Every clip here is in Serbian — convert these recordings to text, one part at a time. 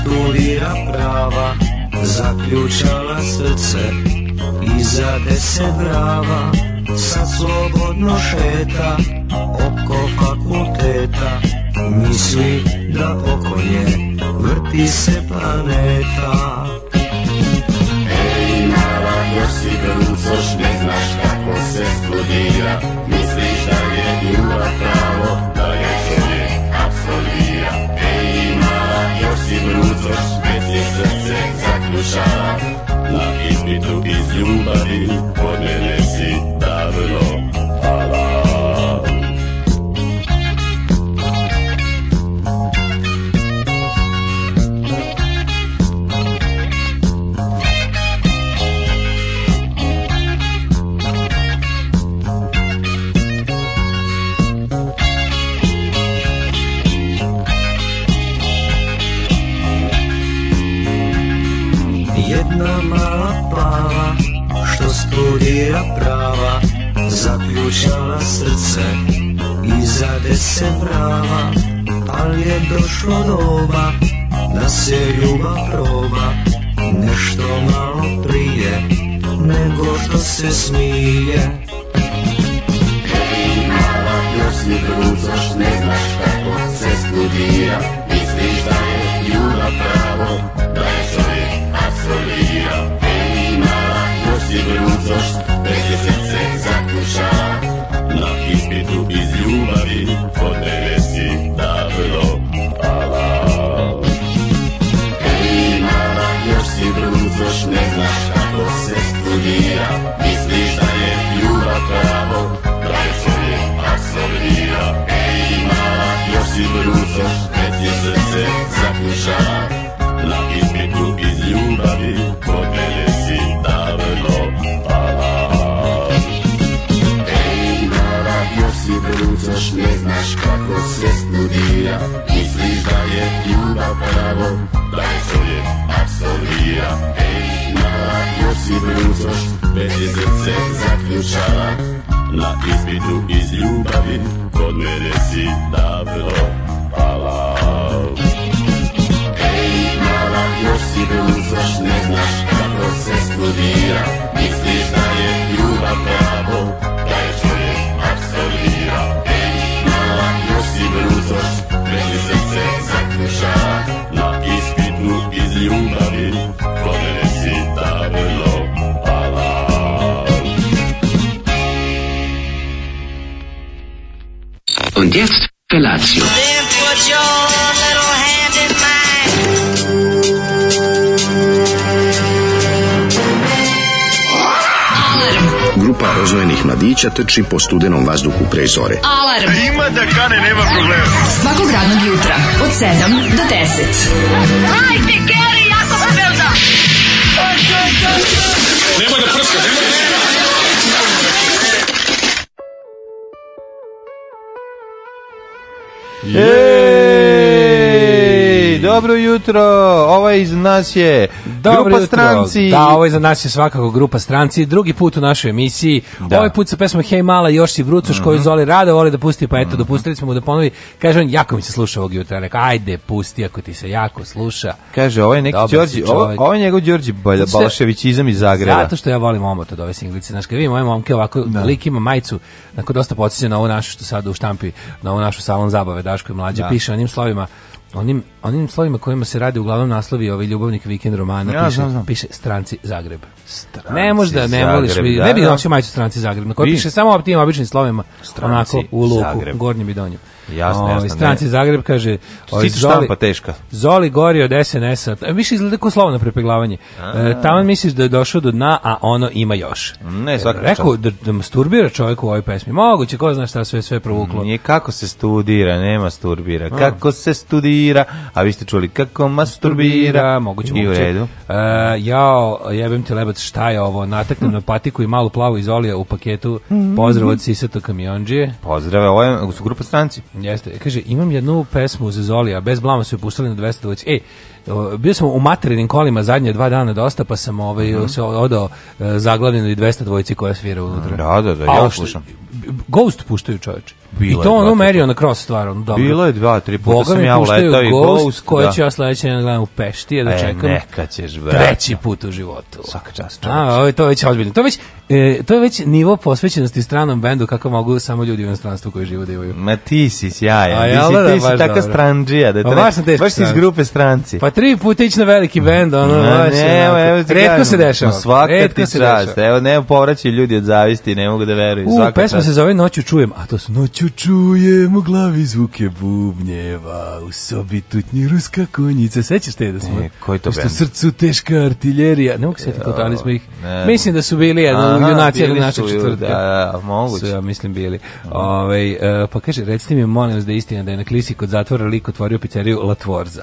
studija prava Zaključala srce Iza deset brava Sad slobodno šeta Oko fakulteta Misli da oko nje Vrti se planeta Ej mala još si brucoš Ne znaš kako se studira Misliš da je ljubav pravo duša Na ispitu iz ljubavi Od mene si davno Slušala srce i zade se brava Al je došlo doba da se ljubav proba Nešto malo prije nego što se smije Hej mala, još si brucaš, ne znaš kako se studija Misliš da je ljubav pravo, da je čovjek apsolija sigurnost te se srce zakuša Na ispitu iz ljubavi od mene si davno pala Ej mala, još si bruncoš, ne znaš kako se studira Misliš da je ljubav pravo, pravi čovjek absolvira Ej mala, još si bruncoš, te ti srce zakuša Na ispitu iz ljubavi od još ne znaš kako se studira Misliš da je ljubav pravo, taj da čovjek absolvira Ej, mala, još si brucoš, bez se zaključava Na ispitu iz ljubavi, kod mene si davno pala Ej, mala, još si brucoš, ne znaš kako se studira Misliš da je ljubav pravo, Sibelusos, meni se vse zaključa Na ispitnu nur ljubavi, kod mene si ta da pala Und jetzt Felatio. mladića trči po studenom vazduhu pre zore. Alarm! A ima da kane, nema problema. Svakog radnog jutra, od 7 do 10. Hajde, Keri, jako se velda! Nemoj da prska, nemoj da prska! Yeah dobro jutro. Ovo ovaj iz nas je dobro grupa jutro. Da, ovo ovaj je za nas je svakako grupa stranci. Drugi put u našoj emisiji. Da. Ovaj put sa pesmom Hej mala, još si vrucuš mm -hmm. koju Zoli rada voli da pusti, pa eto, dopustili smo mu da ponovi. Kaže on, jako mi se sluša ovog jutra. Rekao, ajde, pusti ako ti se jako sluša. Kaže, ovo je neki Đorđe, ovo, ovo je njegov Đorđe izam iz Zagreba. Zato što ja volim omot od ove singlice. Znaš, kad vidim ove momke ovako, da. lik ima majicu, onako dosta podsjeća na ovo našu što sad u štampi, na ovu našu salon zabave, Daško i mlađe, da. piše onim njim slovima onim, onim slovima kojima se radi uglavnom naslovi ovaj ljubavnik vikend romana ja, piše, znam, znam. piše Stranci Zagreb. Stranci ne možda ne Zagreb, voliš, vi, da, ne da. bih nosio majicu Stranci Zagreb, na kojoj piše samo tim običnim slovima, onako u luku, Zagreb. gornjem i donjem. Jasno, ovaj, jasno. Stranci ne. Zagreb kaže... Ovaj, Zoli, teška. Zoli gori od SNS-a. Više e, izgleda kao na prepeglavanje. E, taman misliš da je došao do dna, a ono ima još. Ne, e, svakako. Rekao da, da masturbira čovjek u ovoj pesmi. Moguće, ko zna šta sve sve provuklo. Nije kako se studira, nema masturbira. Kako se studira, a vi ste čuli kako masturbira. Moguće, moguće. I u redu. E, jao, jebem ti lebac, šta je ovo? Nataknem na patiku i malu plavu izolija u paketu. Mhm. Pozdrav od Sisato kamionđije. Pozdrav, ovo je grupa stranci. Jeste. Kaže, imam jednu pesmu za Zolija, bez blama su je puštali na 200 ulici. E, bio sam u materinim kolima zadnje dva dana dosta, da pa sam ovaj, mm -hmm. se odao e, zaglavljeno i 200 dvojici koja svira unutra. Da, da, da, ja A, slušam. Ghost puštaju čoveče. I to ono merio na cross stvar, ono dobro. Bilo je dva, tri puta Boga sam ja uletao i Ghost. ghost koje da. ću ja sledeće ne da gledam u Pešti, ja da e, čekam. E, neka ćeš, brate. Treći put u životu. Svaka čast čoveče. A, ovo, to je već ozbiljno. To već, e, to je već nivo posvećenosti stranom bendu kako mogu samo ljudi u inostranstvu koji žive da imaju. Ma ti si sjajan. A, ja, ti si, ti si, da, si taka dobro. stranđija. Da te baš, baš si iz grupe stranci. Pa Pa tri puta ići na veliki bend, ono, no, baš, ne, onako. evo, ti redko kažem, se dešava. Svaka redko ti čast, evo, ne povraćaju ljudi od zavisti, ne mogu da veruju. U, svaka pesma čast. se zove Noću čujem, a to su Noću čujem u glavi zvuke bubnjeva, u sobi tutnji ruska konjica. Sećaš te da smo? E, koji to da bend? srcu teška artiljerija. Ne mogu se ti potali smo ih. Ne, mislim da su bili jedno, junaci ili naše da, četvrtka. Da, da, moguće. Su, ja mislim bili. Ove, ovaj, pa kaže, recite mi, molim vas da je istina da je na klisi kod zatvora lik otvorio pizzeriju Latvorza.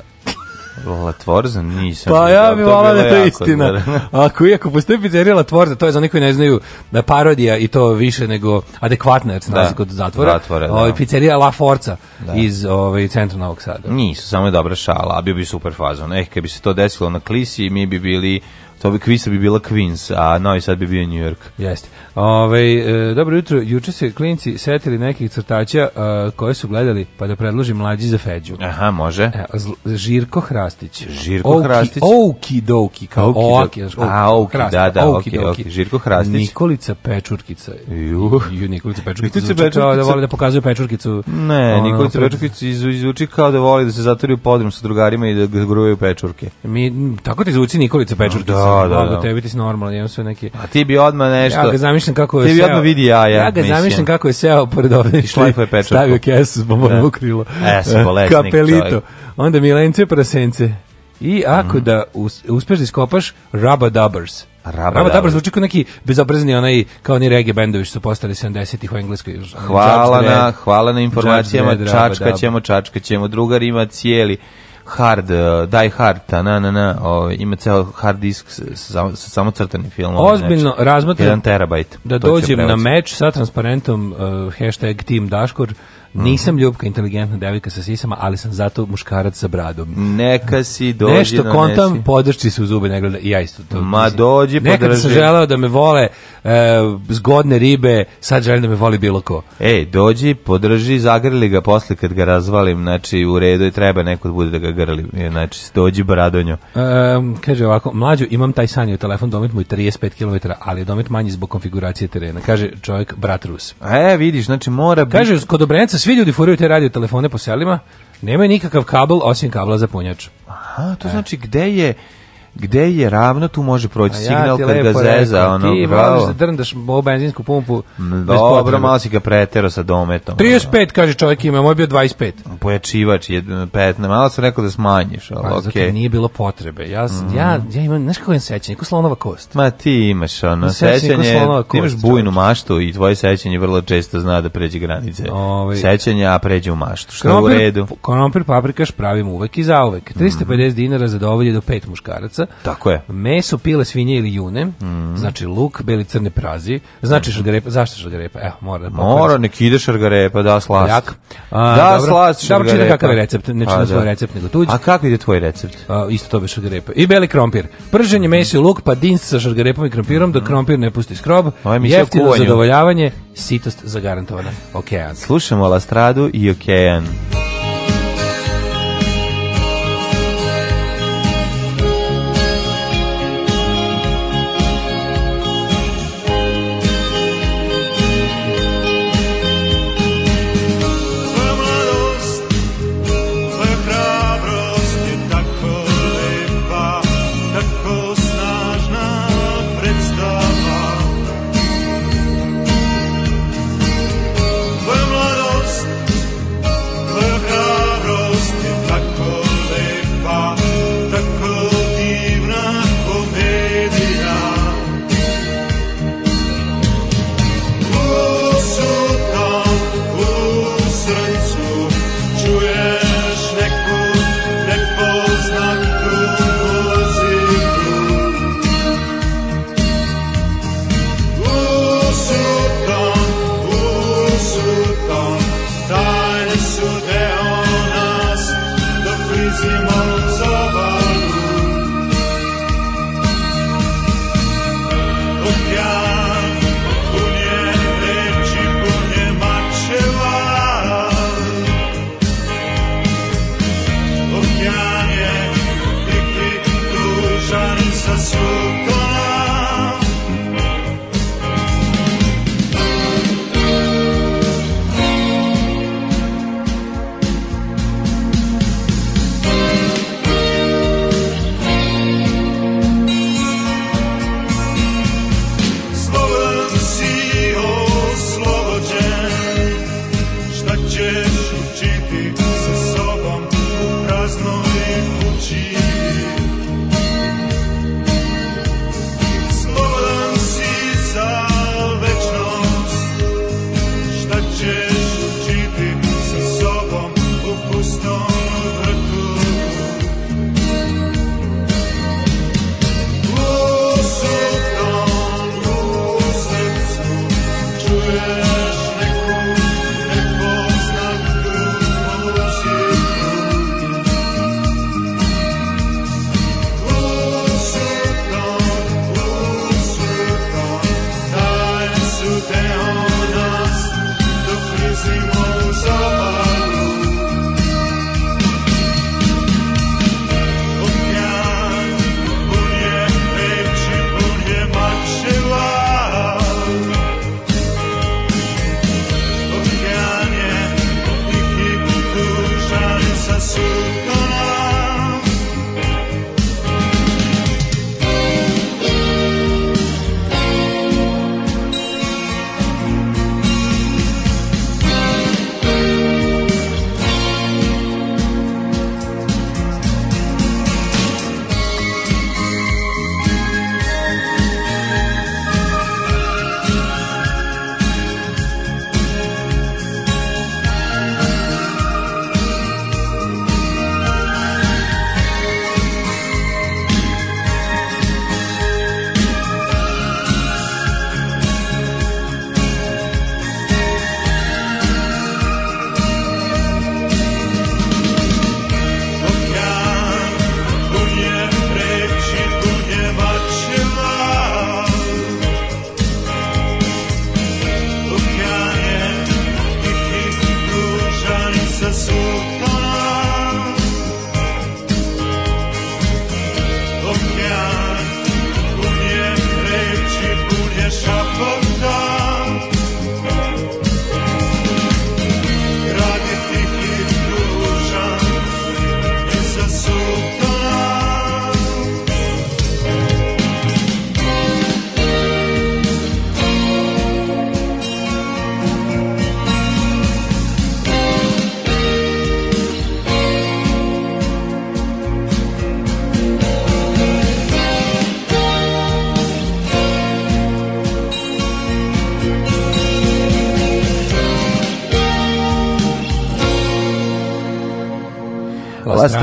Latvorza? Nisam. Pa ja bih volao da je istina. Ako iako postoji pizzerija Latvorza, to je za niko ne znaju da parodija i to više nego adekvatna, jer se da, nalazi kod zatvora. Zatvore, da. Ovo, ovaj, pizzerija La Forza da. iz ovaj, centra Novog Sada. Nisu, samo je dobra šala, a bio bi super fazon. Eh, kad bi se to desilo na Klisi, mi bi bili To bi Kvisa bi bila Queens, a Novi Sad bi bio New York. Jeste. Ove, ovaj, e, dobro jutro, juče se klinci setili nekih crtača e, koje su gledali, pa da predloži mlađi za Feđu. Aha, može. E, Žirko Hrastić. Žirko Ouki, Hrastić. Ouki Doki, kao Ouki, Oaki, Ouki, a, Ouki, da, da, Ouki, Ouki, Ouki. Žirko Hrastić. Nikolica Pečurkica. Ju. Ju Nikolica Pečurkica. Nikolica da Pečurkica. Da voli da pokazuje Pečurkicu. Ne, ono, Nikolica Pečurkica izvuči kao da voli da se zatvori u podrum sa drugarima i da gruje pečurke. Mi, tako ti zvuči Nikolica Pečurkica. Da da, da, da, tebi ti si normalan, imam sve neki... A ti bi odma nešto... Ja ga zamišljam kako je seo... Ti bi odmah vidi ja, ja. Ja ga zamišljam kako je seo pored je šlajfuje Stavio kesu s pa bombom da. krilo. Es, bolesnik Kapelito. Čovjek. Onda milence prasence. I ako mm. da uspeš da iskopaš Rubber Dubbers. Raba, Raba zvuči kao neki bezobrazni onaj kao oni reggae bendovi što su postali 70-ih u Engleskoj. Hvala na, hvala na informacijama, čačka ćemo, čačka ćemo, drugar ima cijeli hard, eh, die hard, na, na, na, o, ovaj, ima ceo hard disk sa, sa, sa samo crtanim filmom. Ovaj Ozbiljno, razmatram. 1 terabajt. Da dođem na meč sa transparentom uh, hashtag Team Daškor Mhm. Nisam ljubka, inteligentna devojka sa sisama, ali sam zato muškarac sa bradom. Neka si dođi, Nešto kontam, nesi. podrži se u zube, ne gleda, i ja isto to. Ma mislim. dođi, podrži. Nekad sam želeo da me vole e, zgodne ribe, sad želim da me voli bilo ko. Ej, dođi, podrži, zagrli ga posle kad ga razvalim, znači u redu i treba neko da bude da ga grli, e, znači dođi bradonjo. E, kaže ovako, mlađo, imam taj sanj u telefon, domet mu je 35 km, ali je domet manji zbog konfiguracije terena. Kaže čovjek, brat Rus. E, vidiš, znači mora... Kaže, kod obrenca Pošto svi ljudi furaju te radio telefone po selima, nema nikakav kabel osim kabla za punjač. Aha, to e. znači gde je gde je ravno tu može proći ja signal kad ga zeza rekao, ono ti bravo. voliš da drndaš benzinsku pumpu mm, dobro malo si ga pretero sa dometom 35 kaže čovjek ima moj bio 25 pojačivač 15 e, malo sam rekao da smanjiš al pa, okej okay. nije bilo potrebe ja mm. ja ja imam znaš kako je sećanje kao slonova kost ma ti imaš ono sećanje ti imaš bujnu maštu i tvoje sećanje vrlo često zna da pređe granice Ove, ovaj- sećanje a pređe u maštu što je u redu konompir paprikaš pravim uvek i zauvek 350 mm. dinara zadovolje do pet muškaraca Tako je. Meso, pile, svinje ili june. Mm. Znači luk, beli crne prazi. Znači šargarepa. Zašto šargarepa? Evo, mora da Mora, nek ide šargarepa, da slast. Jak. Da, A, da dobro, slast šargarepa. Dobro, kakav je recept. Ne pa, čitam da. svoj recept, nego tuđi. A kako je tvoj recept? A, isto to bi šargarepa. I beli krompir. Prženje, mm. meso i luk, pa dinc sa šargarepom i krompirom, mm. da krompir ne pusti skrob. Jeftino zadovoljavanje, sitost zagarantovana. Okean. Slušamo Lastradu i Okean.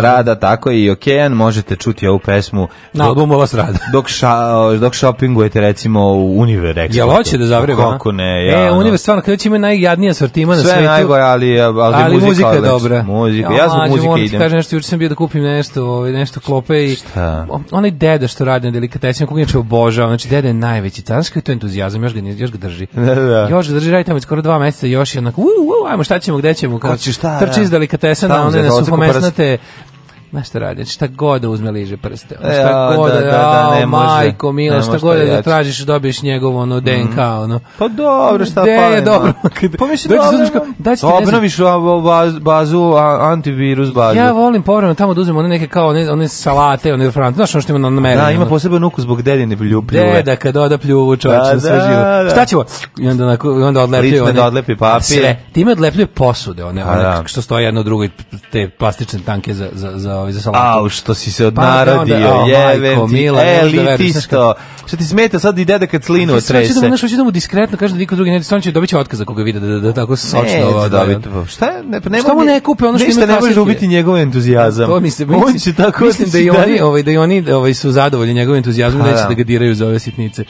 rada, tako i Okean, možete čuti ovu pesmu. Na albumu Ova Strada. Dok, ša, dok shoppingujete recimo u Univer Expo. Jel hoće da zavreba? Kako ne, e, ja. E, Univer stvarno, kada će imaju najjadnije asortima na svetu. Sve najgore, ali, ali, ali muzika, je dobra. Muzika, ja, ja zbog muzike idem. Kažem nešto, juče sam bio da kupim nešto, ovaj, nešto klope i Šta? onaj deda što radi na delikatesima, koga inače obožava, znači deda je najveći, znaš je to entuzijazam, još ga, još ga drži. Da, da, Još ga drži, radi tamo skoro dva meseca, još je onako, u, u, ajmo šta ćemo, gde ćemo, kao, trči iz delikatesa na one na suhomesnate Ma šta radi, šta god da uzme liže prste. E, šta ja, god da, da, da, ne može. Majko, Mila, šta god da tražiš, dobiješ njegovo ono mhm. DNK, ono. Pa dobro, šta pa. Da, dobro. Pa mi se dobro. Da ti obnoviš da bazu antivirus bazu. Ja volim povremeno tamo da uzmem one neke kao one, one salate, one frant, znaš ono što ima na mene. Da, ima poseban ukus zbog dedine pljuve. Deda kad oda pljuvu čovječe da, sve da, živo. Šta ćemo? I onda, onda odlepljuje one. da Sve. Ti Time odlepljuje posude, one, one što stoje jedno drugo te plastične tanke za, za, za ovaj za salatu. Au, što si se odnaradio, pa, onda, jevem ti, elitisto. E, da šta ti smeta sad i deda kad slinu otrese? Sve ćemo, sve mu diskretno kaže da niko drugi ne, on će dobiti otkaz ako ga vide da, da, da tako sočno da. Šta? Ne, pa ne, šta mu ne kupe ono što ima. Ne možeš ubiti njegov entuzijazam. To mi se on će tako mislim da i oni, ovaj da i oni, ovaj su zadovoljni njegovim entuzijazmom, pa neće da. da ga diraju za ove sitnice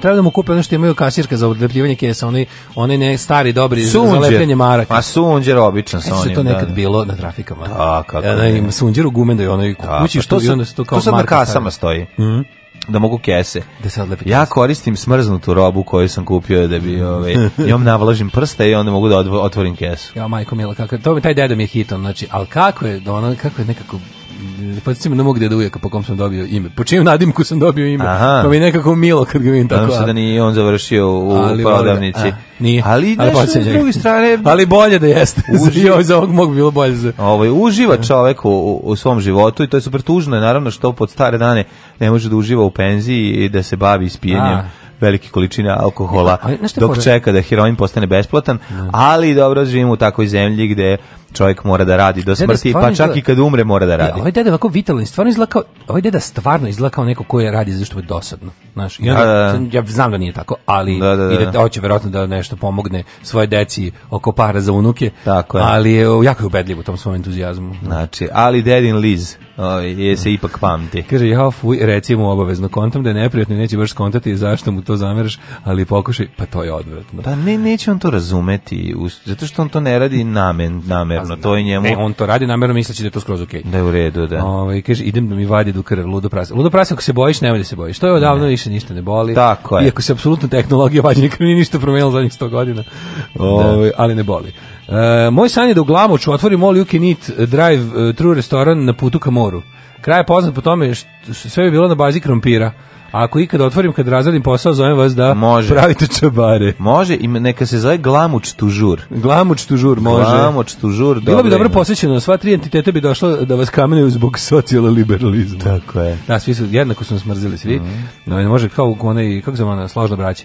treba da mu kupe ono što imaju kasirka za odlepljivanje kesa, oni oni ne stari dobri sunđer. za lepljenje maraka. A sunđer običan sa onim. to da, nekad da. bilo na trafikama. Da, kako. Ja, na sunđer u gumendoj da onoj da, kući pa što i onda se to kao to sad na kasama stari. stoji. Mm da mogu kese. Da se odlepi Ja koristim smrznutu robu koju sam kupio da bi ovaj njom navlažim prste i onda mogu da otvorim kesu. Ja majko mila kako to taj deda mi je hitan, znači al kako je ona kako je nekako Da podsjećam na mog deda ujaka po kom sam dobio ime. Po čijem nadimku sam dobio ime. Aha. Pa mi nekako milo kad ga vidim tako. Znam se da nije on završio u ali, da- prodavnici. A, nije. Ali, ali nešto s druge strane... Ali bolje da jeste. Uživ... za ovog mog bilo bolje. Za... Ovo, ovaj, uživa čovek u, u, svom životu i to je super tužno. Je, naravno što pod stare dane ne može da uživa u penziji i da se bavi ispijenjem velike količine alkohola dok čeka da heroin postane besplatan, da. ali dobro živimo u takvoj zemlji gde čovjek mora da radi do smrti, pa čak izgleda... i kad umre mora da radi. Ja, ovaj deda ovako vitalni, stvarno izgleda kao, ovaj deda stvarno izgleda kao neko koji radi zašto je dosadno. Znaš, i onda, da, ja znam da nije tako, ali da, da, da. I da- da, hoće verovatno da nešto pomogne svoje deci oko para za unuke, tako je. ali je jako je ubedljiv u tom svom entuzijazmu. Znači, ali dedin Liz je se ipak pamti. Kaže, ja fuj, recimo obavezno, kontam da je neprijatno i neće baš skontati zašto mu to zameraš, ali pokušaj, pa to je odvratno. Pa ne, neće on to razumeti, zato što on to ne radi namen, namer namerno, to je njemu. Ne, on to radi namerno misleći da je to skroz okej. Okay. Da je u redu, da. Ovaj kaže idem da mi vadi do krv ludo prase. Ludo prase ako se bojiš, nemoj da se bojiš. To je odavno ne. više ništa ne boli. Tako je. Iako se apsolutno tehnologija vađenja krvi nije ništa promenila zadnjih 100 godina. Da. Ovaj ali ne boli. E, moj san je da u Glamoču otvorim All You Can Eat Drive e, True restoran na putu ka moru. Kraj je poznat po tome što sve je bilo na bazi krompira. Ako ikad otvorim kad razradim posao, zovem vas da može. pravite čabare. Može i neka se zove glamuč tužur. Glamuč tužur može. Glamuč tužur. Bilo bi dobro posvećeno, sva tri entitete bi došla da vas kamenuju zbog socijala liberalizma. Tako je. Da, svi su jednako su smrzili svi. Mm. No, može kao onaj kako se zove ona složna braća.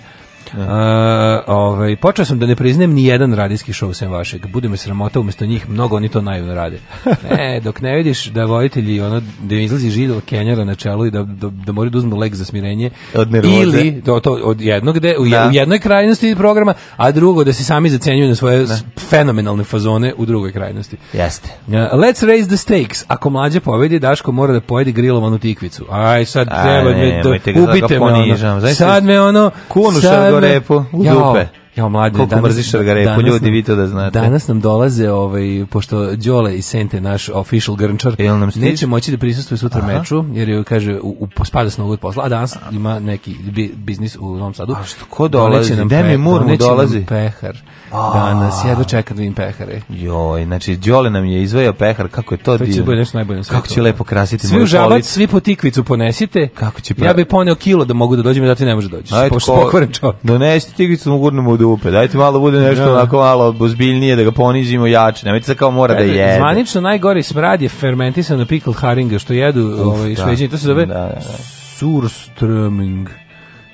A, uh, ovaj, počeo sam da ne priznajem ni jedan radijski show sem vašeg. Bude me sramota umesto njih, mnogo oni to naivno rade. E, dok ne vidiš da voditelji ono, da izlazi židov kenjara na čelu i da, da, da mora da uzme lek za smirenje. Od nervoze. Ili, to, to, od jednog, de, u, da. u jednoj krajnosti programa, a drugo da se sami zacenjuju na svoje da. fenomenalne fazone u drugoj krajnosti. Jeste. let's raise the stakes. Ako mlađe povedi, Daško mora da pojedi grilovanu tikvicu. Aj, sad treba me, da ubite me ono. Sad me ono, sad Argarepu, u jao, dupe. Ja, mlađe, Koliko danas, mrziš Argarepu, da- ljudi, vi to da znate. Danas nam dolaze, ovaj, pošto Đole i Sente, naš official grnčar, e, neće moći da prisustuje sutra Aha. meču, jer je, kaže, u, u, spada s nogu posla, a danas ima neki bi, biznis u Novom Sadu. A što, ko dolazi? Demi Mur mu dolazi. Nam pehar danas. Jedva čekam da im pehare. Joj, znači Đole nam je izveo pehar, kako je to, to divno. Će nešto najbolje Kako će lepo krasiti Svi u žabac, svi po tikvicu ponesite. Kako će pra... Ja bih poneo kilo da mogu da dođem, da ti ne može da doći. Ajde, Pošto pokvaren čovjek. Donesite da tikvicu, da mu gurnemo u dupe. Dajte malo bude nešto ja. onako malo ozbiljnije da ga ponizimo jače. Nemojte se kao mora da, da je. Zvanično najgori smrad je fermentisano pikl haringa što jedu, Uf, ovaj šveđani, to se zove da, da, da. surströmming.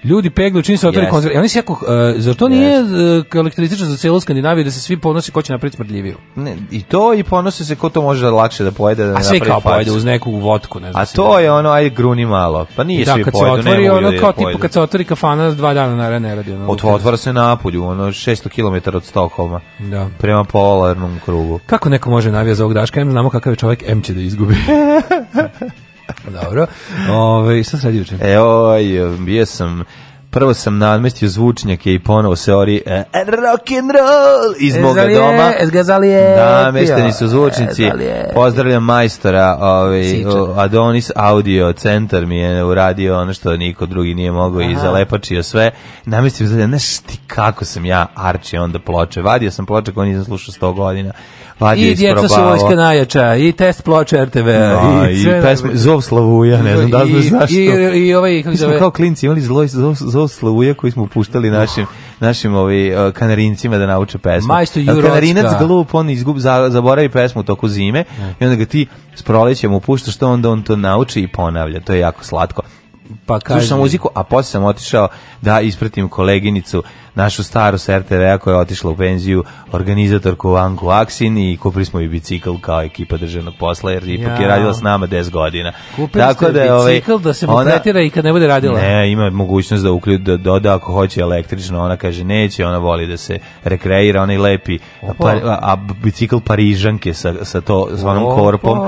Ljudi peglu čini se otvori yes. koncert. Oni se jako, uh, zar to yes. nije uh, karakteristično za celo Skandinaviju da se svi ponose ko će napraviti smrdljiviju? Ne, i to i ponose se ko to može da lakše da pojede. Da A svi kao pojede uz neku votku, Ne znam A to je ono, aj gruni malo. Pa nije da, svi kad pojedu, se otvori, ono da kao tipu kad se otvori kafana dva dana na ne radi. Ono, Otvor, otvara se polju, ono 600 km od Stokholma. Da. Prema polarnom krugu. Kako neko može navija za ovog daška? M znamo kakav je čovjek, M će da izgubi. Dobro. Ove, ovaj, šta se radi juče? E, oj, ovaj, bio sam prvo sam namestio zvučnjake i ponovo se ori e, rock and roll iz e, moga doma. Da, Namešteni su zvučnici. Ezgazalije. Pozdravljam majstora, ovaj Adonis Audio Center mi je uradio ono što niko drugi nije mogao i zalepačio sve. Namestio sam, znaš ti kako sam ja arčio onda ploče. Vadio sam ploče koje nisam slušao 100 godina Vadio I djeca su vojska najjača, i test ploče RTV, no, da, i, i pesma, Zov Slavuja, ne znam da znaš zašto. I, i, i ovaj, kako Mi smo kao klinci imali zloj, zov, zov Slavuja koji smo puštali našim, našim ovi, ovaj, eh, kanarincima da nauče pesmu. Majsto Jurovska. Kanarinac glup, on izgub, zaboravi pesmu toku zime ne. i onda ga ti s prolećem upuštaš, što onda on to nauči i ponavlja. To je jako slatko pa kažem. Slušam muziku, a posle sam otišao da ispratim koleginicu našu staru s koja je otišla u penziju, organizatorku Vanku Aksin i kupili smo i bicikl kao ekipa državnog posla, jer ipak ja. je radila s nama 10 godina. Kupili Tako ste da, je, ovaj, da se mu ona, tretira i kad ne bude radila? Ne, ima mogućnost da uključi, da doda ako hoće električno, ona kaže neće, ona voli da se rekreira, onaj i lepi Opa. a, a bicikl Parižanke sa, sa to, s Opa. korpom.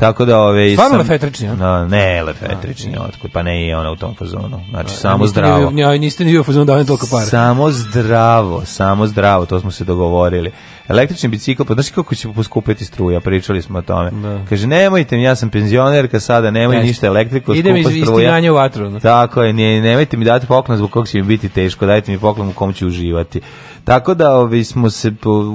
Tako da ove... Stvarno lefetrični, a? Ne, lefetrični, otkud, pa ne i ona u tom fazonu. Znači, a, samo zdravo. Ni, niste ni u fazonu da vam toliko para. Samo samo zdravo, samo zdravo, to smo se dogovorili. Električni bicikl, pa znaš kako će poskupiti struja, pričali smo o tome. Da. Kaže, nemojte mi, ja sam penzionerka sada, nemoj Jeste. ništa elektriku, Idem skupa iz, struja. Idem u vatru. Tako je, nemojte mi dati poklon zbog kog će mi biti teško, dajte mi poklon u kom ću uživati. Tako da ovi, smo se,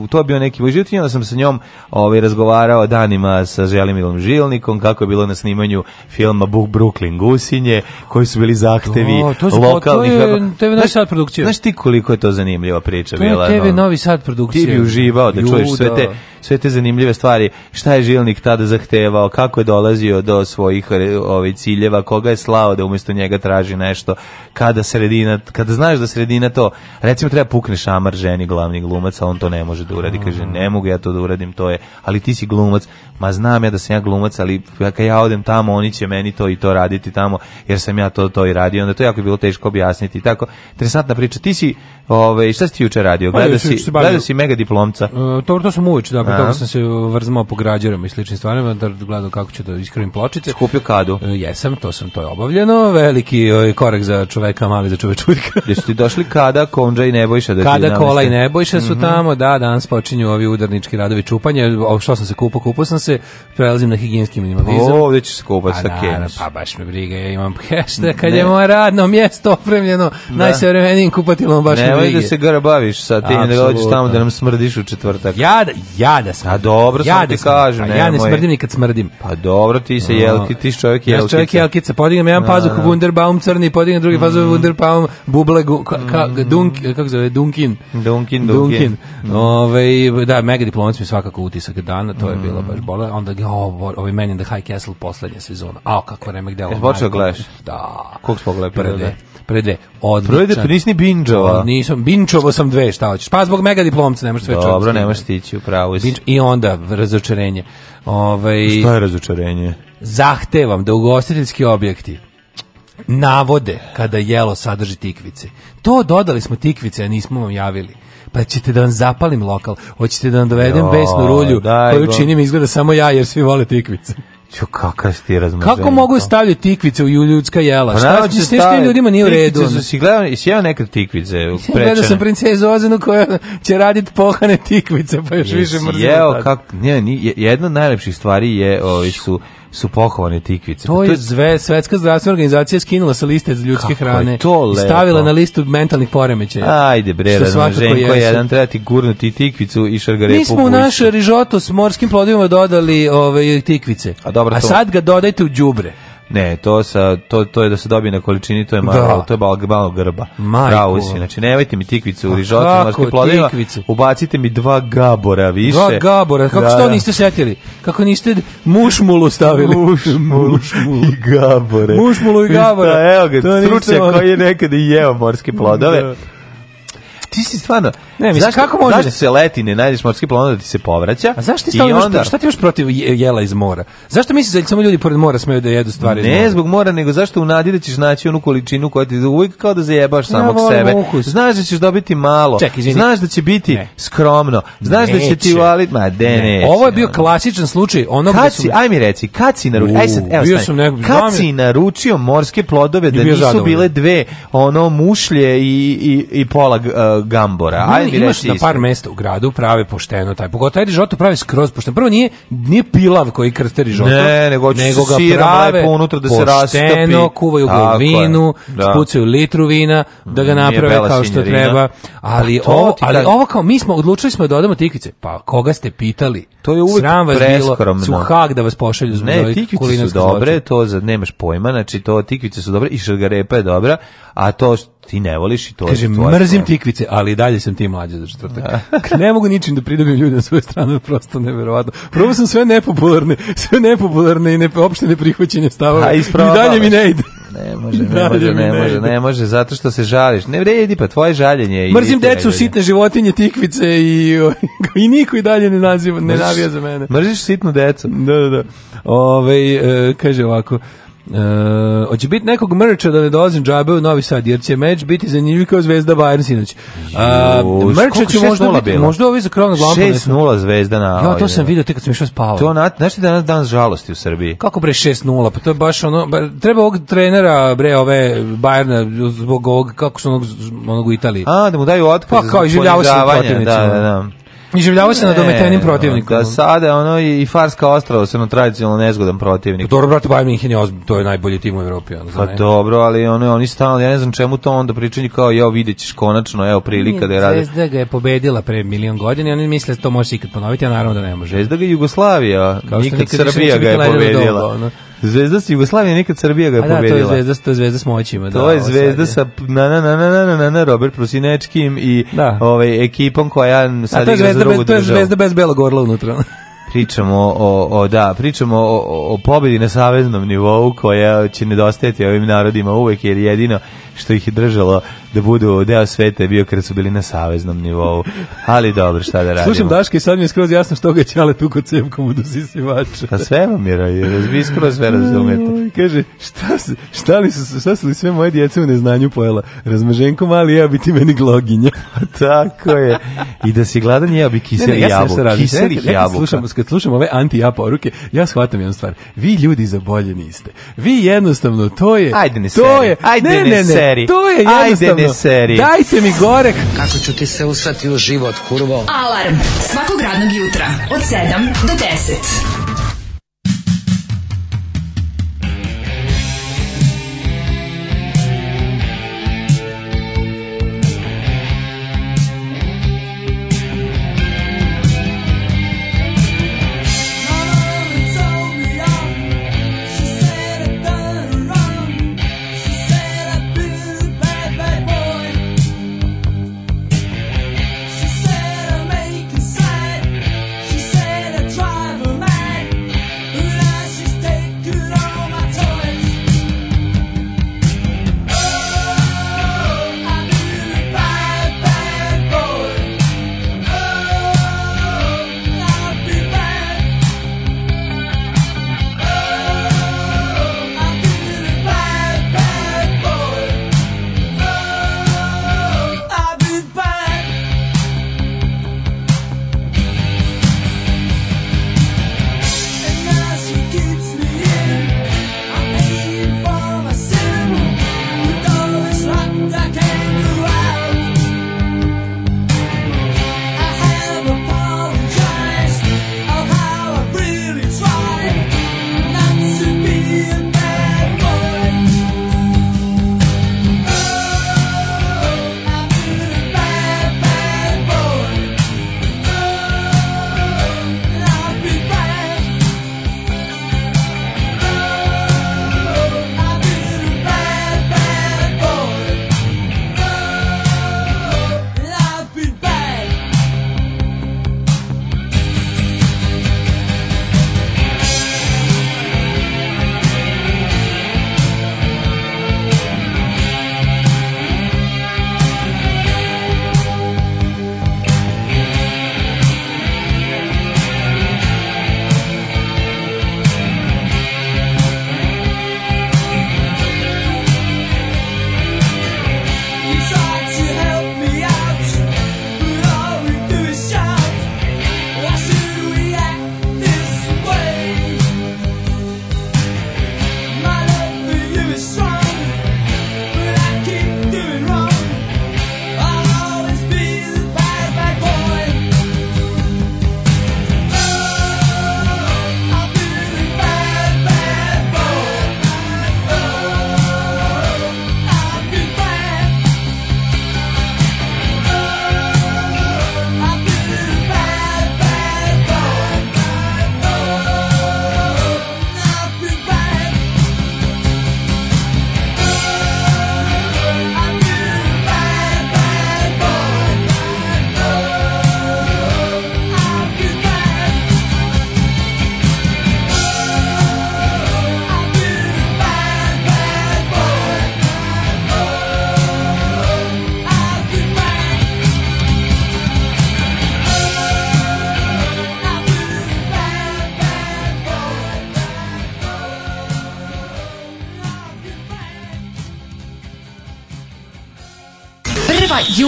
to bio neki moj život i onda sam sa njom ovaj razgovarao danima sa Želimirom Žilnikom, kako je bilo na snimanju filma Book Brooklyn Gusinje, koji su bili zahtevi o, to lokalnih... To je TV Novi Sad produkcija. Znaš ti koliko je to zanimljiva priča? To je bila, TV no, Novi Sad produkcija. Ti bi uživao da čuješ sve te sve te zanimljive stvari, šta je Žilnik tada zahtevao, kako je dolazio do svojih ovih ovaj, ciljeva, koga je slao da umesto njega traži nešto, kada sredina, kada znaš da sredina to, recimo treba pukne šamar ženi glavni glumac, a on to ne može da uradi, kaže ne mogu ja to da uradim, to je, ali ti si glumac, ma znam ja da sam ja glumac, ali kad ja odem tamo, oni će meni to i to raditi tamo, jer sam ja to to i radio, onda to jako je bilo teško objasniti, tako, interesantna priča, ti si Ove, šta si ti juče radio? Pa, gledao si, gledao si mega diplomca? Uh, to, to sam uveč, dakle, toga sam se vrzmao po građarama i sličnim stvarima, da gledao kako ću da iskrivim pločice. Skupio kadu. Uh, jesam, to sam, to je obavljeno. Veliki uh, korak za čoveka, mali za čovečuljka. Jesu ti došli kada, konđa i nebojša? Da kada, kola i nebojša su mm -hmm. tamo, da, danas počinju ovi udarnički radovi čupanje. O, što sam se kupao? Kupao sam se, prelazim na higijenski minimalizam. O, ovdje ću se kupati pa sa Kenis. Pa baš me briga, ja imam hashtag, kad ne. je moje radno mjesto opremljeno, da. najsavremenijim kupatilom baš ne, Nemoj da se grbaviš sa tim, da dođeš tamo da nam smrdiš u četvrtak. Ja da, ja da sam. A dobro, ja sam da ti kažem. A pa ja ne smrdim ni kad smrdim. Pa dobro, ti se jelki, ti si čovjek jelkica. Ja čovjek jelkica, podignem jedan da, pazuh da, da. Wunderbaum crni, podignem drugi pazuh mm. Wunderbaum buble, mm. kako zove, Dunkin. Dunkin, Dunkin. Mm. Ove, da, mega diplomac mi svakako utisak dana, to je bilo baš bole. Onda ga, ovaj Men in the High Castle poslednja sezona. A, kako remek delo. Jesi počeo gledaš? Da. Koliko smo gledali? Pre dve. Pre dve. Odličan. Pre dve, pa nisi ni binđova. Nis sam, binčovo sam dve, šta hoćeš. Pa zbog mega diplomca ne možeš sve čovjek. Dobro, ne možeš stići, upravo si. I onda, razočarenje. Ovaj, šta je razočarenje? Zahtevam da ugostiteljski objekti navode kada jelo sadrži tikvice. To dodali smo tikvice, a nismo vam javili pa ćete da vam zapalim lokal, hoćete da vam dovedem jo, besnu rulju, koju činim izgleda samo ja jer svi vole tikvice. Ću kakav ti razmaženje. Kako mogu stavljati tikvice u ljudska jela? Pa, Šta hoćeš s tim ljudima nije u redu? Tikvice su si gledao, jesi ja nekad tikvice prečane? Gledao sam princezu Ozanu koja će raditi pohane tikvice, pa još više mrzim. Jeo, kako, nije, jedna od najlepših stvari je, ovi su su pohovane tikvice. To, je, pa to je svetska zdravstvena organizacija skinula sa liste ljudske hrane to i stavila na listu mentalnih poremećaja. Ajde bre, da Ženko jedan treba ti gurnuti tikvicu i šargarepu. Mi smo u naš rižoto s morskim plodovima dodali ove ovaj, tikvice. A, dobro, a sad ga dodajte u đubre. Ne, to, sa, to, to je da se dobije na količini, to je malo, da. to je malo, malo grba. Pravo znači nemojte mi tikvicu u rižotu, plodima, ubacite mi dva gabora više. Dva gabora, kako da, što da. niste setili? Kako niste mušmulu stavili? Mušmulu, mušmulu. i gabore. Mušmulu i gabore. Da, evo ga, stručnjak koji je nekada jeo morske plodove. Da ti si stvarno... Ne, mislim, kako može? Zašto da- se leti, ne najdeš morski plan da ti se povraća? A zašto ti stalno onda... šta ti još protiv jela iz mora? Zašto misliš da samo ljudi pored mora smeju da jedu stvari Ne iz mora? zbog mora, nego zašto u nadi da ćeš naći onu količinu koja ti uvijek kao da zajebaš samog ja, sebe. Ukus. Znaš da ćeš dobiti malo. Ček, Znaš da će biti ne. skromno. Znaš neće. da će ti valit... Ma, de, ne. Neće, Ovo je bio klasičan slučaj onog kad su... Si, aj mi reci, kad si naručio... Aj sad, evo, bio sam kad si naručio morske plodove da nisu bile dve ono mušlje i, i, i pola e, Gambora. Ajde mi imaš na par mesta u gradu prave pošteno taj. Pogotovo taj rižoto pravi skroz pošteno. Prvo nije nije pilav koji krste rižoto. Ne, nego, nego ga prave unutra da se rastopi. Pošteno kuvaju glavinu, da. spucaju litru vina da ga mm, naprave kao što treba. Pa ali ovo ali ovo kao mi smo odlučili smo da dodamo tikvice. Pa koga ste pitali? To je uvek Sram vas preskromno. Bilo, suhak da vas pošalju zbog ne, tikvice su dobre, zločin. to za, nemaš pojma, znači to tikvice su dobre i šargarepa je dobra, a to ti ne voliš i to Kaže, je tvoja mrzim tikvice, ali i dalje sam ti mlađe za četvrtak. Da. ne mogu ničim da pridobim ljude na svoju stranu, prosto neverovatno. Prvo sam sve nepopularne, sve nepopularne i ne, opšte neprihvaćenje stavova. Pa, I dalje mi ne ide. Ne može, ne može, ne može, ne može, zato što se žališ. Ne vredi, pa tvoje žaljenje. Mrzim decu, sitne životinje, tikvice i, i niko i dalje ne naziva, ne navija za mene. Mrziš sitnu decu. Da, da, da. Ove, e, kaže ovako, Uh, hoće biti nekog merča da ne dolazim džabe u Novi Sad, jer će meč biti zanimljiv kao zvezda Bayern sinoć. Uh, merča će možda biti, možda ovi za krovno glavno. 6-0 zvezda na... Ja, to sam vidio te kad sam išao spavao. To na, znaš ti da danas dan žalosti u Srbiji? Kako bre 6-0, pa to je baš ono, ba, treba ovog trenera bre ove Bayerna zbog ovog, kako su onog, onog u Italiji. A, da mu daju otkaz. Pa kao i življavo se protivnicima. Da, da, da. Iživljavao se na dometenim protivnikom. Da sada ono i Farska ostrava se na tradicionalno nezgodan protivnik. Pa dobro brate Bayern München je ozbiljno, to je najbolji tim u Evropi ono, Pa dobro, ali ono oni stalno ja ne znam čemu to onda pričini kao ja videćeš konačno, evo prilika da je radi. Zvezda ga je pobedila pre milion godina i oni misle da to može ikad ponoviti, a naravno da ne može. Zvezda ga Jugoslavija, nikad Srbija ga je pobedila. Zvezda s Jugoslavije, nikad Srbija ga je pobedila. Da, to je zvezda, to je zvezda s moćima. To da, je zvezda sa na, na, na, na, na, na, na, Robert Prosinečkim i da. ovaj, ekipom koja sad igra za drugu državu. To je zvezda bez belog orla unutra pričamo o, o, da, pričamo o, o pobedi na saveznom nivou koja će nedostajati ovim narodima uvek jer jedino što ih je držalo da budu deo sveta je bio kad su bili na saveznom nivou. Ali dobro, šta da radimo. Slušam Daška i sad mi je skroz jasno što ga ćale tu kod cevkom u dosisivača. Pa sve vam je, vi skroz sve razumete. Kaže, šta, se, šta, li su, šta su li sve moje djece u neznanju pojela? Razmeženko mali ja bi ti meni gloginja. Pa tako je. I da si gladan ja bi kiseli ne, jabuka. Ja Kiselih ja jabuka. Slušam, kad slušam ove anti-ja poruke, ja shvatam jednu stvar. Vi ljudi za bolje niste. Vi jednostavno, to je... Ajde ne to Je, Ajde ne, ne, ne, seri. To je jednostavno... Ajde mene seri. Dajte mi gore. Kako ću ti se usrati u život, kurvo? Alarm svakog radnog jutra od 7 do 10.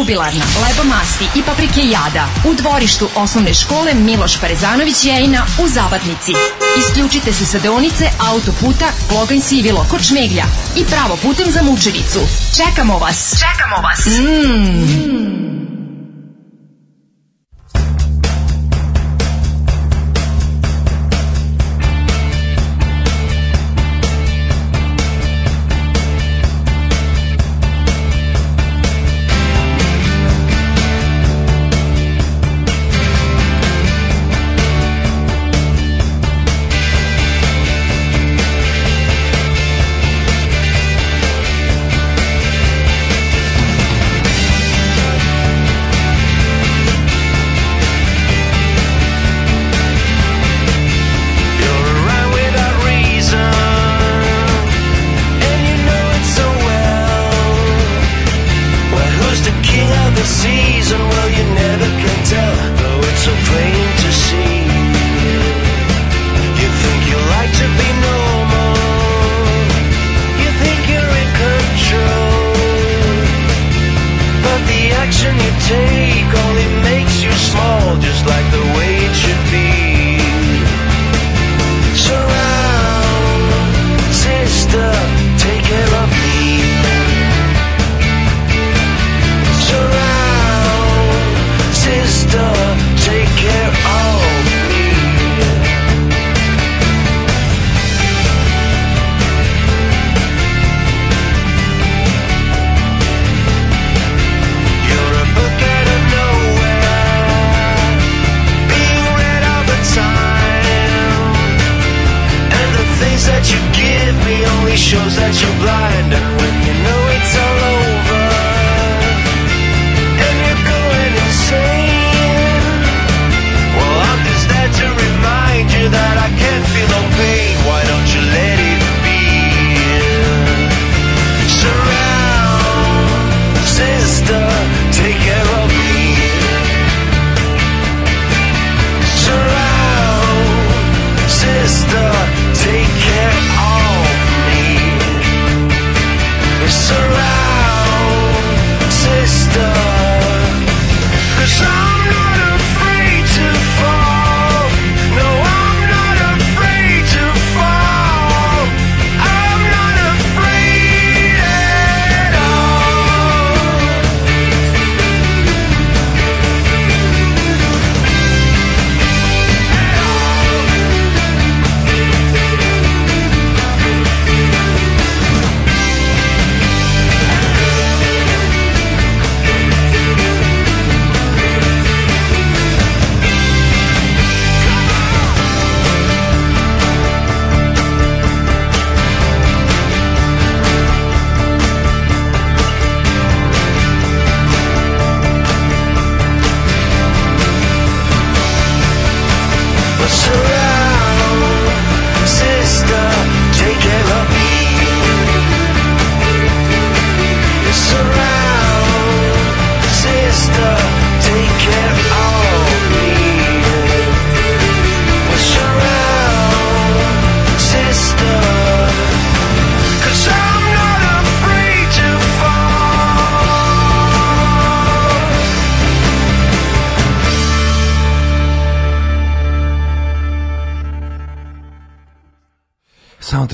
jubilarna, leba masti i paprike jada u dvorištu osnovne škole Miloš Parezanović Jejina u Zabatnici. Isključite se sa deonice autoputa Loganj Sivilo kod Šmeglja i pravo putem za Mučevicu. Čekamo vas! Čekamo vas! Mmm!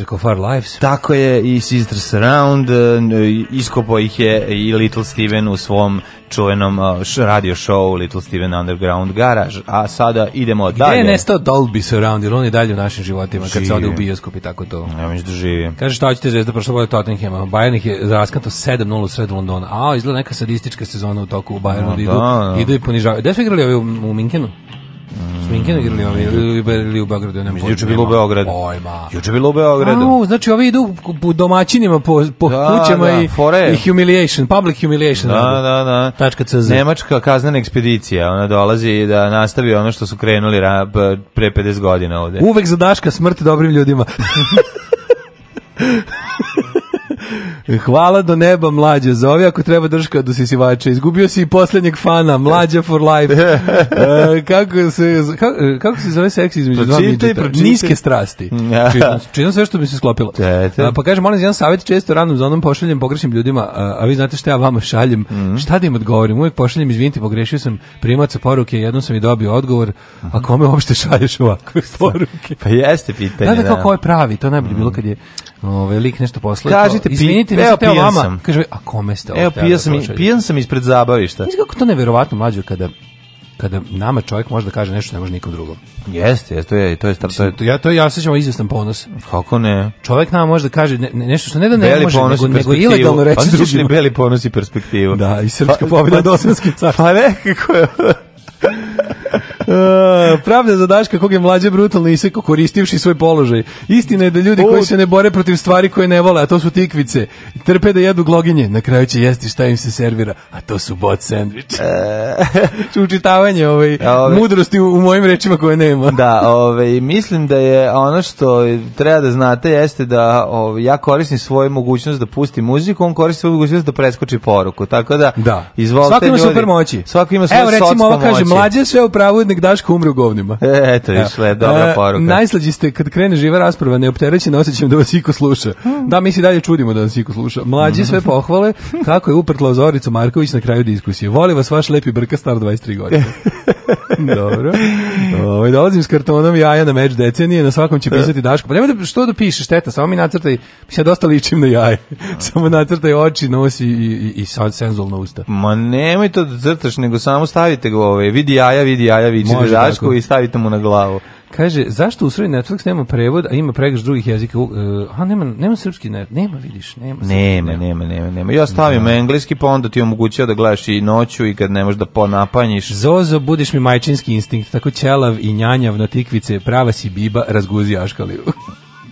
Network of Our Lives. Tako je i Sisters Around, e, e, iskopo ih je i Little Steven u svom čuvenom e, radio show Little Steven Underground Garage, a sada idemo Gde dalje. Gde je nestao Dolby Surround, jer on je dalje u našim životima, kad živi. se ode u bioskop i tako to. Ja mislim da živi. Kaže, šta ćete zvezda, prošlo bolje Tottenhema, Bayern ih je raskanto 7-0 u sred Londona, a izgleda neka sadistička sezona u toku u Bayernu, no, da, idu, da, da. idu i ponižavaju. Gde su igrali ovi u, u Minkenu? Smo Minkenu igrali oni ili u Beogradu, ne Juče bilo u Beogradu. Juče bilo u Beogradu. znači ovi idu domaćinima po, po da, kućama da, i, fore. i humiliation, public humiliation. Da, da, da. Tačka CZ. Nemačka kaznena ekspedicija, ona dolazi da nastavi ono što su krenuli rab, pre 50 godina ovde. Uvek zadaška smrti dobrim ljudima. Hvala do neba, mlađe. Zove ako treba drška do sisivača. Izgubio si i posljednjeg fana, mlađa for life. E, kako, se, kako, e, kako se zove seks između dva midžeta? Niske strasti. Čitam, čitam sve što mi se sklopilo. A, e, pa kažem, molim, jedan savjet često ranom zonom pošaljem pogrešnim ljudima, a, a vi znate šta ja vama šaljem. Mm -hmm. Šta da im odgovorim? Uvijek pošaljem, izvinite, pogrešio sam primaca poruke, jednom sam i dobio odgovor. A mhm. kome uopšte šalješ ovakve poruke? Pa jeste pitanje. Da, da, kako je pravi, to najbolje mm -hmm. bilo kad je Ovaj lik nešto posle. Kažite, izvinite, pi, evo, pijan sam. Kaže, a kome ste ovo? Evo, pijan da sam, pijan sam ispred zabavišta. Znaš kako to neverovatno mlađe kada kada nama čovjek može da kaže nešto ne može nikom drugom. Jeste, jeste, to je to je to je to ja to ja sećam ovaj izvestan ponos. Kako ne? Čovjek nama može da kaže ne, nešto što ne da ne beli može nego, nego ilegalno reći drugim. Pa beli ponos i perspektivu. Da, i srpska pa, pobjeda pa, do osmanskih Pa nekako je. pravda za Daška kog je mlađe brutalno isekao koristivši svoj položaj. Istina je da ljudi koji se ne bore protiv stvari koje ne vole, a to su tikvice, trpe da jedu gloginje, na kraju će jesti šta im se servira, a to su bot sandvič. E... Učitavanje ovaj, ove... mudrosti u, u, mojim rečima koje nema. Da, ove, mislim da je ono što treba da znate jeste da ove, ja koristim svoju mogućnost da pustim muziku, on koristi svoju mogućnost da preskoči poruku. Tako da, da. izvolite Svako ima ljudi, super moći. Svako ima svoje Evo recimo ovo kaže, mlađe sve u pravu, nek Daško umru govnima. Da. E, eto, išla dobra poruka. Najslađi ste kad krene živa rasprava, neopterećena osjećam da vas iko sluša. Hmm. Da, mi se dalje čudimo da nas iko sluša. Mlađi sve hmm. pohvale kako je uprtla Zoricu Marković na kraju diskusije. Voli vas vaš lepi brka star 23 godine. Dobro. Ovaj dolazim s kartonom jaja na meč decenije, na svakom će pisati Daško. Pa nemoj da što da pišeš, šteta, samo mi nacrtaj. Mi se dosta ličim na jaje. samo nacrtaj oči, nos i i i sad senzualno usta. Ma nemoj to da crtaš, nego samo stavite ga, ove, vidi jaja, vidi jaja, vidi Daško sliku i stavite mu na glavu. Kaže, zašto u Srbiji Netflix nema prevod, a ima pregaž drugih jezika? Uh, a nema, nema srpski, ne, nema vidiš, nema. Srpski, nema, nema, nema, nema. Ja stavim nema. Da. engleski, pa onda ti omogućio da gledaš i noću i kad ne možeš da ponapanjiš. Zozo, budiš mi majčinski instinkt, tako ćelav i njanjav na tikvice, prava si biba, razguzi aškaliju.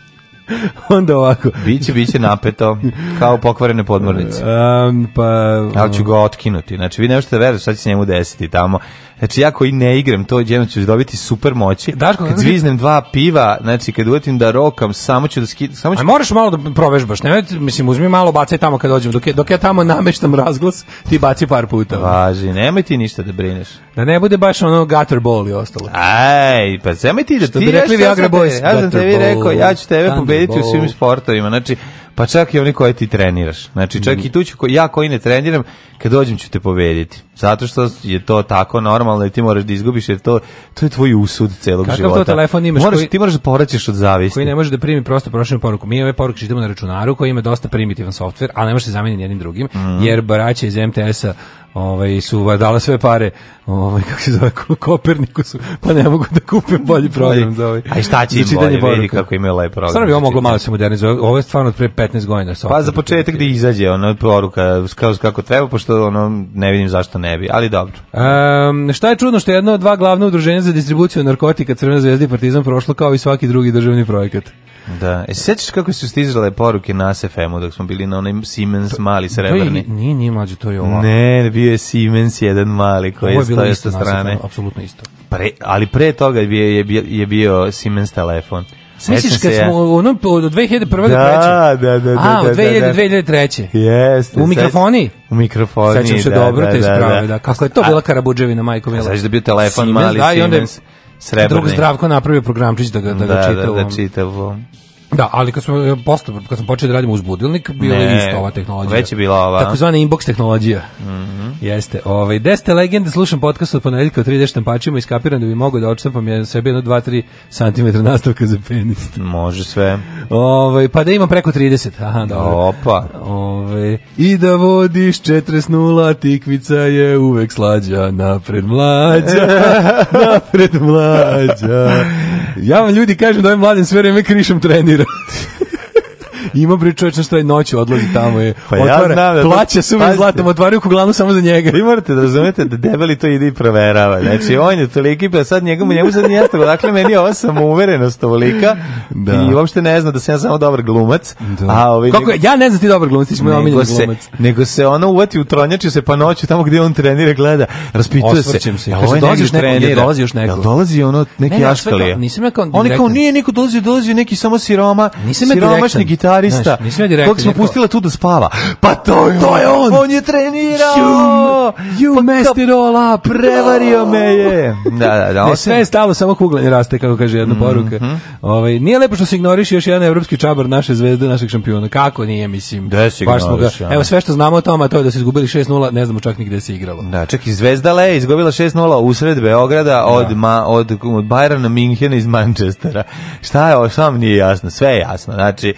Onda ovako. Biće, biće napeto, kao pokvarene podmornice. Um, pa... Um. Ali ću ga um, otkinuti. Znači, vi ne možete veriti šta će se njemu desiti tamo. Znači, ja koji ne igram to, jedno ću dobiti super moći. Daško, kad zviznem dva piva, znači, kad uvetim da rokam, samo ću da skidam. Samo ću... A moraš malo da provežbaš, ne? Mislim, uzmi malo, bacaj tamo kad dođem. Dok, je, dok ja tamo nameštam razglas, ti baci par puta. Važi, nemoj ti ništa da brineš. Da ne bude baš ono gutter ball i ostalo. Aj, pa zemaj ti da Što ti... Što bi rekli Viagra Boys. Ja sam tebi rekao, ja ću tebe pobediti u svim sportovima. Znači, Pa čak i oni koje ti treniraš. Znači, čak mm. i tu ću, ja koji ne treniram, kad dođem ću te pobediti. Zato što je to tako normalno i ti moraš da izgubiš, jer to, to je tvoj usud celog Kakav života. Kakav to telefon imaš? Moraš, koji, ti moraš da povraćaš od zavisti. Koji ne može da primi prosto prošljenu poruku. Mi ove poruke čitamo na računaru koji ima dosta primitivan softver, ali ne može se zameniti jednim drugim, mm. jer baraće iz MTS-a ovaj, su dala sve pare ovaj, kako se zove, Koperniku su, pa ne mogu da kupim bolji program za ovaj. A šta će im bolje, vidi kako imaju lep program. Stvarno bi ovo moglo malo se modernizovati, ovo je stvarno od pre 15 godina. Da Software. Pa za početak da izađe ono poruka kao kako treba, pošto ono ne vidim zašto ne bi, ali dobro. Um, šta je čudno što je jedno od dva glavna udruženja za distribuciju narkotika Crvena zvezda i Partizan prošlo kao i svaki drugi državni projekat. Da. E, sećaš kako su stizale poruke na SFM-u dok smo bili na onim Siemens mali srebrni? To je, nije, nije mlađe, to je ovo. Ne, bio bio je Siemens jedan mali koji je stoje sa strane. Da, apsolutno isto. Pre, ali pre toga je bio, je bio, je bio Siemens telefon. Misliš kad smo ja. ono od 2001. do 2003. Da, da, da, da. A, od 2000 do 2003. Jeste. U mikrofoni? U mikrofoni, Sećam da, se dobro, da, te isprave, da, da. da. Kako je to a, bila Karabuđevina, majko Mila? Sveći da bio telefon Siemens, mali da, Siemens. Srebrni. Drug Zdravko napravio programčić da ga, da ga da, čita da, u ovom. Da, da, čita u da ovom. Da, ali kad smo posle kad smo počeli da radimo uz budilnik, bila je isto ova tehnologija. Već je bila ova. Takozvana inbox tehnologija. Mm Jeste. Ovaj deste legende slušam podcast od ponedeljka od 30 štampačima iskapiram da bi mogao da odštampam je sebi jedno 2 3 cm nastavka za penis. Može sve. Ovaj pa da ima preko 30. Aha, dobro. Opa. Ovaj i da vodiš 40 tikvica je uvek slađa, napred mlađa. napred mlađa. Ja vam ljudi kažem da ovaj mladen sve vreme krišom trenira. Ima bre čovjek što je noću odlazi tamo je. Pa otvara, ja znam da, plaća su mi zlatom, otvaraju kuglavnu samo za njega. Vi morate da razumete da debeli to ide i proverava. Znači on je toliki pa sad njemu njemu sad nije jasno dakle meni ova samouverenost ovolika da. i uopšte ne zna da sam ja samo dobar glumac. Da. A ovaj Kako nego, ja ne znam da ti dobar glumac, ti smo moj omiljeni glumac. Nego se ona uvati u tronjači se pa noću tamo gde on trenira gleda, raspituje Osvrćem se. Ja, kaže ovaj dolazi još dolazi još neko. dolazi ono neki ne, ne, Nisam ja kao Oni kao nije niko dolazi, dolazi neki samo siroma. Nisam siromašni gitarista. Znaš, kog smo pustila tu da spava. Pa to je, to je on. On je trenirao. You, you pa it all up. Prevario me je. Da, da, da. Ne, sve je stalo, samo kuglanje raste, kako kaže jedna mhm. poruka. Mm -hmm. Ovaj, nije lepo što se ignoriš još jedan evropski čabar naše zvezde, našeg šampiona. Kako nije, mislim. Da se ignoriš. Ga, evo sve što znamo o tome, a to je da su izgubili 6-0, ne znamo čak ni gde se igralo. Da, čak i Zvezda Le izgubila 6-0 usred Beograda da. od, da. ma, od, od Bayerna Minhena iz Manchestera. Šta je ovo, sam nije jasno? Sve je jasno. Znači,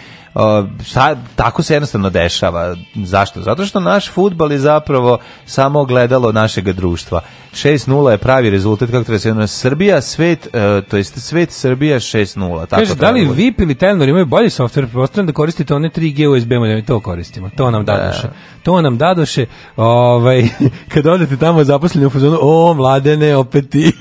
šta, tako se jednostavno dešava. Zašto? Zato što naš futbal je zapravo samo gledalo našeg društva. 6-0 je pravi rezultat kako treba se na Srbija svet uh, to jest svet Srbija 6-0 tako Kaže, da li bude. VIP ili Telnor imaju bolji softver pretpostavljam da koristite one 3G USB modem da to koristimo to nam da. dadoše da. to nam dadoše ovaj kad odete tamo zaposleni u fazonu o mladene opet ti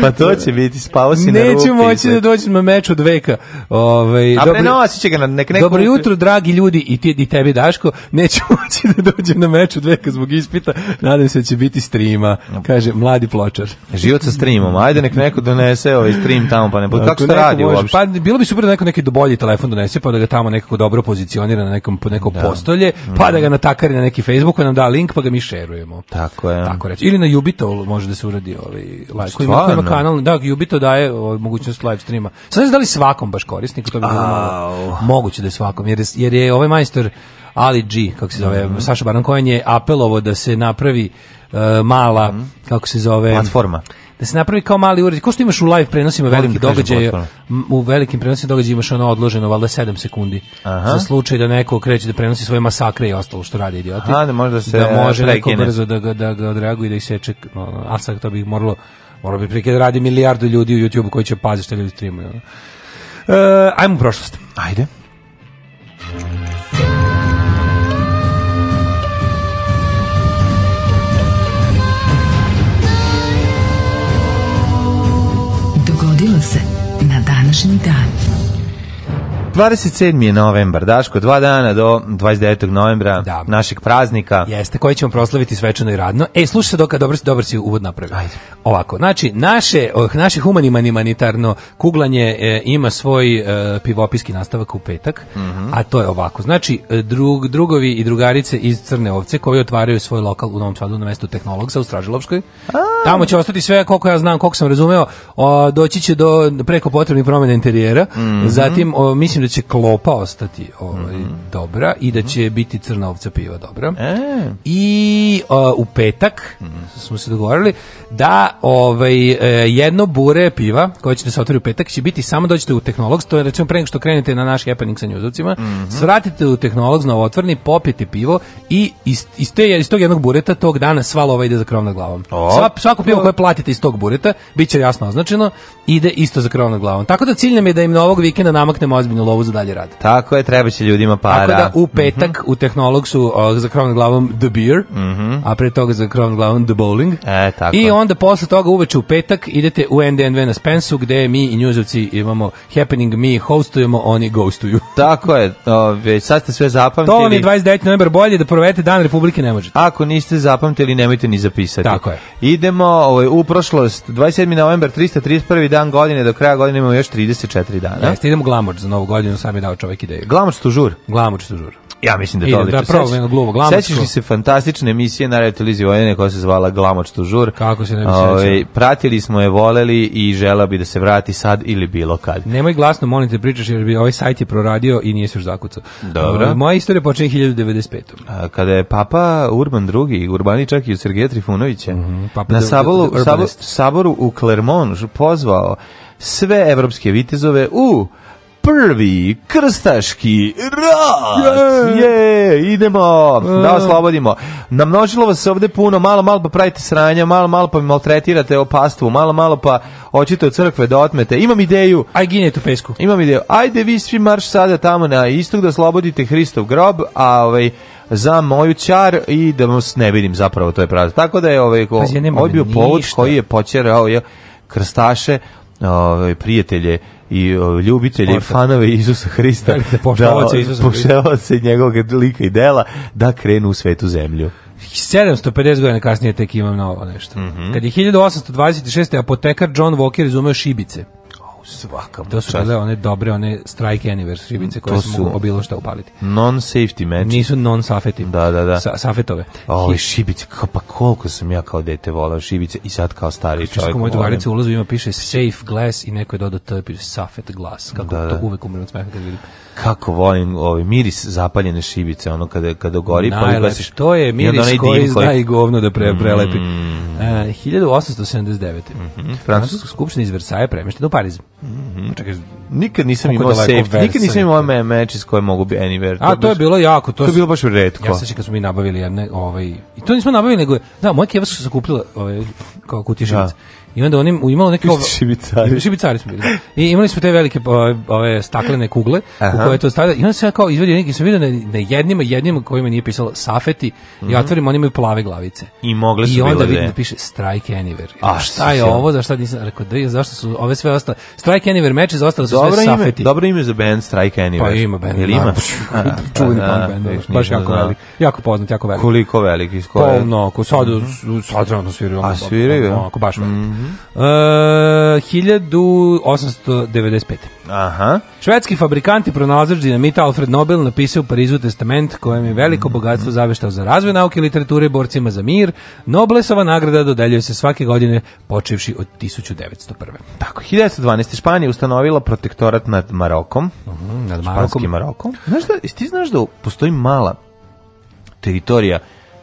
pa to će biti, spao si Neću na Neću moći da znači. dođem na meč od veka. Ove, ovaj, A prenosit će ga na nek, neko... Dobro jutro, dragi ljudi, i, ti, i tebi, Daško. Neću moći da dođem na meč od veka zbog ispita. Nadam se da će biti streama, kaže mladi pločar. Život sa streamom. Ajde, nek neko donese ovaj stream tamo, pa ne... Pa kako Ako se radi može, uopšte? Pa bilo bi super da neko neki bolji telefon donese, pa da ga tamo nekako dobro pozicionira na nekom, neko da. postolje, pa da ga mhm. natakari na neki Facebook, pa nam da link, pa ga mi šerujemo. Tako je. Tako reći. Ili na Jubitol može da se uradi ovaj live koji ima, ima kanal, da Jubitol daje ovaj, mogućnost live streama. Sad ne da li svakom baš korisniku to bi bilo malo moguće da je svakom jer je, jer je ovaj majstor Ali G, kako se zove, mm -hmm. Saša Barankojan je apelovo da se napravi uh, mala, mm -hmm. kako se zove... Platforma da se napravi kao mali uređaj. Ko što imaš u live prenosima velikih događaja, u velikim prenosima događaja imaš ono odloženo valjda 7 sekundi. Aha. Za slučaj da neko kreće da prenosi svoje masakre i ostalo što radi idioti. Aha, da može da se da može neko brzo da ga da ga odreaguje da ih seče. No, a sad to bi moralo moralo bi da radi milijardu ljudi u YouTubeu koji će paziti šta ljudi streamuju. Uh, ajmo u prošlost. Ajde. 真的。27. je novembar, Daško, dva dana do 29. novembra da. našeg praznika. Jeste, koji ćemo proslaviti svečano i radno. E, slušaj se doka, dobro, dobro si uvod napravio. Ajde. Ovako, znači, naše, oh, naše humanitarno kuglanje e, ima svoj e, pivopiski nastavak u petak, mm -hmm. a to je ovako. Znači, e, drug, drugovi i drugarice iz Crne ovce koji otvaraju svoj lokal u Novom Sadu na mestu tehnologsa u Stražilovskoj. Tamo će ostati sve, koliko ja znam, koliko sam razumeo, o, doći će do preko potrebnih promjena interijera. Mm -hmm. Zatim, o, mislim da da će klopa ostati ovaj, mm -hmm. dobra i da mhm. će mm -hmm. biti crna ovca piva dobra. E. I o, u petak mm -hmm. smo se dogovorili da ovaj, e, jedno bure piva koje će da se otvori u petak će biti samo dođete u Technologs, to je recimo pre nego što krenete na naš happening sa njuzovcima, mhm. svratite u Technologs novotvorni, popijete pivo i iz, iz, te, iz tog jednog bureta tog dana sva lova ide za krov nad glavom. Sva, svako pivo koje platite iz tog bureta, biće jasno označeno, ide isto za krov nad glavom. Tako da cilj nam je da im na ovog vikenda namaknemo ozbiljnu lovu lovu za dalje rad. Tako je, treba će ljudima para. Tako da u mhm. petak mm -hmm. u tehnolog su uh, za krovnom glavom The Beer, mm -hmm. a pre toga za krovnom glavom The Bowling. E, tako. I onda posle toga uveče u petak idete u NDNV na Spensu gde mi i njuzovci imamo happening, mi hostujemo, oni ghostuju. tako je, već sad ste sve zapamtili. To je 29. novembar bolje da provedete dan Republike ne možete. Ako niste zapamtili, nemojte ni zapisati. Tako je. Idemo ovaj, u prošlost, 27. novembar, 331. dan godine, do kraja godine imamo još 34 dana. Jeste, idemo glamoč za novu godinu Napoljenu sam je dao čovjek ideju. Glamoč tužur. Glamoč tužur. Ja mislim da je to odlično. Da, pravo, gluvo, glamoč Sećaš li se fantastične emisije na televiziji Vojene koja se zvala Glamoč tužur? Kako se ne bi Ove, ovaj, Pratili smo je, voleli i žela bi da se vrati sad ili bilo kad. Nemoj glasno, molim te, pričaš jer bi ovaj sajt je proradio i nije se još zakucao. Dobro. Ove, ovaj, moja istorija počinje 1995. A, kada je papa Urban II, Urbaničak i Sergeja Trifunovića, mm -hmm, na sabolu, saboru u Clermont pozvao sve evropske vitezove u prvi krstaški rat. Je, yeah. yeah, idemo, e. da oslobodimo. Namnožilo vas se ovde puno, malo malo pa pravite sranja, malo malo pa maltretirate opastvu, malo malo pa hoćete od crkve da otmete. Imam ideju. Aj gine tu pesku. Imam ideju. Ajde vi svi marš sada tamo na istog da oslobodite Hristov grob, a ovaj za moju čar i da vas ne vidim zapravo to je pravo. Tako da je ovaj ko, pa, ovaj bio povod koji je počerao je krstaše ovaj prijatelje i ovaj, ljubitelje i fanove Isusa Hrista, da, da poštovaoce da, Isusa poštovaoce njegovog lika i dela da krenu u svetu zemlju. 750 godina kasnije tek imam novo nešto. Mm -hmm. Kad je 1826. apotekar John Walker izumeo šibice, Svaka To su bile one dobre, one strike anniversary ribice mm, koje su mogao bilo šta upaliti. Non-safety meč. Nisu non-safety. Da, da, da. Sa, safetove. O, šibice, pa koliko sam ja kao dete volao šibice i sad kao stari čovjek. Kako moje drugarice ulazu ima piše safe glass i neko je dodao to piše safet glass. Kako da, da. to uvek umiram od smeha kad vidim kako volim ovaj miris zapaljene šibice, ono kada kada gori Najlepši, pa uklasiš. To je miris i koji zna i govno da pre, prelepi. Mm. Uh, 1879. Mm -hmm. Francuska skupština iz Versaja premeštena u Pariz. Mm Čekaj, nikad nisam imao safe, nikad nisam imao me meč iz koje mogu bi anywhere. To A to je bilo jako, to, to je bilo baš retko. Ja se kad smo mi nabavili jedne, ovaj i to nismo nabavili nego da, moja keva su sakupila ovaj kako kutišice. Da. I onda oni imalo neke šibicari. Šibicari smo bili. I imali smo te velike ove, ove staklene kugle Aha. u koje to stavlja. I onda se ja kao izvadio neki sam vidio na, na jednima jednima kojima nije pisalo safeti. Mm -hmm. I mhm. otvorim oni imaju plave glavice. I mogle su I onda vidim da piše strike anywhere. A šta je ovo? Zašto nisam rekao da zašto su ove sve ostale? Strike anywhere meče za ostale su dobro sve ime, safeti. Dobro ime za band Strike anywhere. Pa ima band. Ili ima? Čuveni pa, punk da, band. Baš da jako velik. Jako poznat, jako velik. Koliko velik? Iz koje? Pa, no, ko sad, mhm. sad sviraju. A sviraju? Ako baš velik. Mhm uh, 1895. Aha. Švedski fabrikant i pronalazač dinamita Alfred Nobel napisao u Parizu testament kojem je veliko mhm. bogatstvo zaveštao za razvoj nauke i literature borcima za mir. Noblesova nagrada dodeljuje se svake godine počevši od 1901. Tako, 1912. Španija ustanovila protektorat nad Marokom. Uh mhm, -huh, nad Marokom. Španskim Marokom. Znaš da, ti znaš da postoji mala teritorija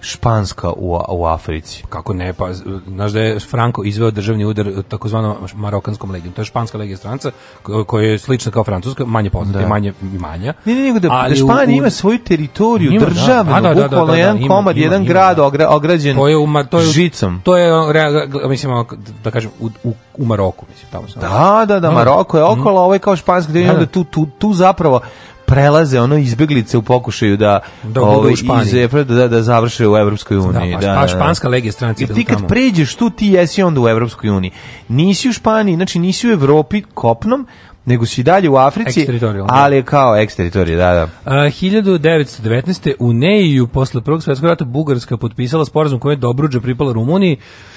španska u, u Africi. Pa kako ne, pa znaš da je Franco izveo državni udar takozvanom marokanskom legijom. To je španska legija stranca koja je slična kao francuska, manje poznata, da. manje manja. Ne, ne, nego da, ali da Španija u, ima svoju teritoriju ima, da. državnu, da, da, da, bukvalno jedan ima, komad, ima, jedan ima, grad ogra, ograđen to je u, to je, žicom. To je, mislim, da kažem, u, u, u Maroku, mislim, tamo sam. Da, da, da, Maroko je mm. okolo, mm. ovo je kao španska, da, da. tu, tu, tu zapravo prelaze ono izbeglice u pokušaju da da ovaj, iz u da, da završe u Evropskoj da, uniji. Pa da, pa, da, pa španska legija stranci I da ti kad tamo. pređeš tu ti jesi onda u Evropskoj uniji. Nisi u Španiji, znači nisi u Evropi kopnom, nego si dalje u Africi, ali kao eksteritorij, da, da. A, 1919. u Neiju posle Prvog svetskog rata Bugarska potpisala sporazum kojim je Dobruđa pripala Rumuniji.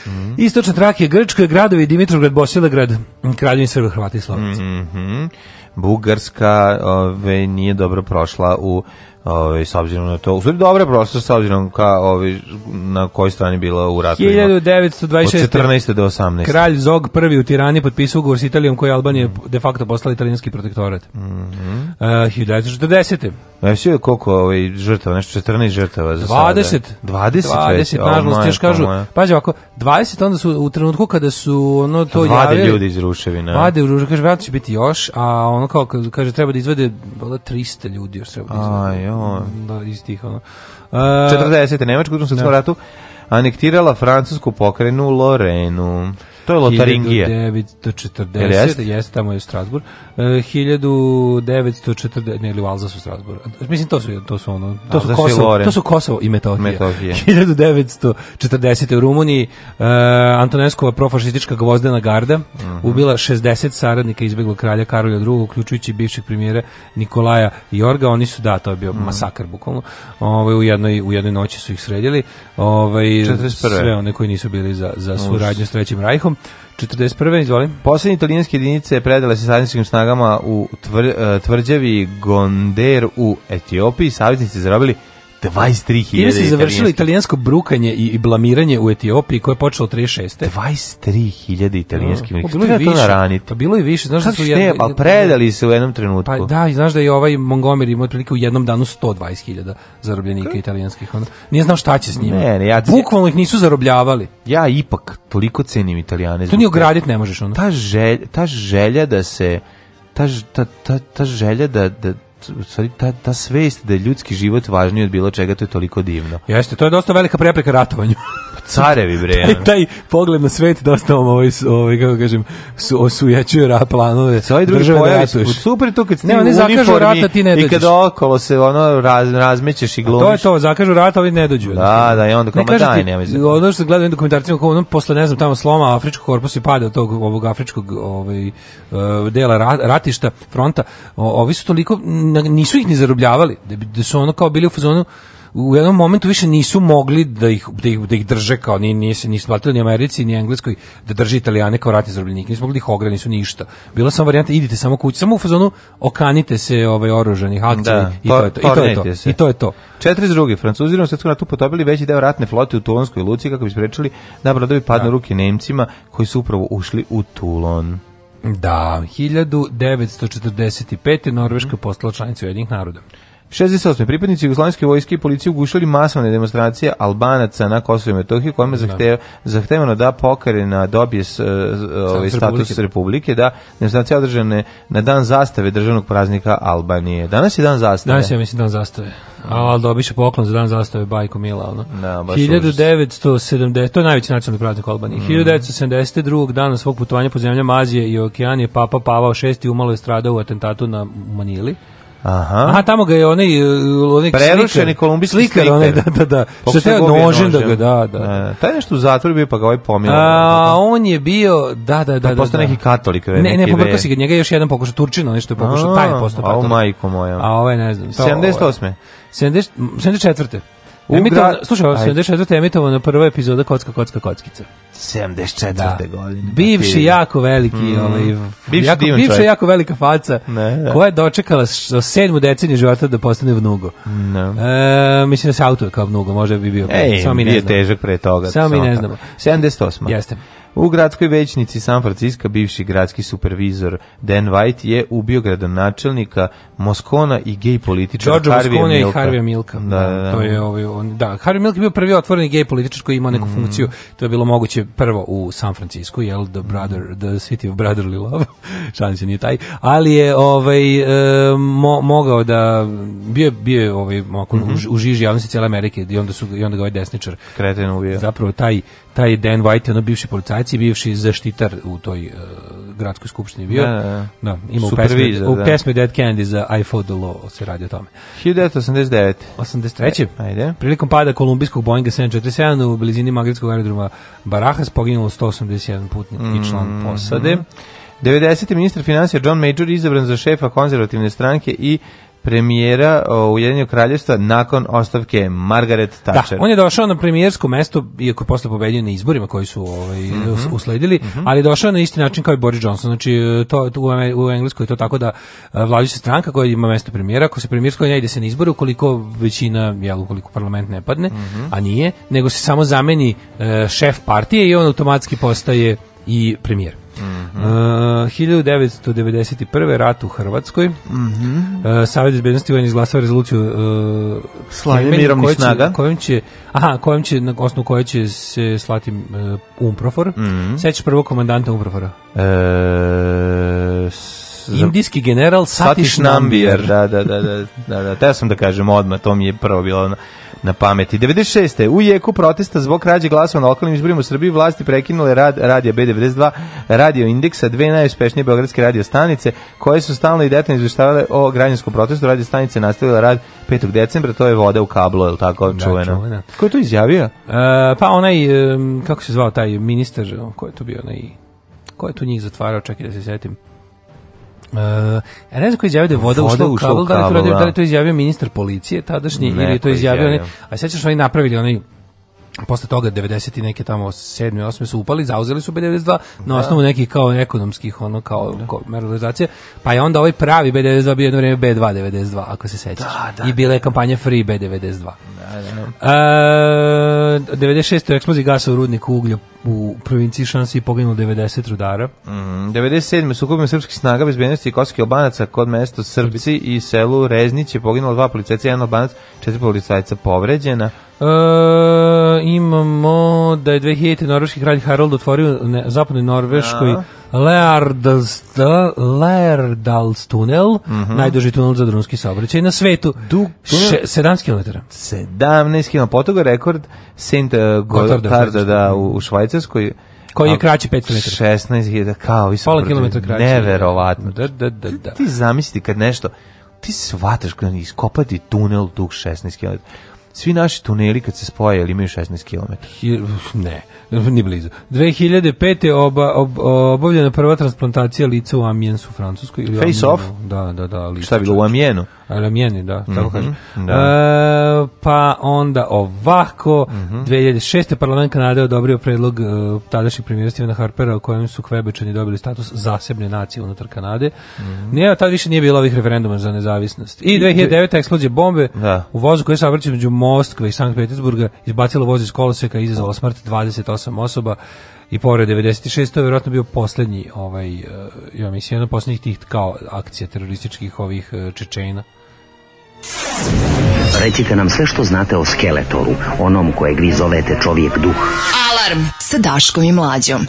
Mm -hmm. Istočna Trakija, Grčka, gradovi Dimitrovgrad, Bosilegrad, kraljevina Srba, Hrvata i Slovaca. Mm -hmm. Bugarska ove, nije dobro prošla u ovaj s obzirom na to. Uzori dobre prosto s obzirom ka ovaj na kojoj strani bila u ratu. 1926 od 14. do 18. Kralj Zog prvi u Tirani potpisao ugovor s Italijom koji Albanije mm. de facto postala italijanski protektorat. Mhm. Uh, 1940. Znači sve koliko ovaj žrtava, nešto 14 žrtava za 20. Sada. 20. 20, već, nažalost, još kažu. Pazi ovako, 20 onda su u trenutku kada su ono to javili. Vade ljudi iz ruševina. Vade u ruševina, kaže, će biti još, a ono kao kaže treba da izvede 300 ljudi još treba da izvede je on. Da, iz tih, ono. Uh, 40. Nemačku u drugom svetskom da. ratu anektirala francusku pokrenu Lorenu. To je Lotaringija. 1940, Jel jeste? tamo je u Uh, 1940, ne, ili u Alzasu Strasbur. Mislim, to su, to su ono, to Alzas su, Kosovo, to su Kosovo i Metohija. Metohija. 1940. u Rumuniji uh, Antoneskova profašistička gvozdena garda uh mhm. -huh. ubila 60 saradnika izbeglog kralja Karolja II, uključujući bivšeg premijera Nikolaja Jorga. Oni su, da, to je bio uh mhm. -huh. masakar, bukvalno. Ovaj, u, jednoj, u jednoj noći su ih sredili. Ovaj, sve one koji nisu bili za, za suradnju s Trećim rajhom. 41. izvolim. Poslednje italijanske jedinice predale se savezničkim snagama u tvr, e, tvrđavi Gonder u Etiopiji. Saveznici zarobili 23.000 Time se završilo italijansko brukanje i, blamiranje u Etiopiji koje je počelo 36. 23.000 italijanskih no, vojnika. Pa, pa bilo je više. Naraniti? Da pa bilo je više. Znaš da Kako da su šte, ali predali se u jednom trenutku. Pa da, i znaš da je ovaj Montgomery imao otprilike u jednom danu 120.000 zarobljenika K? italijanskih. Ono, nije znao šta će s njima. Ne, ne, ja te... Bukvalno ih nisu zarobljavali. Ja ipak toliko cenim italijane. To ni ogradit ne možeš. Ono. Ta, želja, ta želja da se ta, ta, ta, ta želja da, da, ta, ta svest da je ljudski život važniji od bilo čega, to je toliko divno. Jeste, to je dosta velika prepreka ratovanju. Carevi bre. taj, taj pogled na svet dosta ovo ovaj, ovaj kako kažem su osujećuje ra planove. Sve drugi da pojavi da super to kad ne, oni zakažu rata ti ne dođeš. I kad okolo se ono raz, razmećeš i glomiš. To je to, zakažu rata, ali ne dođu. Da, da, i onda kao ma daj, nema izgleda. Ono što gledam dokumentarcima kao ono posle ne znam tamo sloma afričkog korpusa i pada tog ovog afričkog ovaj eh, dela ratišta fronta, o, ovi su toliko nisu ih ni zarobljavali, da, da su ono kao bili u fazonu u jednom momentu više nisu mogli da ih, da ih, da ih drže kao ni nije se ni smatrali ni Americi ni Engleskoj da drži Italijane kao ratni zarobljenike. Nisu mogli da ih ogre, nisu ništa. Bila sam varijanta idite samo kući, samo u fazonu okanite se ovaj oružanih akcija da, i, to je to, i to je to. Se. I to je to. Četiri 42. Francuzi u svetskom ratu potopili veći deo ratne flote u Tulonskoj luci kako bi sprečili da brodovi padnu da. ruke Nemcima koji su upravo ušli u Tulon. Da, 1945. Norveška postala članica Ujedinih naroda. 68. Pripadnici Jugoslavijske vojske i policije ugušili masovne demonstracije Albanaca na Kosovo i Metohiji kojima je da. zahtevano da pokarena dobije s, e, ovaj, status Republike. Republike. Da, demonstracije održane na dan zastave državnog praznika Albanije. Danas je dan zastave. Danas je, mislim, dan zastave. Ali dobit da će poklon za dan zastave Bajko Mila. Ono. Da, baš 1970, to je najveći nacionalni praznik Albanije. Mm. 1972. dana svog putovanja po zemljama Azije i Okeanije Papa Pavao VI umalo je stradao u atentatu na Manili. Aha. Aha, tamo ga je onaj e, onaj prerušeni kolumbijski slikar, onaj da da da. Što te da nožem da ga da, da da. E, taj nešto u zatvoru bio pa ga ovaj pomilovao. A on je bio da da da. Pa da, postao neki katolik, ne, ne, ne, pobrkao si ga, njega još jedan pokušao Turčina, nešto je pokušao taj postao. A, o majko moja. A ovaj ne znam. 78. 70 74. Emitovano, gra... slušaj, 74. je emitovana prva epizoda Kocka, Kocka, Kockica. 74. Da. godine. Pa bivši jako veliki, mm. ovaj, bivši jako, bivša čovjek. jako velika faca, ne, ne. koja je dočekala sedmu deceniju života da postane vnugo. Ne. E, mislim da se auto je kao vnugo, možda bi bio. Ej, samo mi ne bio znamo. težak pre toga. Samo mi ne znamo. 78. Jeste. U gradskoj većnici San Francisco bivši gradski supervizor Dan White je ubio gradonačelnika Moskona i gej političara Harvey Milka. i Harvey Milka. Da, da, da, da. To je ovaj on, da, Harvey Milka je bio prvi otvoreni gej političar koji ima neku mm. funkciju. To je bilo moguće prvo u San Francisku, jel the brother the city of brotherly love. Šanse nije taj, ali je ovaj mo, mogao da bio bio ovaj mm -hmm. u, u žiži javnosti cijele Amerike i onda su i onda ga ovaj desničar kreten ubio. Zapravo taj taj Dan White, ono bivši policajci, bivši zaštitar u toj uh, gradskoj skupštini bio. Da, da, da, da. ima u pesmi, da. u pesmi Dead Candy za I Fought the Law se radi o tome. 1989. 83. Ajde. Prilikom pada kolumbijskog Boeinga 747 u blizini magritskog aerodroma Barajas poginulo 181 putnik mm, i član mhm. posade. 90. ministar financija John Major izabran za šefa konzervativne stranke i premijera Ujedinjenog kraljevstva nakon ostavke Margaret da, Thatcher. Da, on je došao na premijersko mesto, iako je posle pobedio na izborima koji su ovaj, mm -hmm. usledili, mm -hmm. ali došao na isti način kao i Boris Johnson. Znači, to, to u Engleskoj je to tako da e, vladajuća stranka koja ima mesto premijera, ako se premijersko ne ide se na izbore, ukoliko većina, jel, ukoliko parlament ne padne, mm -hmm. a nije, nego se samo zameni e, šef partije i on automatski postaje i premijer. Mhm. uh, 1991. rat u Hrvatskoj. Mm -hmm. uh, Savjet bezbednosti UN izglasao rezoluciju uh, slanje mirovnih snaga. Kojom će, aha, kojom će, na osnovu koje će se slati uh, Umprofor. Mm -hmm. Sećaš prvog komandanta Umprofora? E, indijski general Satish, Satish Nambiar. Da, da, da, da, da, da, da, sam da kažem odmah, to mi je prvo bilo ono na pameti. 96. U jeku protesta zbog krađe glasova na lokalnim izborima u Srbiji vlasti prekinule rad radija B92, radio indeksa, dve najuspešnije beogradske radio stanice koje su stalno i detaljno izveštavale o građanskom protestu. Radio stanice nastavila rad 5. decembra, to je voda u kablo, je li tako da, čuvena? Ko je to izjavio? E, pa onaj, e, kako se zvao taj ministar, ko je to bio onaj, ko je tu njih zatvarao, čekaj da se setim. Uh, e, ja ne znam ko je izjavio da je voda, voda ušla u kabel, da li, to, da li da da. to izjavio ministar policije tadašnji ne, ili je to izjavio, pa izjavio. Ne, a sad sećaš oni napravili oni posle toga 90 i neke tamo 7 i 8 su upali, zauzeli su B92 na da. osnovu nekih kao ekonomskih ono kao, kao merilizacija, pa je onda ovaj pravi B92 bio jedno vrijeme B292 ako se sećaš. Da, da. I bila je kampanja Free B92. Da, da. 96. eksplozija gasa u rudniku uglja u provinciji Šansi poginulo 90 rudara. Mm, 97. sukobima srpskih snaga bezbednosti i kosovskih albanaca kod mesta Srbci i selu Reznić je poginulo dva policajca, jedan albanac, četiri policajca povređena. E, imamo da je 2000. norveški kralj Harold otvorio na zapadnoj Norveškoj ja da. Leardalst, Leardalstunel, mm -hmm. najduži tunel za drumski saobraćaj na svetu. Dug, še, 17 km. 17 km, potoga rekord Saint eh, Gotthard da, u, u Švajcarskoj koji je kraći 500 metara. 16.000 kao i pola kilometra kraći. Neverovatno. Da, da, da, da. Ti, ti zamisli kad nešto ti shvataš kad iskopati tunel dug 16 km Svi naši tuneli kad se spoje ili imaju 16 km. Hi, ne, ni blizu. 2005. Oba, ob, obavljena prva transplantacija lica u Amijensu, u Francuskoj. Ili Face Amijenu, off? Da, da, da. Lica, Šta je bilo u Amiensu? Amijeni, da, tako mm -hmm, kažem. Da. E, pa onda ovako, mm -hmm. 2006. parlament Kanade odobrio predlog uh, tadašnjeg premijera Stevena Harpera u kojem su kvebečani dobili status zasebne nacije unutar Kanade. Mm -hmm. Nije, tad više nije bilo ovih referenduma za nezavisnost. I 2009. eksplozije bombe da. u vozu koji se obraćaju među Moskve i Sankt Petersburga izbacilo voz iz koloseka i izazvalo smrt 28 osoba i pored 96 to je vjerojatno bio poslednji ovaj e, ja mislim jedno poslednjih tih kao akcija terorističkih ovih e, Čečena. Recite nam sve što znate o Skeletoru, onom kojeg vi zovete čovjek duh. Alarm sa Daškom i Mlađom.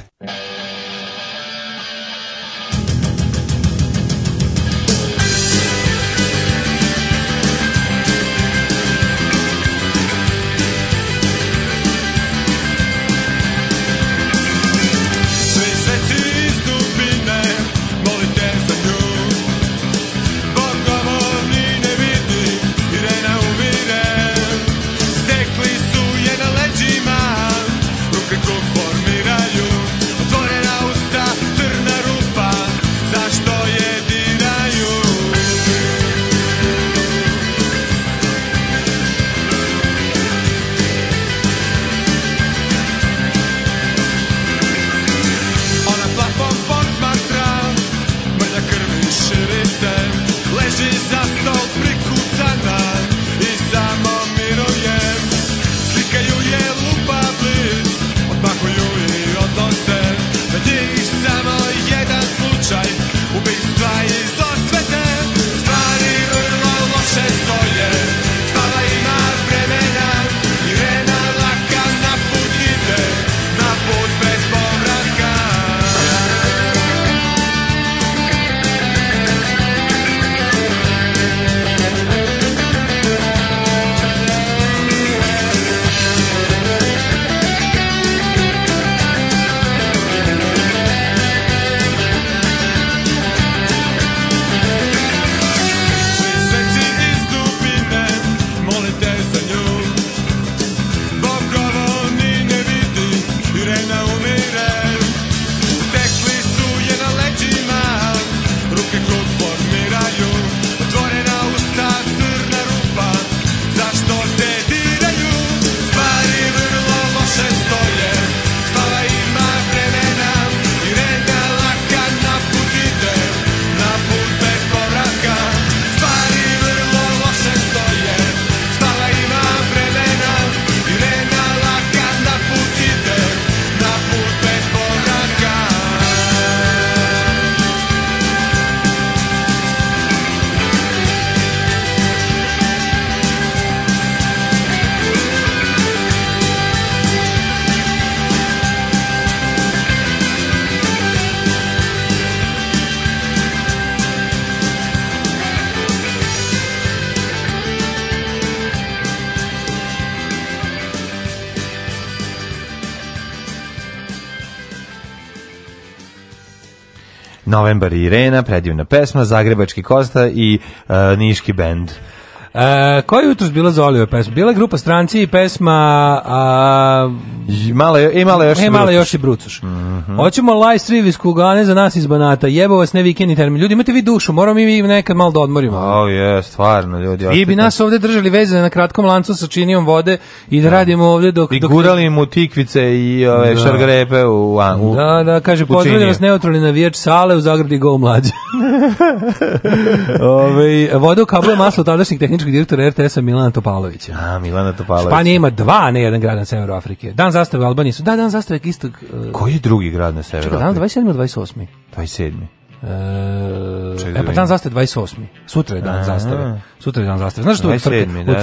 Novembar i Irena, predivna pesma, Zagrebački Kosta i uh, Niški bend. Uh, e, koja je jutros bila za Olive pesma? Bila grupa Stranci i pesma... A... I mala, i mala još, e, mala još i Brucuš. Mm -hmm. Hoćemo live stream iz Kugane za nas iz Banata. Jebo vas ne vikend termin. Ljudi, imate vi dušu, moramo mi nekad malo da odmorimo. O, oh, je, stvarno, ljudi. Vi bi nas ovde držali vezane na kratkom lancu sa činijom vode i da, da. radimo ovde dok... I dok... gurali mu tikvice i ove da. šargrepe u, u... Da, da, kaže, pozdravljam vas na navijač sale u Zagradi Go mlađe. Ove, voda u kablu je maslo tadašnjeg tehničkog direktora RTS-a Milana Topalovića. A, Milana Topalovića. Španija ima dva, ne jedan grad na severu Afrike. Dan zastave Albanije su, da, dan zastave istog... Uh, e, Koji je drugi grad na severu Čekaj, dan 27. 28. 27. E, e, pa da dan zastave 28. Sutra je dan zastave. Sutra je dan zastave. Znaš što od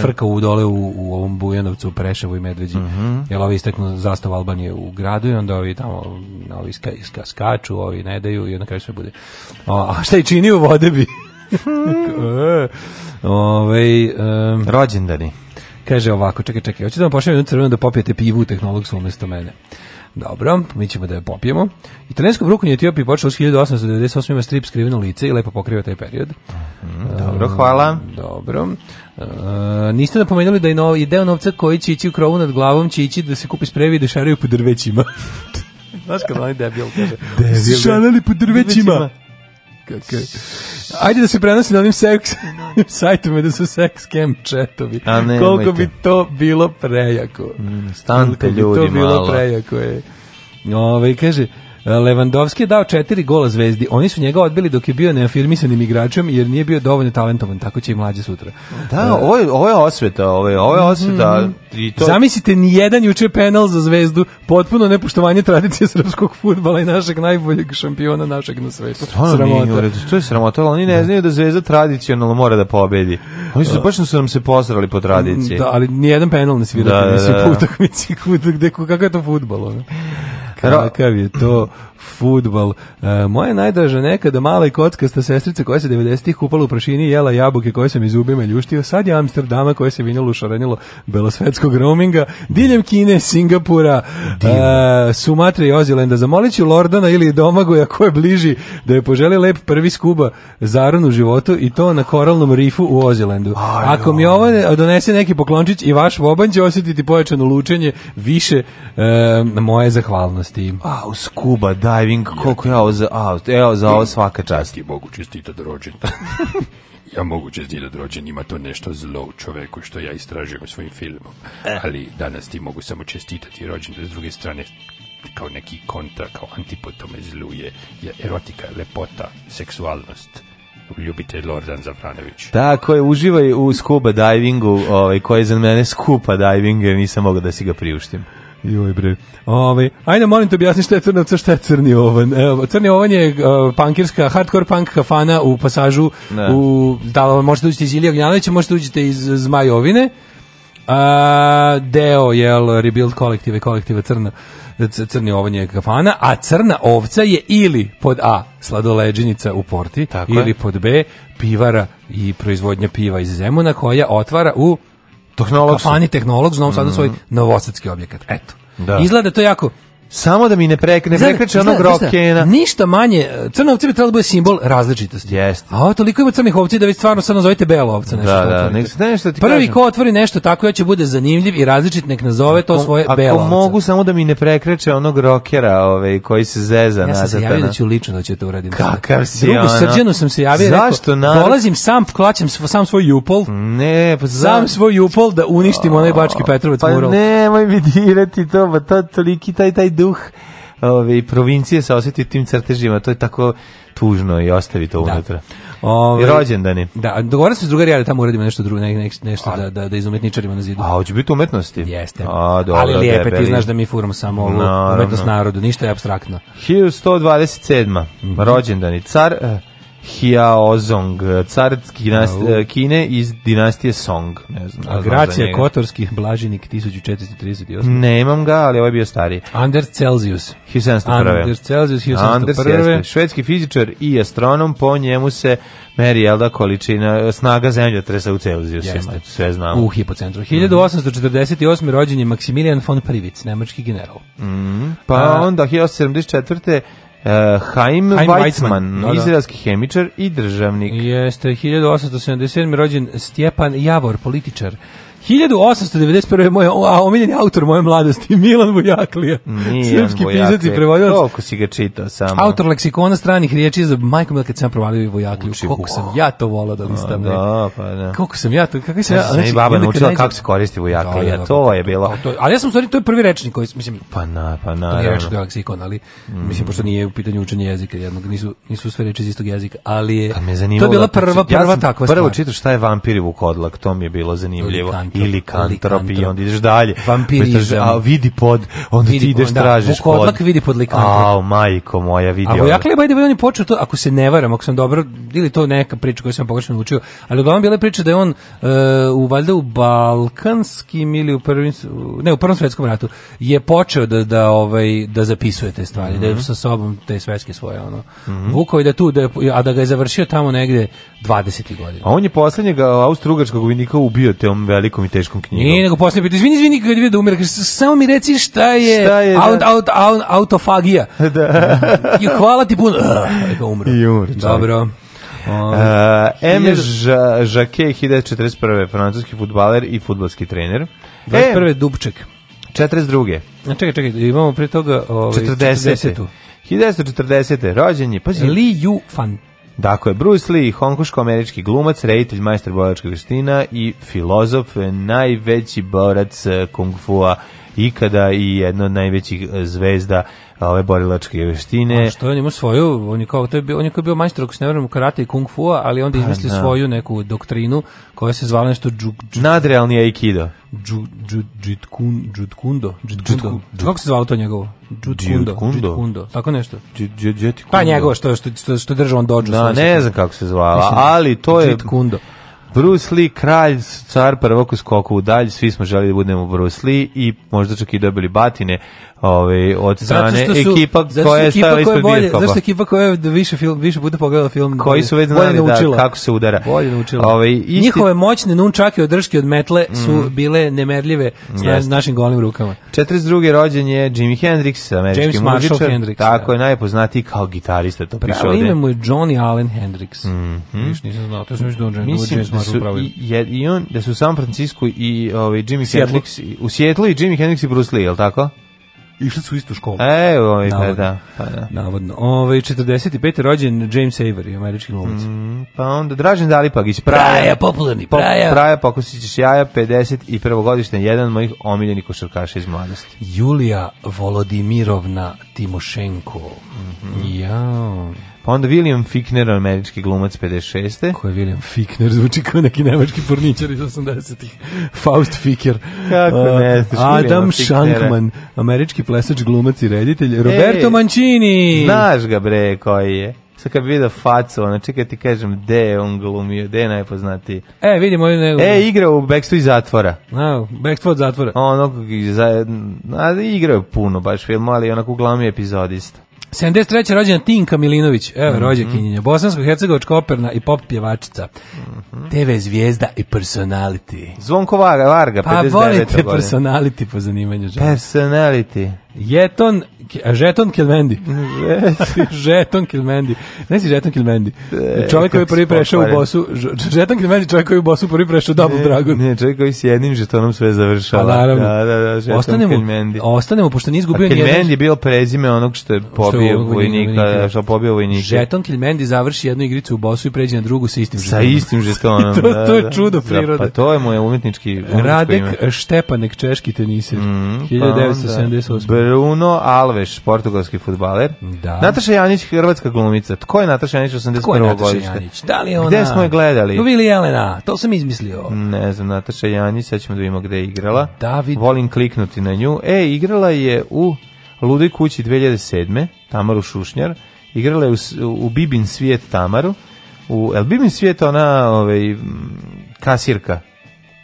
frka, da. od u dole u, u ovom Bujanovcu, u Preševu i Medveđi, uh mhm. -huh. jer ovi isteknu zastav Albanije u gradu i onda ovi tamo ovi ska, ska, skaču, ovi ne daju i onda kraju sve bude. O, a šta je čini u vode bi? Ove, um, Rođendani. Kaže ovako, čekaj, čekaj, hoćete da vam pošaljem jednu crvenu da popijete pivu u tehnologsu umesto mene. Dobro, mi ćemo da je popijemo. Italijansko brukanje u Etiopiji počelo s 1898. ima strip skriveno lice i lepo pokriva taj period. Mm, dobro, hvala. Um, dobro. Uh, niste napomenuli da je, no, deo novca koji će ići u krovu nad glavom će ići da se kupi sprevi i da šaraju po drvećima. Znaš kad oni debil kaže? Debil. Šarali po drvećima. Ajde da se prenosi na ovim seks sajtima da su seks cam chatovi. Koliko bi to bilo prejako. Mm, stante ljudi malo. Koliko bi to bilo prejako je. Ove, ovaj, kaže, Levandovski je dao četiri gola zvezdi. Oni su njega odbili dok je bio neafirmisanim igračem jer nije bio dovoljno talentovan, tako će i mlađe sutra. Da, ovo je, ovo je osveta, ovo je, ovo je osveta. Mm -hmm. I to... Zamislite, nijedan juče penal za zvezdu, potpuno nepoštovanje tradicije srpskog futbala i našeg najboljeg šampiona našeg na svetu. Stvarno to je sramota, oni ne da. znaju da zvezda tradicionalno mora da pobedi. Oni su, da. baš su nam se posrali po tradiciji. Da, ali nijedan penal ne svira da, da, da. po utakmici, kako je to futbol, ono? kakav je to futbal. E, moja najdraža nekada mala i kockasta sestrica koja se 90-ih kupala u prašini jela jabuke koje sam iz zubima ljuštio. Sad je Amsterdama koje se vinilo ušarenilo belosvetskog roaminga. Diljem Kine, Singapura, e, Sumatra i Ozilenda. Zamolit ću Lordana ili Domaguja ko je bliži da je poželi lep prvi skuba zaron u životu i to na koralnom rifu u Ozilendu. Ako mi ovo donese neki poklončić i vaš voban će osjetiti pojačano lučenje više e, moje zahvalnosti časti. A, u scuba diving, koliko ja, za, a, evo, za ovo svaka čast. ti mogu čestitati rođen. ja mogu čestitati rođen, ima to nešto zlo u čoveku što ja istražujem u svojim filmom. Eh. Ali danas ti mogu samo čestitati rođen, s druge strane, kao neki kontra, kao antipotome tome zlu je, je erotika, lepota, seksualnost ljubite Lordan Zafranović. Tako da, je, uživaj u scuba divingu, ovaj, koji je za mene skupa diving, jer nisam mogao da si ga priuštim. Joj bre. Ovaj ajde molim te objasni šta je crno, šta je crni ovan. Evo, crni ovan je uh, e, pankirska hardcore punk kafana u pasažu ne. u da možete da ući iz Ilija Gnjanovića, možete da ući iz Zmajovine. A, deo je Rebuild kolektive, kolektiva Crna crni ovan je kafana, a crna ovca je ili pod A sladoleđenica u Porti Tako ili je. pod B pivara i proizvodnja piva iz Zemuna koja otvara u tehnolog kafani tehnolog, znam sada mhm. svoj novosadski objekat. Eto. Da. Izgleda da to jako Samo da mi ne prek ne prekreče onog rokena. Ništa manje, crna ovca bi trebala da bude simbol različitosti. Yes. A ovo toliko ima crnih ovci da vi stvarno sad nazovite bela ovca nešto. Da, da, nek se nešto ti Prvi kažem. ko otvori nešto tako ja će bude zanimljiv i različit nek nazove to ako, svoje ako bela. Ako mogu samo da mi ne prekreče onog rokera, ovaj koji se zeza ja na Ja sam javio da ću lično da će to uraditi. Kakav si Drugu, ona? srđanu sam se javio, Zašto rekao, nar... dolazim sam, klaćem sam svoj jupol. Ne, pa zam... sam svoj jupol da uništim onaj Bački Petrovac pa mural. Pa nemoj mi dirati to, pa to toliki taj taj duh ove, ovaj, provincije se oseti tim crtežima, to je tako tužno i ostavi to da. unutra. Ove, ovaj, I rođendani. Da, dogovara se s drugarija da tamo uradimo nešto drugo, ne, ne, nešto a, da, da, da iz umetničarima na zidu. A, hoće biti umetnosti? Jeste. A, dobro, Ali lijepe, ti znaš da mi furamo samo ovu no, umetnost no. narodu, ništa je abstraktno. 1127. Mm -hmm. Rođendani. Car... Uh, Hiaozong, car e, Kine iz dinastije Song. Ne znam, A Gracija Kotorski, blaženik 1438. Nemam ga, ali ovaj je bio stariji. Anders Celsius. 1701. Anders Celsius, 1701. Švedski fizičar i astronom, po njemu se meri jelda količina snaga zemljotresa u Celzijusima. Sve znamo. U hipocentru. 1848. rođen je Maximilian von Privitz, nemački general. Mm, pa A, onda 1874. Eh, Haim, Haim Weizmann, no, da, da. izraelski hemičar i državnik. Jeste, 1877. rođen Stjepan Javor, političar. 1891. moj omiljeni autor moje mladosti Milan Vujaklija. Srpski pisac i prevodilac. Koliko si ga čitao samo? Autor leksikona stranih riječi za Majko Mila kad sam provalio Vujakliju. Koliko sam ja to volao da listam. Da, pa da. Koliko sam ja to, kako sam ja, znači, baba naučila kako se koristi Vujaklija. Da, da, da, to pa je bilo. ali ja sam stvari to je prvi rečnik koji mislim pa na pa na. To je rečnik leksikon, ali mhm. mislim pošto nije u pitanju učenje jezika jednog, nisu nisu sve reči iz istog jezika, ali je to bila prva prva takva stvar. Prvo čitaš šta je vampir i vukodlak, to mi je bilo zanimljivo ili likantrop i onda ideš dalje. Vampirizam. A vidi pod, onda vidi, ti ideš onda, tražiš pod. Odlak vidi pod likantrop. Ao, majko moja, vidi. A ja kleba on je počeo to, ako se ne varam, ako sam dobro, ili to neka priča koju sam pogrešno učio, ali uglavnom bila je priča da je on uh, u valjda u balkanskim ili u prvim ne, u prvom svetskom ratu je počeo da da ovaj da zapisuje te stvari, mm -hmm. da je mhm. sa sobom te svetske svoje ono. Mm -hmm. Vukao da tu da je, a da ga je završio tamo negde 20. godine. A on je poslednjeg austrougarskog vojnika ubio te velikom i teškom knjigom. Nije, nego poslije pita, izvini, izvini, kad vidi da umire, kaže, samo mi reci šta je, šta je aut, da? aut, aut, autofagija. Da. I hvala ti puno. Ah, I umre. I umre. Dobro. Uh, M. Jacquet, 1941. francuski futbaler i futbalski trener. 21. E, Dubček. 42. čekaj, čekaj, imamo pre toga... Ovaj, 40. 40. 1940. Rođen je, pazi. Li Yu Fan Dakle, Bruce Lee, hongkoško-američki glumac, reditelj, majster bojačka Kristina i filozof, najveći borac e, kung fua ikada i jedna od najvećih e, zvezda e, ove borilačke veštine. On pa što je on imao svoju, on je kao, to je bio, on je kao bio majstor, ako se ne vrem, karate i kung fu ali onda pa izmislio da. svoju neku doktrinu koja se zvala nešto džuk... džuk Nadrealni aikido. Džu, džu, džitkundo. Kako se zvalo to njegovo? Jutkundo, Jutkundo, tako nešto. Kundo. Pa njegovo što što što, što držao on dodžu. Da, ne znam kako se zvala, ali to je Kundo. Bruce Lee, kralj, car prvog skoka u dalj, svi smo želi da budemo Bruce Lee i možda čak i dobili batine ovaj od strane su, ekipa koja je stajala ispred bolje, Zašto ekipa koja je više film više bude pogledala film koji su već znali da kako se udara. Bolje naučila. Ovaj isti... njihove moćne nunčake od drške od metle su mm. bile nemerljive s yes. našim golim rukama. 42. rođen je Jimi Hendrix, američki muzičar. Tako da. je najpoznatiji kao gitarista, to piše ovde. Ime mu je Johnny Allen Hendrix. Mm -hmm. Viš, nisam znao, to sam još dođe. Mislim da su, i, i on, da su u San Francisco i ovaj, Jimi Hendrix, u Sjetlu i Jimi Hendrix i Bruce Lee, je li tako? Išli su u istu školu. E, ovaj, pa da, pa da. Navodno. 45. Ovaj, rođen James Avery, američki glumac. Mm, pa onda Dražen Dalipagić, Praja. Praja, popularni, Praja. Praja, Pakusićić Jaja, 51. godišnje, jedan od mojih omiljenih košarkaša iz mladosti. Julija Volodimirovna Timošenko. Mm -hmm. Jao. Pa onda William Fickner, američki glumac 56. Ko je William Fickner? Zvuči kao neki nemački porničar iz 80-ih. Faust Ficker. Kako uh, ne? Adam Shankman, američki plesač, glumac i reditelj. Roberto Ej, Mancini! Znaš ga bre koji je. Sad kad bi vidio facu, ono, čekaj ti kažem, gde je on glumio, gde je najpoznatiji. E, vidimo je nego. E, igra u Backstreet zatvora. A, Backstreet zatvora. Ono, za, igrao je puno baš film, ali onako glavni epizodista. 73. rođena Tinka Milinović, evo mm -hmm. rođakinjenja, bosansko-hercegovačka operna i pop pjevačica, mm -hmm. TV zvijezda i personality. Zvonko Varga, Varga, pa, 59. Pa volite personality po zanimanju. Žena. Personality. Jeton, a žeton Kilmendi. žeton Kilmendi. Ne si žeton Kilmendi. E, čovjek koji prvi prešao u bosu, žeton Kilmendi čovjek koji u bosu prvi prešao Double Dragon. Ne, čovjek koji s jednim žetonom sve završava. Pa naravno. Da, da, da, žeton ostanemo, Kilmendi. Ostanemo, pošto nije izgubio nijedan. Kilmendi je bilo prezime onog što je pobio vojnika, što je pobio vojnika. Da, da, žeton Kilmendi završi jednu igricu u bosu i pređe na drugu sa istim žetonom. Sa istim žetonom. to, to je da, čudo prirode. Pa to je moj umetnički, umetnički Radek ime. Štepanek, češki teniser. Mm, 1978. Pa Bruno Alves, portugalski futbaler. Da. Nataša Janić, hrvatska glumica. Tko je Nataša Janić 81. godište? Da li ona? Gde smo je gledali? Bili Jelena, to sam izmislio. Ne znam, Nataša Janić, sad ćemo da vidimo gde je igrala. David. Volim kliknuti na nju. E, igrala je u Ludoj kući 2007. Tamaru Šušnjar. Igrala je u, u Bibin svijet Tamaru. U El Bibin svijet ona ovaj, kasirka.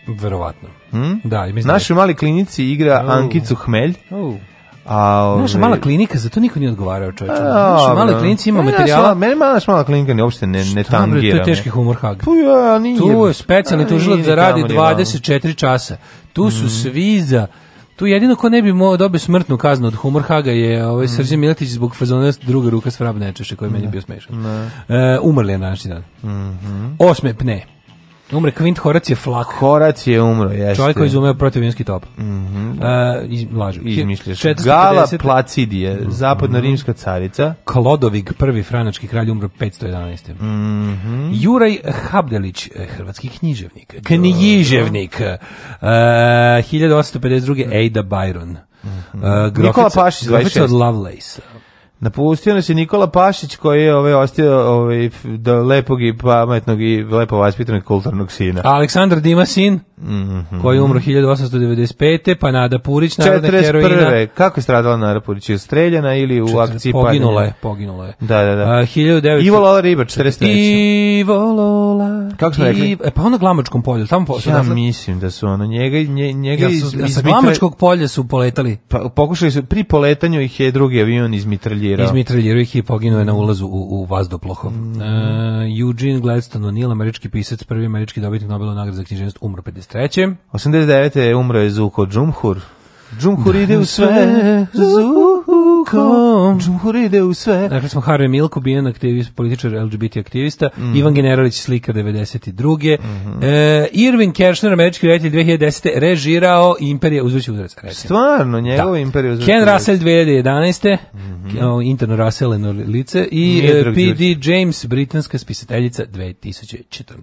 Verovatno. Hmm? Da, i mislim. Da Našoj mali klinici igra oh. Ankicu Hmelj. Oh. A, ove... Naša ovaj, mala klinika, za to niko nije odgovarao čovječe. Naša mala klinika ima materijala. Meni mala, mala klinika ne, uopšte ne, ne tangira. To je teški humor hag. Tu, ja, nije, tu je specijalni tužilac da radi 24 časa. Tu su mhm. svi za... Tu jedino ko ne bi mogao dobiti smrtnu kaznu od Humorhaga je ovaj mhm. Srđan Miletić zbog fazona druga ruka s vrab nečeše koji je meni bio smešan. Ne. E, umrli je na današnji dan. Mm -hmm. Osme pne. Umre Quint Horacije Flak. Horacije umro, jeste. Čovjek koji izumeo protivinski top. Mm -hmm. uh, Izmišljaš. Gala Placidije, mhm. zapadna rimska carica. Klodovig, prvi franački kralj, umro 511. Mm Juraj Habdelić, e, hrvatski književnik. Književnik. Uh, 1852. Ejda Byron. Mm -hmm. uh, grofica, Nikola Pašić, 26. Grofica od Lovelace. Napustio nas je Nikola Pašić koji je ovaj ostio ovaj do lepog i pametnog i lepo vaspitanog kulturnog sina. Aleksandar Dima sin, mm -hmm. koji je umro 1895. pa Nada Purić narodna heroina. Kako je stradala Nada Purić? Je streljana ili u 40, akciji poginula je, poginula je. Da, da, da. A, 1900 Ivo Lola Ribar 43. Ivo Lola. Kako smo rekli? E, pa ono Glamačkom polju, tamo po, Ja našla... mislim da su ono njega nje, njega ja su, iz, iz, iz Glamačkog polja su poletali. Pa pokušali su pri poletanju ih je drugi avion iz Mitralje izmitraljirao. Izmitraljirao ih i poginuo je na ulazu u, u vazdoplohov. Mm -hmm. uh, Eugene Gladstone O'Neill, američki pisac, prvi američki dobitnik Nobelove nagrade za književnost, umro 53. 89. je umro je Zuko Džumhur, Džumhur ide u sve, zvukom. Džumhur ide u sve. Dakle smo Harve Milko, bijen aktivist, političar, LGBT aktivista, mm. Ivan Generalić slika 92. Mm -hmm. e, Irvin Kershner, američki reditelj 2010. režirao Imperija uzvrći uzrac. Stvarno, njegova da. Imperija uzvrći Ken Russell 2011. Mm -hmm. interno raseleno lice i e, P.D. James, britanska spisateljica 2014.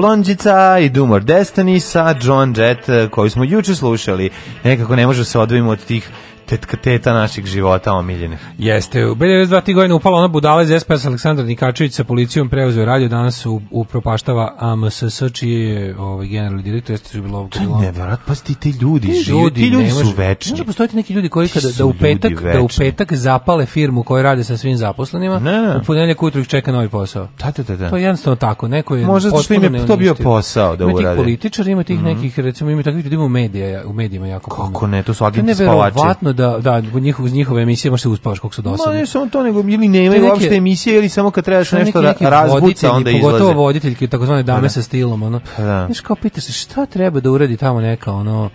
Blondjica i Do More Destiny sa John Jett eh, koji smo juče slušali. Nekako ne možemo da se odvojimo od tih tetka teta naših života omiljene. Jeste, u B92 godine upala ona budala iz SPS Aleksandar Nikačević sa policijom preuzeo radio, danas u, upropaštava AMSS, čiji je ovaj, generalni direktor, jeste su bilo ovog To je nevjerojatno, pa ti ti ljudi, ti živi, ti ljudi nemaš, su večni. Možda postojiti neki ljudi koji kada, da, u petak, da u petak zapale firmu koju rade sa svim zaposlenima, ne, ne. u ponedeljak ujutru ih čeka novi posao. Da, da, da, da. To je jednostavno tako, neko je Možda što im je to bio posao da urade. Ima tih političara, ima tih mhm. nekih, recimo ima takvih ljudi u medija, u medijima jako. Kako ne, to su agenti spavači da, da, njih, uz njihove emisije možeš se uspavaš kako su dosadne. Ma ne samo to, nego ili nemaju uopšte emisije, ili samo kad trebaš nešto neki, neki razbuca, onda izlaze. Pogotovo voditeljke, takozvane dame da. sa stilom, ono. Pa da. Znaš, kao pitaš se, šta treba da uradi tamo neka, ono,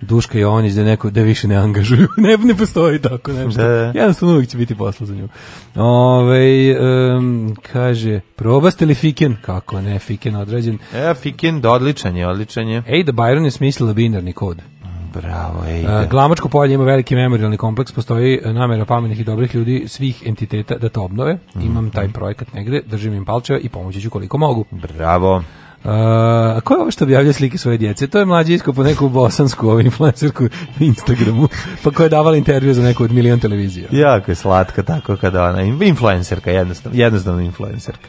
Duška Jovanić da neko da više ne angažuju. ne, ne postoji tako nešto. Da, da, da. Jednostavno uvijek će biti posla za nju. Ove, um, kaže, probaste li Fiken? Kako ne, Fiken određen. E, Fiken da, odličan je, odličan je. Ej, da Byron je smislila binarni kod. Bravo, ejde. Glamačko polje ima veliki memorialni kompleks, postoji e, namera pametnih i dobrih ljudi svih entiteta da to obnove. Mm Imam taj projekat negde, držim im palčeva i pomoći ću koliko mogu. Bravo. Uh, ko je ovo što objavlja slike svoje djece? To je mlađi iskopo neku bosansku ovu influencerku na Instagramu, pa koja je davala intervju za neku od milion televizija. Jako je slatka tako kada ona, influencerka, jednostavno, jednostavno influencerka.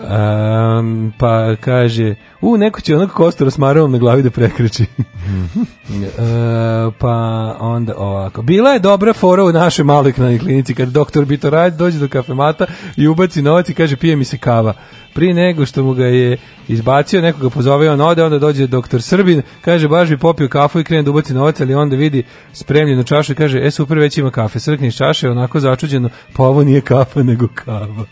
Um, pa kaže, u, neko će onako kostor osmarovom na glavi da prekriči. Mhm. uh, e, pa onda ovako. Bila je dobra fora u našoj maloj klinici kad doktor Bitorajc dođe do kafemata i ubaci novac i kaže pije mi se kava. Prije nego što mu ga je izbacio, nekoga pozove on ode, onda dođe doktor Srbin, kaže baš bi popio kafu i krene da ubaci novac, ali onda vidi spremljenu čašu i kaže, e super, već ima kafe, srkne čaše, onako začuđeno, pa ovo nije kafa nego kava.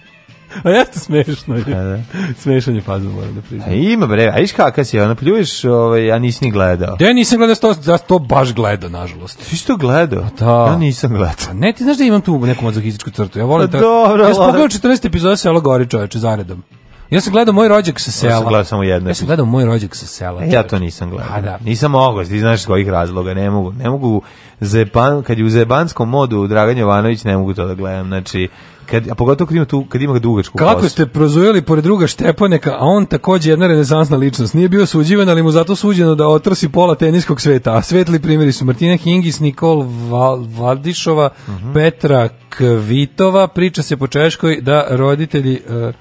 A jeste smešno je. Da, da. Smešan je fazon, moram da priznam. ima bre, a viš kakav si, ona pljuješ, ovaj, ja nisi ni gledao. Ja nisam gledao, to, da to baš gleda, nažalost. Ti si to gledao? Da. Ja nisam gledao. Pa ne, ti znaš da imam tu neku mazohističku crtu. Ja volim da, pa tra... dobro, ja sam 14 epizoda Selo Gori, čoveče, zaredom. Ja sam gledao moj rođak sa sela. E, ja sam gledao samo jedno. Ja sam gledao moj rođak sa sela. Ja to nisam gledao. A, pa da. Nisam mogao, ti znaš kojih razloga, ne mogu. Ne mogu, zeban, kad je u zebanskom modu Dragan Jovanović, ne mogu to da gledam. Znači, kad, a pogotovo kad ima, tu, kad ima dugačku Kako ste prozvali pored druga Štepaneka, a on takođe jedna renesansna ličnost. Nije bio suđivan, ali mu zato suđeno da otrsi pola teniskog sveta. A svetli primjeri su Martina Hingis, Nikol Val, Valdišova, uh mhm. -huh. Petra Kvitova. Priča se po Češkoj da roditelji... Uh,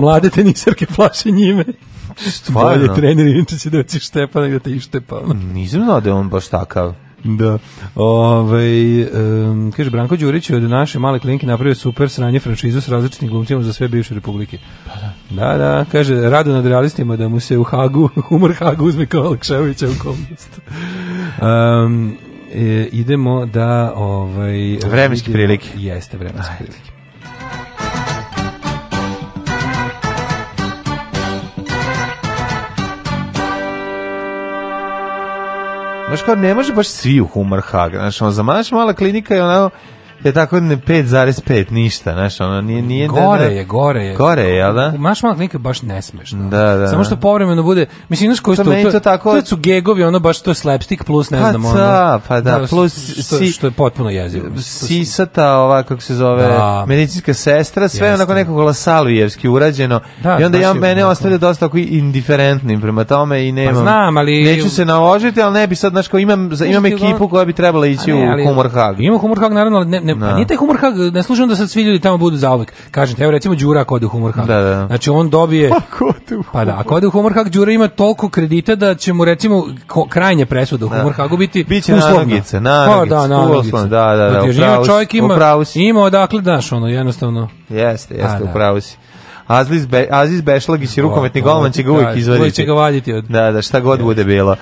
Mlade teniserke plaše njime. Stvarno? Bolje trener, inače će doći Štepana da te pa. Nisam znao da je on baš takav. Da. Ovaj um, kaže, Branko Đurić je od naše male klinike napravio super sranje franšizu sa različitim glumcima za sve bivše republike. Pa da. Da, da. Kaže, rado nad realistima da mu se u Hagu, humor Hagu uzme kao Alekševića u komunist. Um, e, idemo da... Ovaj, vremenski prilike. Jeste, vremenski prilike. Znaš kao, ne može baš svi u Humor Hag. Znaš, ono, za mala klinika je ono, je tako 5,5 ništa, znaš, ono nije nije da, gore da, da, je, gore je. Gore je, al da? Maš malo neka baš nesmešno. Da, da, Samo da. što povremeno bude, mislim znaš koji to, to, to, tako... to su gegovi, ono baš to je slapstick plus ne pa znam ono. Da, pa da, da plus što, si, što je potpuno jezivo. Sisata, ova kako se zove, da. medicinska sestra, sve Jeste. onako nekog lasalujevski urađeno. Da, I onda ja mene da. ostavlja dosta tako indiferentnim prema tome i nema. Pa znam, ali neću se naložiti, al ne bi sad znaš kao imam imam ekipu koja bi trebala ići u Humor Hag. Ima Humor Hag naravno, ne ne, pa da. nije taj humor hag, ne služi onda sad svi ljudi tamo budu zauvek. Kažem, evo recimo Đura ako ode u humor hag. Da, da. da. Znači on dobije... Pa, humor pa da, ako ode u humor hag, Đura ima toliko kredita da će mu recimo ko, krajnje presuda u da. humor hagu biti Biće uslovna. Nanogice, nanogice, pa, da, nanogice. Uslovna, da, da, da, upravo čovjek ima, upravo si. ima odakle, daš, ono, jednostavno. Jeste, pa jeste, da. upravo si. Azliz Be, Aziz Bešlagić rukometni golman će ga uvijek izvaditi. Uvijek će ga vaditi od... Da, da, šta god bude bilo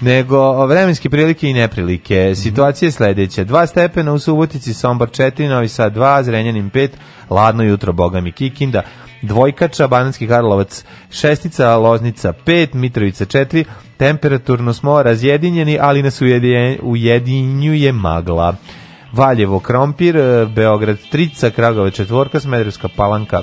nego vremenske prilike i neprilike. Mhm. Situacija je sledeća. Dva stepena u Subotici, Sombor 4, Novi Sad 2, Zrenjanin 5, Ladno jutro, Boga mi Kikinda, Dvojkača, Bananski Karlovac 6, Loznica 5, Mitrovica 4, temperaturno smo razjedinjeni, ali nas ujedinjuje magla. Valjevo Krompir, e, Beograd 3, Kragove 4, Smedrevska Palanka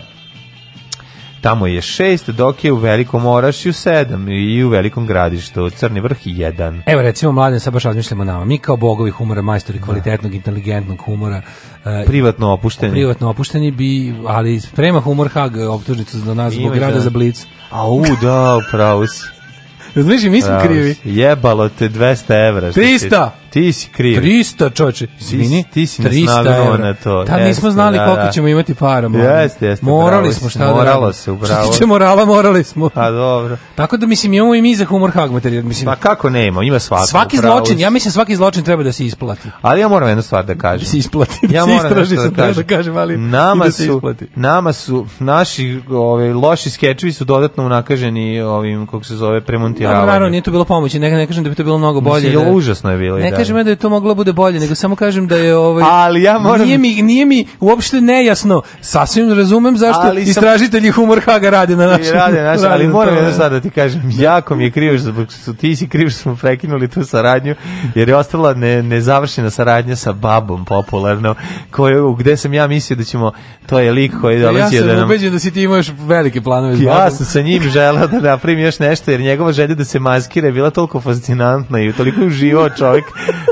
tamo je 6, dok je u Velikom Orašju 7 i u Velikom gradištu Crni vrh 1. Evo recimo mladen sa baš razmišljamo nama. Mi kao bogovi humora, majstori da. kvalitetnog, inteligentnog humora, e, privatno opušteni. Privatno opušteni bi, ali prema Humor Hag optužnicu za nas zbog rada za Blic. A u da, pravo si. Razmišljam, mi smo krivi. Jebalo te 200 evra. 300! Ti si kriv. 300, čoče. Izvini, ti, si 300 evra. na to. Da, jeste, nismo znali da, koliko da. ćemo imati para. Morali, jeste, jeste, morali smo šta moralo da Moralo se, upravo. Što tiče morala, morali smo. Pa dobro. Tako da, mislim, imamo i mi za humor hag materijal. Mislim, pa kako ne imamo, ima svako. Svaki zločin, ja mislim svaki zločin treba da se isplati. Ali ja moram jednu stvar da kažem. Da se isplati, da ja da se istraži, da, kažem. da kažem, ali da nama da se su, isplati. Nama su, naši ove, loši skečevi su dodatno unakaženi ovim, kako se zove, premontiravanje. Naravno, nije to bilo pomoći, ne, ne kažem da bi to bilo mnogo bolje. Mislim, da, užasno je bilo. Da. kažem da je to moglo da bude bolje, nego samo kažem da je ovaj Ali ja moram Nije mi nije mi uopšte nejasno. Sasvim razumem zašto sam... istražitelji humor Haga rade na našem. Rade naš, ali, moram jedno sad da ti kažem, jako mi je krivo što su ti si kriv što smo prekinuli tu saradnju, jer je ostala ne nezavršena saradnja sa babom popularno, koju gde sam ja mislio da ćemo to je lik koji dolazi ja da nam Ja sam ubeđen da si ti imaš velike planove s babom. Ja sam sa njim želeo da naprim još nešto jer njegova želja da se maskira je bila toliko fascinantna i toliko uživao čovjek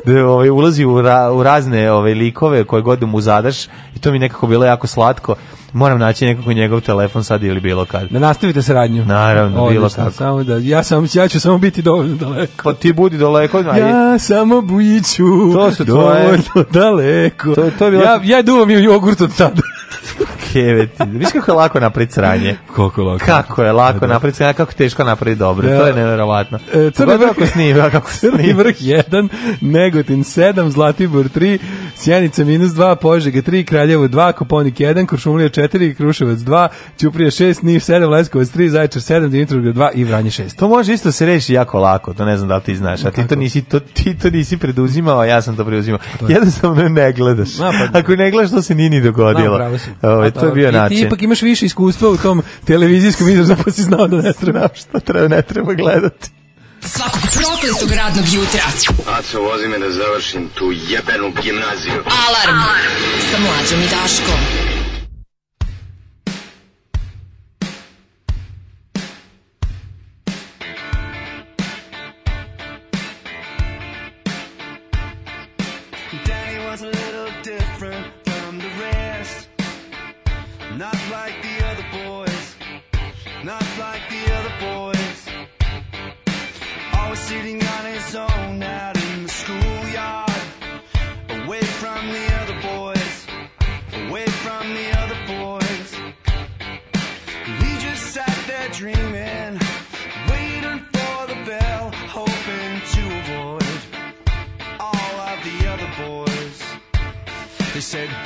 da ovaj, ulazi u, ra, u razne ovaj, likove koje god mu zadaš i to mi nekako bilo jako slatko. Moram naći nekako njegov telefon sad ili bilo kad. Da nastavite saradnju. Naravno, Odlično, bilo kako. Samo da, ja, sam, ja ću samo biti dovoljno daleko. Pa ti budi daleko. Ali... Ja samo bujiću to su tvoje... dovoljno daleko. To, to je bilo... ja, ja duvam i jogurt od tada kevet. Viš kako je lako napraviti sranje. Kako lako. Kako je lako da. napraviti sranje, kako teško napraviti dobro. Ja. Da. To je nevjerovatno. E, crni vrh, kako snima, kako snima. Crni vrh 1, Negotin 7, Zlatibor 3, Sjenica minus 2, Požega 3, Kraljevo 2, Koponik 1, Kuršumlija 4, Kruševac 2, Ćuprija 6, Niš 7, Leskovac 3, Zaječar 7, Dimitrovgrad 2 i Vranje 6. To može isto se reći jako lako, to ne znam da li ti znaš, a ti to nisi, to, ti to nisi preduzimao, a ja sam to preduzimao. Jednostavno ne gledaš. Pa- ako ne gledaš, to se nije ni dogodilo. Znam, to je bio ti, način. Ti ipak imaš više iskustva u tom televizijskom izrazu, pa si znao da ne treba šta treba, ne treba gledati. Svakog prokletog radnog jutra. Aco, vozi me da završim tu jebenu gimnaziju. Alarm, Alarm. sa mlađom i Daškom. said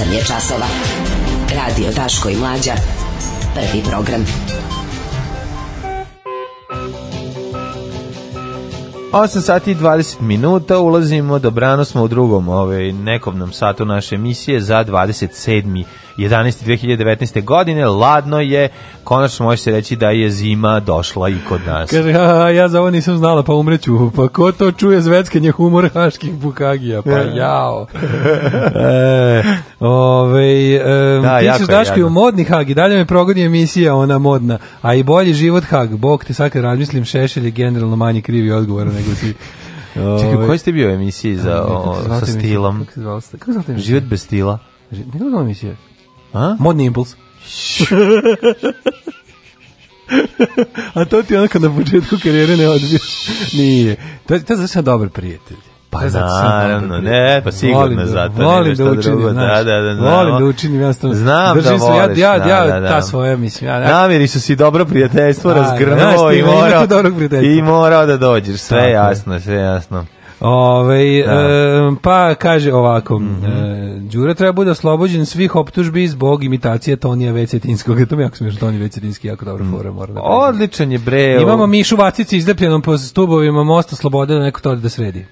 8 je časova. Radio Daško i Mlađa. Prvi program. 8 sati i 20 minuta, ulazimo, dobrano smo u drugom ovaj, nekovnom satu naše emisije za 27. 11. 2019. godine. Ladno je, konačno može se reći da je zima došla i kod nas. Kaže, a, ja za ovo nisam znala, pa umreću. Pa ko to čuje zveckanje humor haških bukagija? Pa jao. e, ove, e, da, ti ćeš daški u modni hag i dalje me progodi emisija, ona modna. A i bolji život hag. bok te sad kad razmislim, Šešelj je generalno manje krivi odgovora nego ti. Čekaj, koji kojoj ste bio emisiji za, o, sa stilom? Kako se zvala Život bez stila. Nego zvala emisija? A? Modni impuls. A to ti onako na početku karijere ne odbio. Nije. To je zato sam dobar prijatelj. Pa ne, naravno, ne, pa sigurno volim zato. Da, volim da, da, da učinim, drugo. Da, znaš, da, da, da, volim da učinim, jednostavno. Znam da voliš, ja, ja, ja, da, da, ta svoja, mislim. Ja, ja. Namiri su si dobro prijateljstvo da, razgrnuo da, i, morao, i morao da dođeš, sve jasno, sve jasno. Ove, ovaj, da. e, pa kaže ovako, mm -hmm. e, Đura treba bude oslobođen svih optužbi zbog imitacije Tonija Vecetinskog. To mi jako smiješno, Tonija Vecetinski jako dobra mhm. fora. Mora da Odličan je bre. Imamo Mišu Vacici izdrpljenom po stubovima Mosta Slobode da neko to da sredi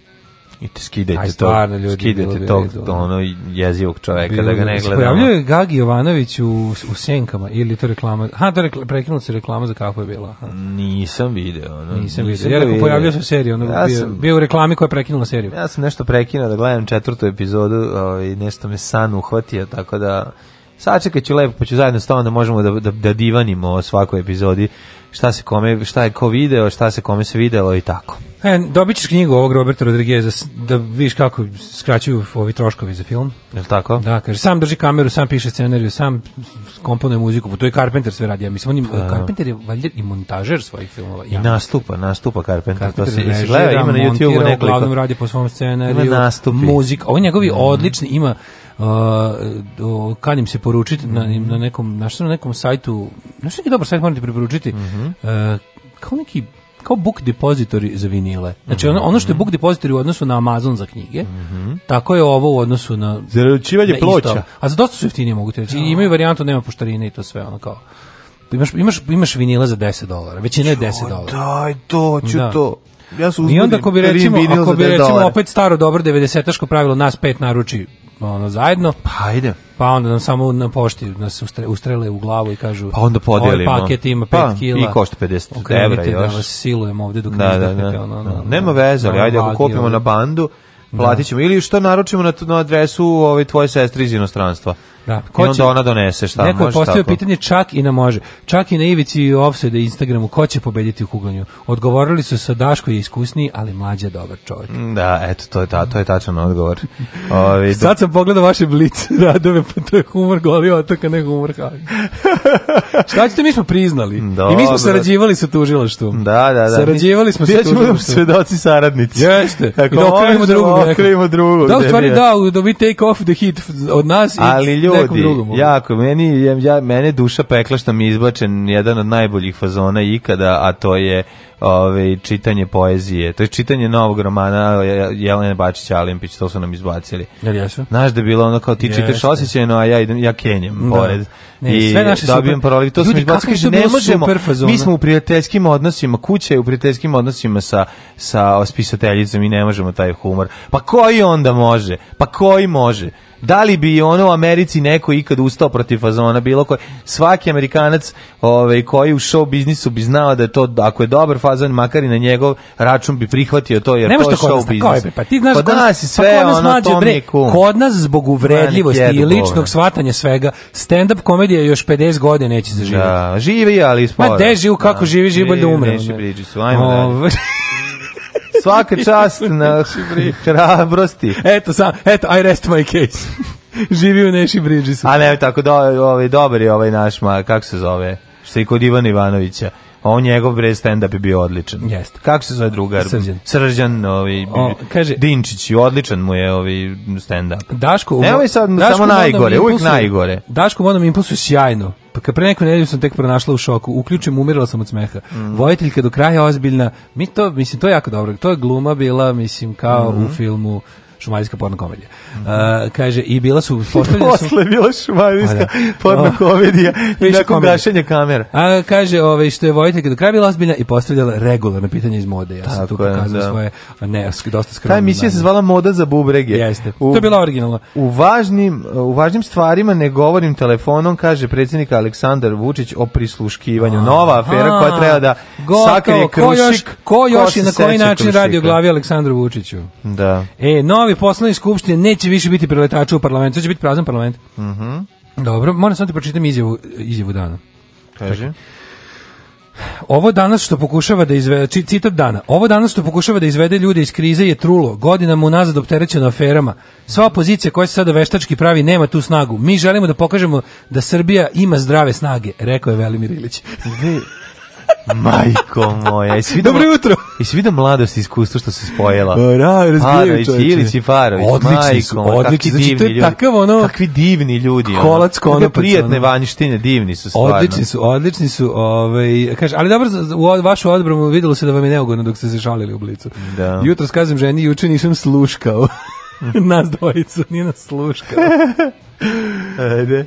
i te skidajte Aj, stvarno, ljudi, skidajte tog ono jezivog čoveka bilo da ga ne gledamo. Pojavljuje Gagi Jovanović u, u senkama ili to reklama. Ha, to rekla, prekinula se reklama za kafu je bila. Ha. Nisam video, ono. Nisam, nisam video. Ja rekao pojavljuje se serija, ono ja bio, sam, bio u reklami koja je prekinula seriju. Ja sam nešto prekinuo da gledam četvrtu epizodu, i ovaj, nešto me san uhvatio, tako da sačekat ću lepo, pa ću zajedno s tobom da možemo da, da, da divanimo o svakoj epizodi šta se kome, šta je ko video, šta se kome se videlo i tako. E, dobit ćeš knjigu ovog Roberta Rodrigueza da vidiš kako skraćuju ovi troškovi za film. Je li tako? Da, kaže, sam drži kameru, sam piše scenariju, sam komponuje muziku, po pa to je Carpenter sve radi. Ja mislim, on je, da. Carpenter je valjda i montažer svojih filmova. Ja. I nastupa, nastupa Carpenter. Carpenter to se režira, gleda, ima na YouTube nekoliko. Uglavnom radi po svom scenariju, ima nastupi. muzika. Ovo njegovi mm. odlični, ima uh, kanim se poručiti na, na nekom, na, na nekom sajtu, na što je dobar sajt, moram preporučiti, mm -hmm. uh, kao neki kao book depository za vinile. Znači ono, ono što je book depository u odnosu na Amazon za knjige, mm -hmm. tako je ovo u odnosu na... Zaručivanje ploča. A za dosta su jeftinije mogu ti reći. I imaju varijantu, nema poštarine i to sve ono kao. Imaš, imaš, imaš vinila za 10 dolara. Većina je 10 dolara. Daj, to, ću da. to. Ja se I onda ako bi da recimo, ako bi recimo opet staro dobro 90-aško pravilo nas pet naruči smo pa ono zajedno. Pa ajde. Pa onda nam samo na pošti nas ustre, ustrele u glavu i kažu pa onda podelimo. Ovaj paket ima 5 pa, kila. I košta 50 okrenite evra da još. da vas silujemo ovde dok da, ne da, da, ono, ono, Nema veze, ali ajde ako kupimo ovaj. na bandu, da. platit ćemo. Ili što naručimo na, na adresu ove ovaj, tvoje sestre iz inostranstva. Da, ko će, ona donese šta neko može. Neko je postavio pitanje čak i na može. Čak i na ivici i ofsajda Instagramu ko će pobediti u kuglanju. Odgovorili su sa Daško je iskusniji, ali mlađa dobar čovjek. Mm, da, eto to je ta, to je tačan odgovor. Ovi, Sad sam pogledao vaše blic radove, pa to je humor goli otoka, ne humor haga. šta ćete, mi smo priznali. Dobro. I mi smo sarađivali sa tužilaštvom. Da, da, da. Sarađivali smo sa da tužilaštvom. svedoci saradnici. Jeste. Ako I da okrivimo drugog. Okrivimo drugog. Da, u stvari, da, da, we take off the heat od nas. Ali i, ljudi. Drugom, jako, meni, ja, mene duša pekla što mi je izbačen jedan od najboljih fazona ikada, a to je ove, ovaj, čitanje poezije. To je čitanje novog romana Jelene Bačić Alimpić, to su nam izbacili. Jel jesu? Znaš da je bilo ono kao ti Jeste. čitaš osjećajno, a ja, idem, ja kenjem da. pored. Ne, I sve naše dobijem paroli. To Ljudi, smo izbacili, ne možemo. Mi smo u prijateljskim odnosima, kuća je u prijateljskim odnosima sa, sa spisateljicom i ne možemo taj humor. Pa koji onda može? Pa koji može? da li bi ono u Americi neko ikad ustao protiv fazona bilo koji svaki Amerikanac ovaj koji u show biznisu bi znao da je to ako je dobar fazon makar i na njegov račun bi prihvatio to jer Nemo to je show biznis. Bi, pa ti znaš kod, pa kod nas, da pa nas sve pa ono nas bre, kod nas zbog uvredljivosti i ličnog shvatanja svega stand up komedija još 50 godina neće zaživeti Da, živi ali sporo. Ma de živi kako da, živi živi da umre. Neće bliži, ajmo. Svaka čast na hrabrosti. Eto, sam, eto, I rest my case. Živi u Neši Bridgesu. A ne, tako, do, ovaj, dobar je ovaj naš, ma, kako se zove, što je kod Ivana Ivanovića. On njegov bre stand up je bio odličan. Jeste. Kako se zove drugar? Srđan. Srđan, ovi ovaj, o, kaže Dinčić, odličan mu je ovi ovaj, stand up. Daško, nemoj ovaj sad Daško samo najgore, uvijek najgore. Daško vodnom impulsu sjajno pa pre neku nedelju sam tek pronašla u šoku. Uključim, umirala sam od smeha. Mm. Vojiteljka do kraja ozbiljna. Mi to, mislim, to je jako dobro. To je gluma bila, mislim, kao mm -hmm. u filmu šumadijska porno komedija. Mm -hmm. uh, kaže, i bila su... Postavljena su... Posle bila šumadijska pa da. porno komedija i nakon gašenja kamera. A, kaže, ove, ovaj, što je Vojtek do kraja bila ozbiljna i postavljala regularno pitanje iz mode. Ja sam tu pokazao da. svoje, ne, dosta skromno. Ta emisija da, se da. zvala Moda za bubrege. Jeste, u, to je bila originalna. U važnim, u važnim stvarima ne govorim telefonom, kaže predsjednik Aleksandar Vučić o prisluškivanju. A, Nova afera a, koja treba da gotovo, sakrije krušik. Ko još, ko još ko i na koji način radi o glavi Aleksandru Vučiću? Da. E, novi novih poslanih skupštine neće više biti preletača u parlamentu, to će biti prazan parlament. Mhm. Uh -huh. Dobro, moram samo da pročitam izjavu, izjavu dana. Kaže. Ovo danas što pokušava da izvede, citat dana, ovo danas što pokušava da izvede ljude iz krize je trulo, godinama unazad opterećeno aferama. Sva opozicija koja se sada veštački pravi nema tu snagu. Mi želimo da pokažemo da Srbija ima zdrave snage, rekao je Velimir Ilić. Majko moja, jesi vidio... Dobro jutro! Jesi vidio mladost i iskustvo što se spojila? Pa, ra, razbijaju pa, da, čovječe. Ilić i Farović, odlični su, majko, odlični. Znači, to je takav ono... Kakvi divni ljudi. Kolac ono. konopac. prijatne vanjštine, divni su stvarno. Odlični su, odlični su. Ovaj, kaže, ali dobro, u vašu odbranu videlo se da vam je neugodno dok ste se žalili u blicu. Da. Jutro skazam ženi, juče nisam sluškao. nas dvojicu, nije nas sluškao. Ajde.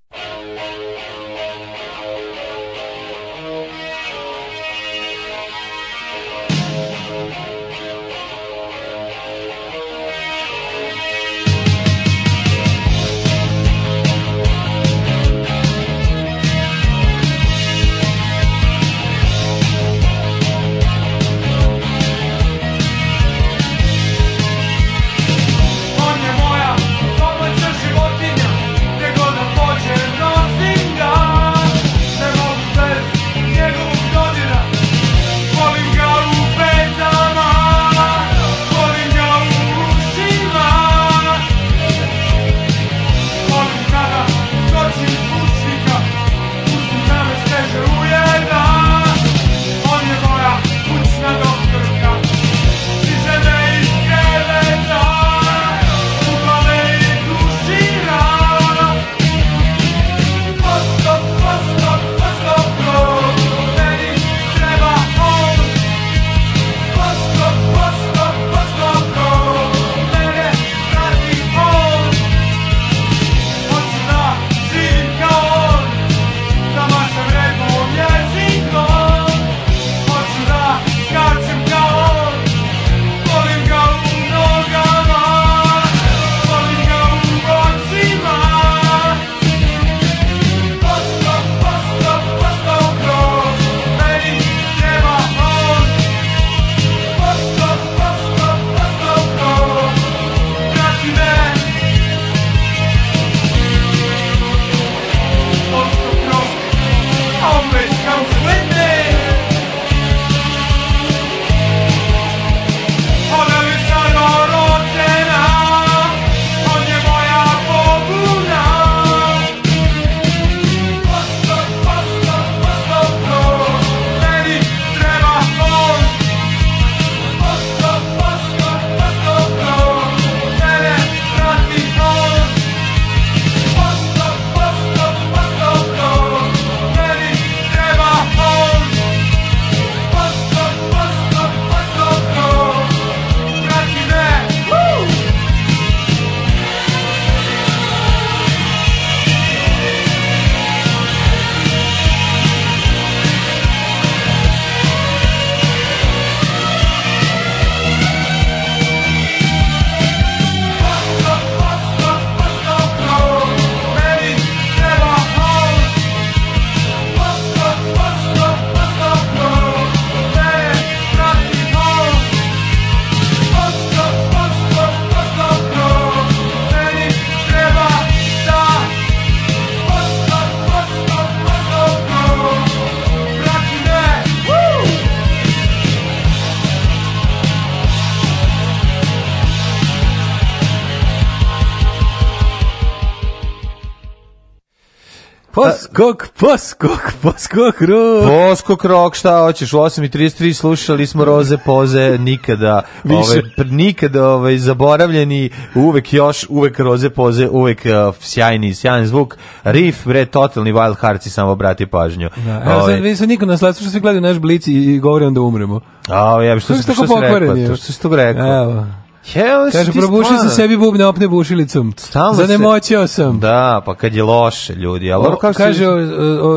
Poskok, poskok, poskok rok. Poskok rok, šta hoćeš? U 8.33 slušali smo Roze Poze, nikada, ove, ovaj, nikada ove, ovaj, zaboravljeni, uvek još, uvek Roze Poze, uvek uh, sjajni, sjajan zvuk. Riff, bre, totalni wild hearts i samo obrati pažnju. Da, evo, ovaj, sad, vi niko nas što svi gledaju naš blic i, i govore da umremo. A, ja, što, što, što, što, što, što, što, što, što, što, Jel, Kaže, probušio sam sebi bubne opne bušilicom. Stalno Zanemoćio se... sam. Da, pa kad je loše, ljudi. Ali o, kaže,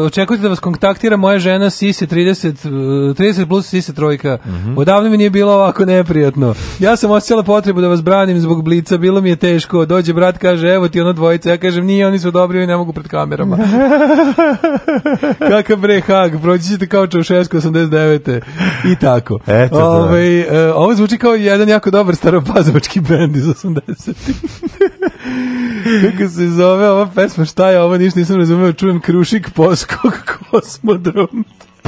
očekujte da vas kontaktira moja žena Sise 30, 30 plus Sise trojka. Mm -hmm. Odavno mi nije bilo ovako neprijatno. Ja sam osjećala potrebu da vas branim zbog blica, bilo mi je teško. Dođe brat, kaže, evo ti ono dvojica. Ja kažem, nije, oni su dobri i ne mogu pred kamerama. Kakav bre hak, proći ćete kao Čaušesko 89. I tako. Eto, Ove, ovaj, ovo zvuči kao jedan jako dobar staropak pazovački bend iz 80. Kako se zove ova pesma? Šta je ovo? Ništa nisam razumeo. Čujem Krušik Poskog Kosmodrom.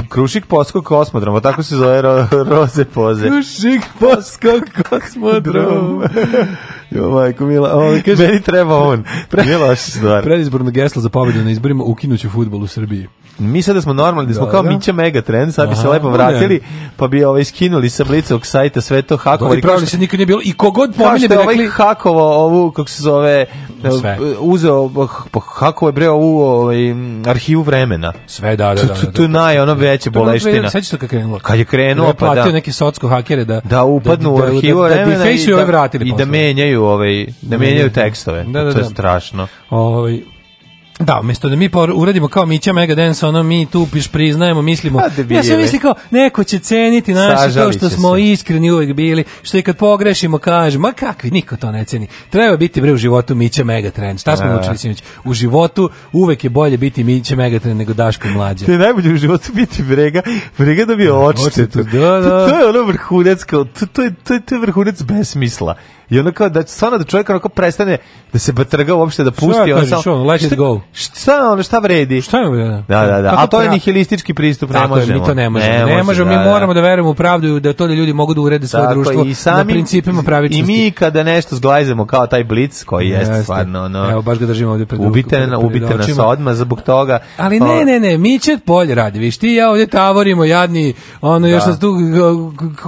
Krušik Poskog kosmodrom, tako se zove ro, Roze Poze. Krušik Poskog kosmodrom. jo, majko, mila, on kaže... Meni treba on. Pre, Nije stvar. Predizborno geslo za pobedu na izborima ukinuću futbol u Srbiji. Mi sada smo normalni, da smo da, kao da. Mića Megatrend, sad bi se lepo vratili, pa bi ovaj skinuli sa blicog sajta sve to hakovo. Da, I pravili se nikad nije bilo. I kogod pomine bi ovaj rekli... Ovaj hakovo ovu, kako se zove, sve. Eh, uzeo, eh, pa hakovo je bre ovu ovaj, arhivu vremena. Sve, da, da. da, da, Tu da. naj, ono veće boleština. Sveći to kad krenulo. Kad je krenulo, pa da. neke socko hakere da... Da upadnu da- u da- arhivu vremena i da menjaju ovaj, da menjaju tekstove. To je strašno. Ovaj, Da, umjesto da mi pa uradimo kao Mića Megadance, ono mi tu piš priznajemo, mislimo. Pa, da ja sam misli kao, neko će ceniti naše to što smo se. iskreni uvijek bili, što i kad pogrešimo kaže, ma kakvi, niko to ne ceni. Treba biti bre u životu Mića Megatrend. Šta smo da. učili sinoć? U životu uvek je bolje biti Mića Megatrend nego Daško mlađe. Te najbolje u životu biti brega, brega da bi očite. Da, to, to je ono vrhunec, kao, to, to, je, to je vrhunac besmisla i onda kao da stvarno da čovjek onako prestane da se batrga uopšte da pusti on sam on, let it go šta ono šta vredi šta je da da da, da, da. a to je nihilistički pristup ne možemo mi to ne možemo ne možemo mi da, moramo da verujemo u pravdu i da to da ljudi mogu da urede svoje društvo na principima pravičnosti i mi kada nešto zglajzemo kao taj blic koji jeste stvarno ono evo baš ga držimo ovde pred ubite na ubite nas odma zbog toga ali ne ne ne mi će polje radi viš ti ja ovde tavorimo jadni ono još nas tu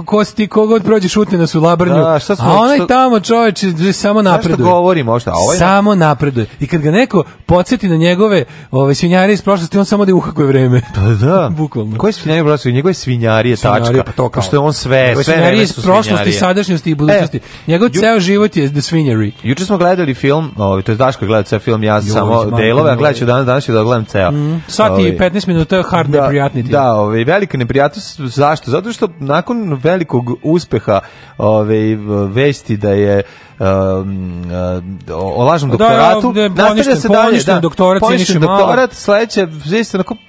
kosti kogod prođe šutne na su labrnju a onaj tamo tamo čoveče, samo napreduje. Zašto govorimo ovo Ovaj samo napreduje. I kad ga neko podsjeti na njegove ove svinjare iz prošlosti, on samo da uhakuje vreme. Pa da, da. Bukvalno. Koje svinjare prošlosti? Njegove svinjarije, tačka. Pa to kao. Pošto je on sve, njegove sve svinjarije iz prošlosti, sadašnjosti i e, budućnosti. E, Njegov ju, ceo život je the svinjari. Juče smo gledali film, ovaj to je Daško gledao ceo film, ja Joj, samo delove, a gledaću danas, danas ću da gledam ceo. Mm, sat i 15 ovaj, minuta hard da, Da, ovaj velika neprijatnost zašto? Zato što nakon velikog uspeha, ovaj vesti da je je um, uh, o lažnom doktoratu. Da, ja, nastavlja se dalje, poništen da, doktorat, poništen doktorat, sledeće,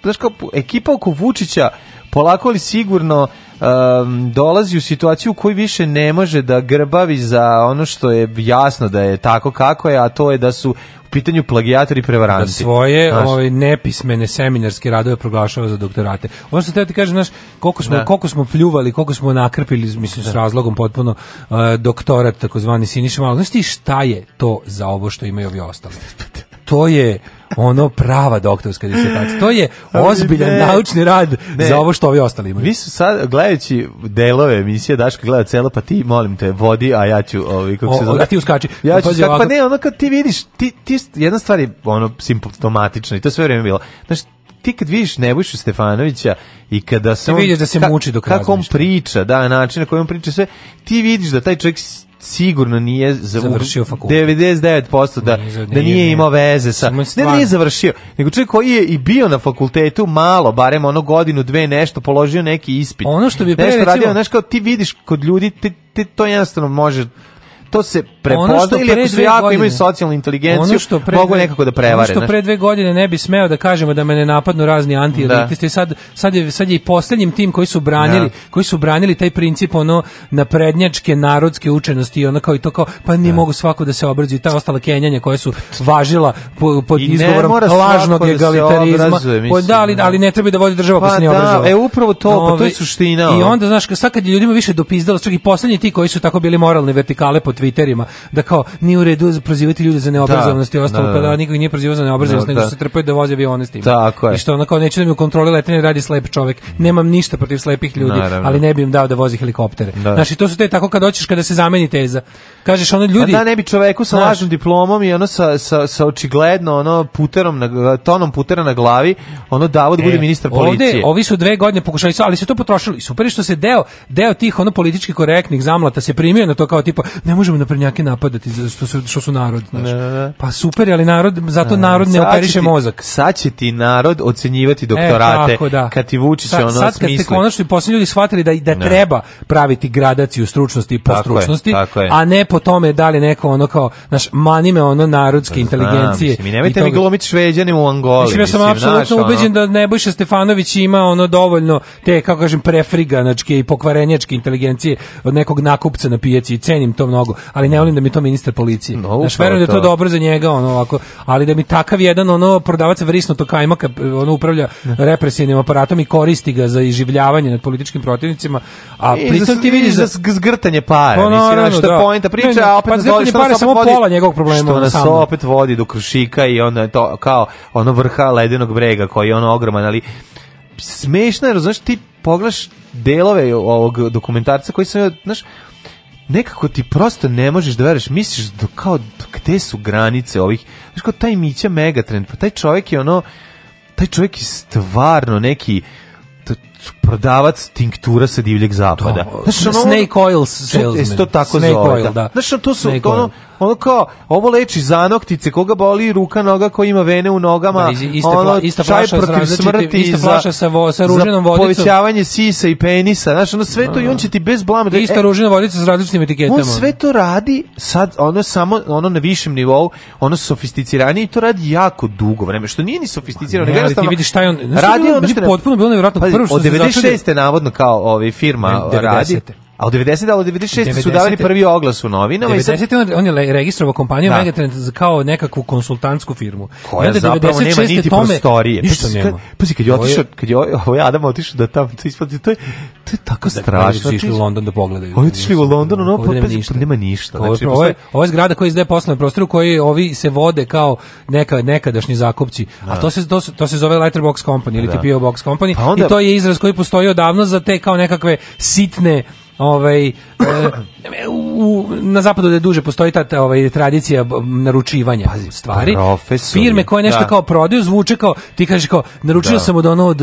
znaš kao, ekipa oko Vučića polako ali sigurno um, dolazi u situaciju u kojoj više ne može da grbavi za ono što je jasno da je tako kako je, a to je da su pitanju plagijatori i prevaranti. Da svoje znaš. ovaj, nepismene seminarske radove proglašava za doktorate. Ono što te ti kaže, znaš, koliko smo, da. koliko smo pljuvali, koliko smo nakrpili, mislim, da. s razlogom potpuno uh, doktorat, takozvani Siniša Malo. Znaš ti šta je to za ovo što imaju ovi ostali? to je ono prava doktorska disertacija. To je ozbiljan naučni rad ne, za ovo što ovi ostali imaju. Mi su sad, gledajući delove emisije, Daško gleda celo, pa ti, molim te, vodi, a ja ću, ovi, kako se zove... Da ti uskači. Ja ću, pa, ovako... pa ne, ono kad ti vidiš, ti, ti, jedna stvar je ono, simptomatična i to sve vrijeme bilo. Znaš, ti kad vidiš Nebojšu Stefanovića i kada se ti on, vidiš da se ka, muči dok kako on priča, da, način na koji on priča sve, ti vidiš da taj čovjek sigurno nije završio fakultet. 99% da, nije, da nije imao veze sa... Ne da nije završio, nego čovjek koji je i bio na fakultetu malo, barem ono godinu, dve nešto, položio neki ispit. Ono što bi pre, nešto recimo, radio, znaš kao ti vidiš kod ljudi, te, te to jednostavno može to se prepozna ili ako su jako godine, imaju socijalnu inteligenciju, što pre mogu nekako da prevare. Ono što pre dve godine ne bi smeo da kažemo da me ne napadnu razni antielitisti, da. sad, sad, je, sad je i posljednjim tim koji su branili, da. koji su branili taj princip ono naprednjačke narodske učenosti i ono kao i to kao, pa nije da. mogu svako da se obrazi i ta ostala kenjanja koje su važila pod I izgovorom lažnog da egalitarizma. Da, obrazuje, mislim, da ali, ali, ne treba da vodi država pa, pa se ne da, obrazuje. E, upravo to, Ove, pa to je suština. I onda, znaš, sad kad je ljudima više dopizdalo, čak i posljednji ti koji su tako bili moralne vertikale pod Twitterima da kao ni u redu prozivati ljude za neobrazovanost i da, ostalo, da, pa da, da nikog nije prozivao za neobrazovanost, da, nego se trpaju da voze avione s tim. Tako je. I što onako neće da mi u kontroli letenja radi slep čovjek. Nemam ništa protiv slepih ljudi, Naravno. ali ne bih im dao da vozi helikoptere. Da. Znači to su te tako kad hoćeš kada se zameni teza. Kažeš ono pa ljudi. A da ne bi čovjeku sa lažnom diplomom i ono sa, sa, sa očigledno ono puterom na tonom putera na glavi, ono Davod e, bude ministar policije. Ovde, ovi su dve godine pokušali, ali se to potrošilo. I super što se deo deo tih ono politički korektnih zamlata se primio na to kao tipa ne može možemo naprednjake napadati što su, što su narod, znaš. Ne. Pa super, ali narod, zato narod ne operiše ti, mozak. Sad će ti narod ocenjivati doktorate e, tako, da. kad ti vuči se ono Sad kad ste konačno posljednji ljudi shvatili da, da treba praviti gradaciju stručnosti i postručnosti, tako je, tako je. a ne po tome da li neko ono kao, znaš, manime ono narodske pa Znam, inteligencije. Mislim, i nemojte mi glomiti šveđane u Angoli. Mislim, ja sam apsolutno ubeđen da Nebojša Stefanović ima ono dovoljno te, kako kažem, prefriganačke i pokvarenjačke inteligencije od nekog nakupca na pijaci i cenim to mnogo ali ne volim da mi to ministar policije. No, Znaš, verujem da je to dobro za njega, ono ovako, ali da mi takav jedan ono prodavac vrisnutog kajmaka ono upravlja represivnim aparatom i koristi ga za iživljavanje nad političkim protivnicima, a I pritom za, ti vidiš za da- zgrtanje para, no, pa mislim, što je da. poenta priče, a pa opet pa zgrtanje para samo vodi, pola njegovog problema. Što nas opet vodi do krušika i onda to kao ono vrha ledenog brega koji je ono ogroman, ali smešno je, znaš, ti pogledaš delove ovog dokumentarca koji se, znaš, nekako ti prosto ne možeš da veriš, misliš do, da kao gde su granice ovih, znaš kao taj Mića Megatrend, pa taj čovjek je ono, taj čovjek je stvarno neki, to, prodavac tinktura sa divljeg zapada. To, znaš, ono, snake oil salesman. Isto tako snake zove, oil, da. da. Znaš, to su, snake ono, ono kao, ovo leči zanoktice, koga boli ruka, noga, koji ima vene u nogama, da, iz, ista, ono, ista čaj protiv smrti, ista flaša sa, sa ružinom vodicom. povećavanje sisa i penisa, znaš, ono sve to, i on će ti bez blama... Da, ista e, ružina vodica sa različitim etiketama. On sve to radi, sad, ono samo, ono na višem nivou, ono sofisticiranije i to radi jako dugo vreme, što nije ni sofisticirano, ne, ali ti vidiš šta je on, radi on, potpuno bilo nevjerojatno, prvo što se 2006. navodno kao ovi ovaj, firma radi. A od 90 ali od 96 su davali prvi oglas u novinama 90, i sad on je registrovao kompaniju da. Megatrend kao nekakvu konsultantsku firmu. Koja onda zapravo 96 nema niti tome, prostorije. Ništa pa, nema. kad je otišao, kad je ovaj Adam otišao da tamo to da isplati, to je to je tako da, da strašno. Oni da išli u London da pogledaju. Oni otišli u London, ono, pa-, pa-, pa nema ništa. Nema ništa. Znači, ovo je znači, ovo je zgrada koja izdaje poslovne prostore koji ovi se vode kao neka nekadašnji zakupci. Da. A to se to, to se zove Letterbox Company ili da. PO Box Company pa onda, i to je izraz koji postoji odavno za te kao nekakve sitne ovaj, e, u, na zapadu da duže postoji ta ovaj, tradicija naručivanja Pazi, stvari. Profesori. Firme koje nešto da. kao prodaju zvuče kao, ti kažeš kao, naručio da. sam od ono, od,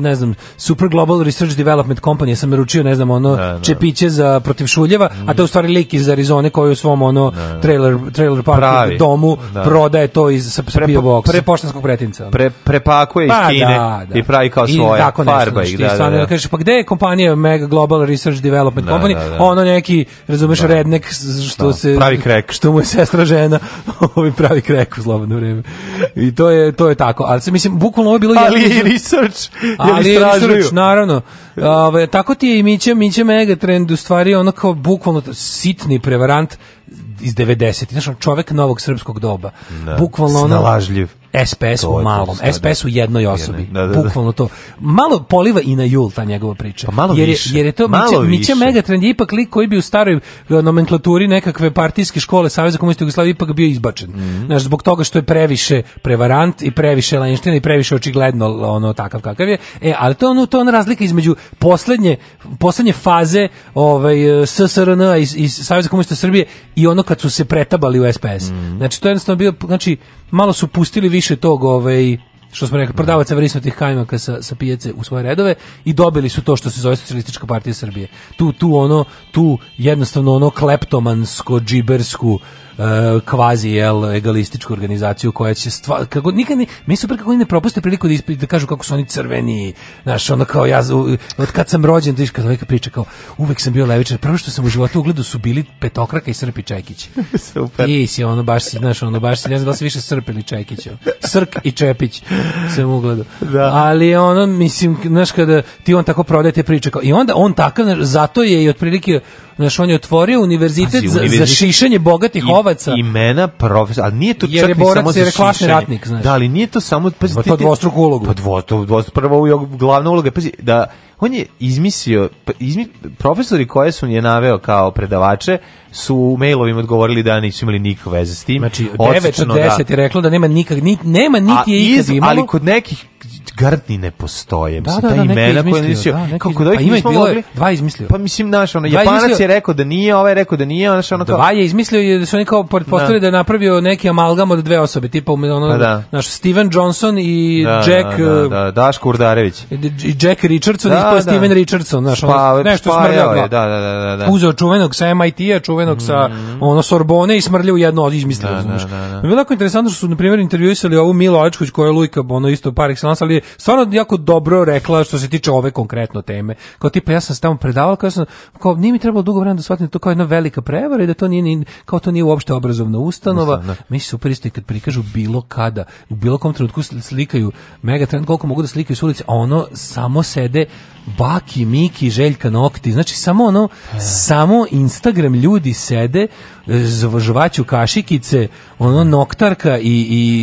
ne znam, Super Global Research Development Company, sam naručio, ne znam, ono, da, da. čepiće za protiv šuljeva, mm. a to je u stvari lik iz Arizone koji u svom ono, da, da. trailer, trailer parku Pravi. domu da. prodaje to iz sa, sa pre, box, pre, poštanskog pretinca. Pre, prepakuje pa, iz Kine i pravi kao svoje, farba i znači, Da, da, da. Kažeš, pa gde je kompanija Mega Global Research Development da, Company, da, da. ono neki, razumeš, da. rednek što da. se pravi krek, što mu je sestra žena, ovi pravi krek u slobodno vreme. I to je to je tako, ali se mislim bukvalno ovo je bilo ali je research, ali je research naravno. Ove, tako ti je i Mića, mega trend u stvari ono kao bukvalno sitni prevarant iz 90-ih, znači čovjek novog srpskog doba. Da, bukvalno ono, snalažljiv SPS u malom, to, da, da. SPS u jednoj osobi. Da, da, da. Bukvalno to. Malo poliva i na jul ta njegova priča. Pa malo jer, više. Jer je to malo Mića, više. Mića Megatrend je ipak lik koji bi u staroj e, nomenklaturi nekakve partijske škole Saveza komunista Jugoslavije ipak bio izbačen. Mm Znaš, zbog toga što je previše prevarant i previše lenština i previše očigledno ono takav kakav je. E, ali to ono to ona razlika između poslednje poslednje faze ovaj e, SSRN i, i Saveza komunista Srbije i ono kad su se pretabali u SPS. Mm Znači to je jednostavno bio znači malo su pustili više tog ovaj što smo rekli, prodavaca vrisnutih kajmaka sa, sa pijace u svoje redove i dobili su to što se zove socijalistička partija Srbije. Tu, tu ono, tu jednostavno ono kleptomansko, džibersku uh, kvazi jel legalističku organizaciju koja će stvar kako nikad ne, mi super kako oni ne propuste priliku da, ispi, da kažu kako su oni crveni znaš ono kao ja od kad sam rođen da kad neka priča kao uvek sam bio levičar prvo što sam u životu ugledu su bili petokraka i srpi čekić super i si ono baš si znaš ono baš si ne znam da više srp ili čekić srk i čepić sam ugledu da. ali ono mislim znaš kada ti on tako prodaje te priče kao i onda on takav zato je i otprilike Znaš, on je otvorio univerzitet, Pazi, za, univerzitet za šišanje bogatih i, ovaca. Imena profesora, ali nije to čak je borac, samo za šišanje. ratnik, znaš. Da, ali nije to samo... Pa, pa to dvostruku ulogu. Pa dvostruku, dvostruku, prva glavna uloga. Pazi, da, on je izmislio, pa izmi, profesori koje su je naveo kao predavače, su u mailovima odgovorili da nisu imali nikakve veze s tim. Znači, 9 od 10 da, je reklo da nema nikak, ni, nema niti je ikad iz, imalo. Ali kod nekih grdni ne postoje. Da, mislim, da, da ta da, imena koje nisio, da, kako da ih pa nismo mogli. Dva izmislio. Pa mislim, naš, ono, dva Japanac izmislio. je rekao da nije, ovaj je rekao da nije, naš, ono kao... Dva je izmislio da su oni kao pretpostavili da. da je napravio neki amalgam od dve osobe, tipa ono, pa da. naš Steven Johnson i da, da Jack... Da, da, da, Daško Urdarević. I Jack Richardson da, ispao da. Steven Richardson, znaš, ono, nešto smrljao ga. Da, da, da, da. Uzeo čuvenog sa MIT-a, čuvenog sa, mhm. ono, Sorbone i smrljao jedno od izmislio, znaš. Bilo je interesantno što su, na primjer, intervjuisali ovu Milo Ačković koja je Lujka, ono, isto par excellence, ali stvarno jako dobro rekla što se tiče ove konkretno teme. Kao tipa ja sam se tamo predavala, kao ja sam kao nije mi trebalo dugo vremena da shvatim da to kao jedna velika prevara i da to nije ni, kao to nije uopšte obrazovna ustanova. Da. Mi se super isto kad prikažu bilo kada, u bilo kom trenutku slikaju mega trend koliko mogu da slikaju s ulice, a ono samo sede Baki, Miki, Željka Nokti. Znači samo ono, e. samo Instagram ljudi sede žvaću kašikice, ono noktarka i,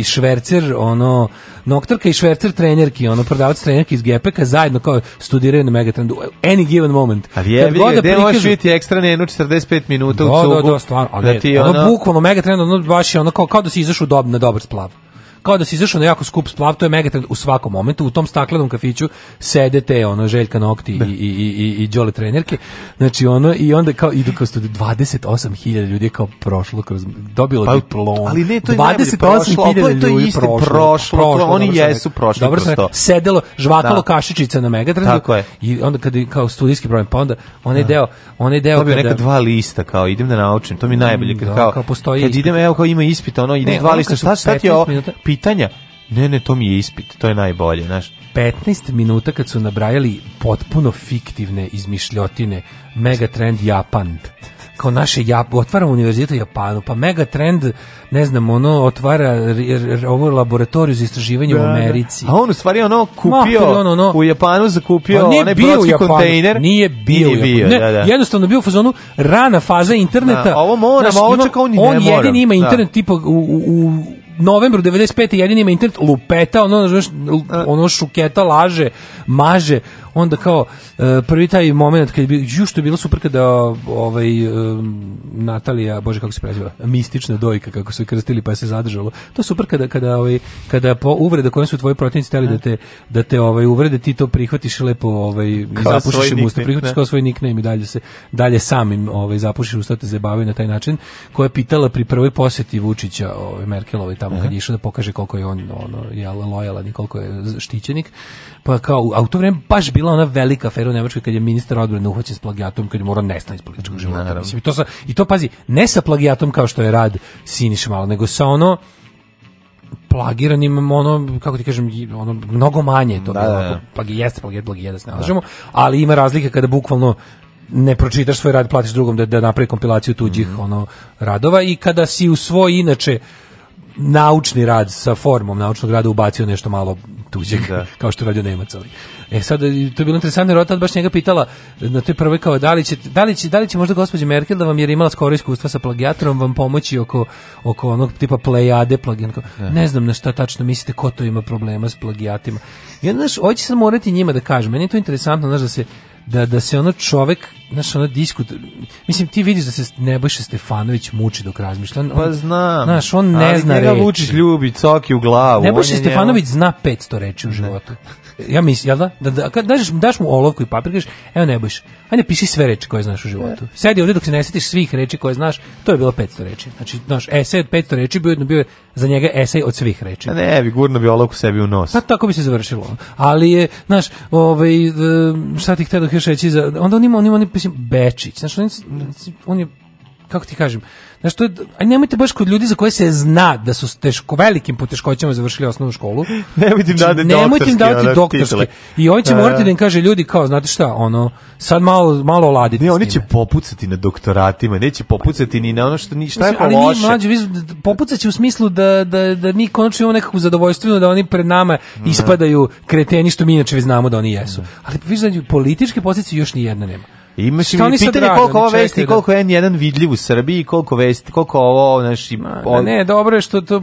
i švercer, ono noktarka i švercer trenerki, ono prodavac trenerki iz GPK zajedno kao studiraju na Megatrendu. Any given moment. Ali je, vidi, gde možeš biti ekstra nenu 45 minuta u cugu? Da, da, da, stvarno. Ali, da ono, ono, bukvalno Megatrend, ono baš je ono kao, kao da si izašao dob, na dobar splav kao da si izašao na jako skup splav, to je megatrend u svakom momentu, u tom staklenom kafiću sedete, ono, Željka Nokti da. i, i, i, i Đole trenerke, znači ono, i onda kao idu kao 28.000 ljudi je kao prošlo, kroz, dobilo pa, diplom, ali ne, to je 28.000 ljudi to je isto prošlo, prošlo, prošlo oni jesu prošli dobro sam, sedelo, žvakalo da. kašičica na megatrendu, tako je. i onda kad je kao studijski problem, pa onda onaj da. deo, onaj deo, to bi neka dva lista, kao idem da naučim, to mi najbolje, mm, kad, da, kao, postoji kad idem, evo kao ima ispita, ono, idem dva lista, šta, šta ti je pitanja, ne, ne, to mi je ispit, to je najbolje, znaš. 15 minuta kad su nabrajali potpuno fiktivne izmišljotine, megatrend Japan kao naše Jap, otvaramo univerzitet u Japanu, pa mega trend, ne znam, ono otvara ovu laboratoriju za istraživanje da, u da. Americi. A on u stvari ono kupio Ma, ono, ono, u Japanu zakupio on pa onaj brodski kontejner. Nije bio, nije bio ne, da, da. jednostavno bio u fazonu rana faza interneta. Da, ovo moram, znaš, ovo čekao, on i ne on moram. On jedini ima da. internet da. tipa u, u, u novembru 95. jedini ima internet lupeta, ono, znaš, ono šuketa, laže, maže, onda kao e, prvi taj moment kad bi ju što je bilo super kada ovaj e, Natalija bože kako se preziva mistična dojka kako su krstili pa je se zadržalo to super kada kada ovaj kada po uvrede kojom su tvoji protivnici hteli da te da te ovaj uvrede ti to prihvatiš lepo ovaj zapušiš im usta prihvatiš da. kao svoj nickname i dalje se dalje samim ovaj zapušiš usta te zabavaju na taj način koja je pitala pri prvoj poseti Vučića ovaj Merkelovoj tamo tamo kad je išao da pokaže koliko je on ono je lojalan i koliko je štićenik. Pa kao a u to vreme baš bila ona velika afera u Nemačkoj kad je ministar odbrane uhoćen s plagijatom kad je morao nestati iz političkog mm, života. Mislim, i to sa, i to pazi, ne sa plagijatom kao što je rad Siniš malo, nego sa ono plagiranim ono kako ti kažem ono mnogo manje to da, bilo da, da. plagi jeste plagijat plagijat da se nalažemo da. ali ima razlike kada bukvalno ne pročitaš svoj rad platiš drugom da da napravi kompilaciju tuđih mm -hmm. ono radova i kada si u svoj inače naučni rad sa formom naučnog rada ubacio nešto malo tuđeg, da. kao što radio Nemac. Ali. E sad, to je bilo interesantno, jer otac baš njega pitala na toj prvoj kao da li će, da li će, da li će možda gospođa Merkel da vam jer imala skoro iskustva sa plagijatorom vam pomoći oko, oko onog tipa plejade plagijanka. Da. Ne znam na šta tačno mislite ko to ima problema s plagijatima. Ja, znaš, hoće sam morati njima da kažem, meni je to interesantno, znaš, da se da, da se ono čovek znaš, ono diskut... Mislim, ti vidiš da se Nebojša Stefanović muči dok razmišlja. On, pa znam. Znaš, on ne zna reći. Ali njega Vučić ljubi, coki u glavu. Nebojša Stefanović njema... zna 500 reči u životu ja mislim, jel da? Da, da, daš, daš mu olovku i papir, kažeš, evo ne boš, ajde piši sve reči koje znaš u životu. Da. Sedi ovdje dok se ne setiš svih reči koje znaš, to je bilo 500 reči. Znači, znaš, esej od 500 reči bio, jedno bio za njega esej od svih reči. A pa ne, bi gurno bi olovku sebi u nos. Pa tako bi se završilo. Ali je, znaš, ovaj, e, šta ti htio još reći, za, onda on ima, on ima, on ima, on ima bečić, znaš, on je, on je, kako ti kažem, Znaš, to je, aj nemojte baš kod ljudi za koje se zna da su teško, velikim poteškoćama završili osnovnu školu. Da znači, nemojte im dati doktorske. Im dati doktorske. I on će e. morati da im kaže ljudi kao, znate šta, ono, sad malo, malo oladiti Ne, oni će popucati na doktoratima, neće popucati ni na ono što, ni, šta je pa ali loše. Ali mlađe, popucaće u smislu da, da, da mi konačno imamo nekakvu zadovoljstvenu da oni pred nama mm. ispadaju kreteni što mi inače znamo da oni jesu. Ali, viš, znači, političke posljedice još ni jedna nema. I mislim, oni pitanje ražu, koliko ovo vesti, da- koliko je N1 vidljiv u Srbiji, koliko vesti, koliko ovo, znači... Od... Ne, dobro je što to...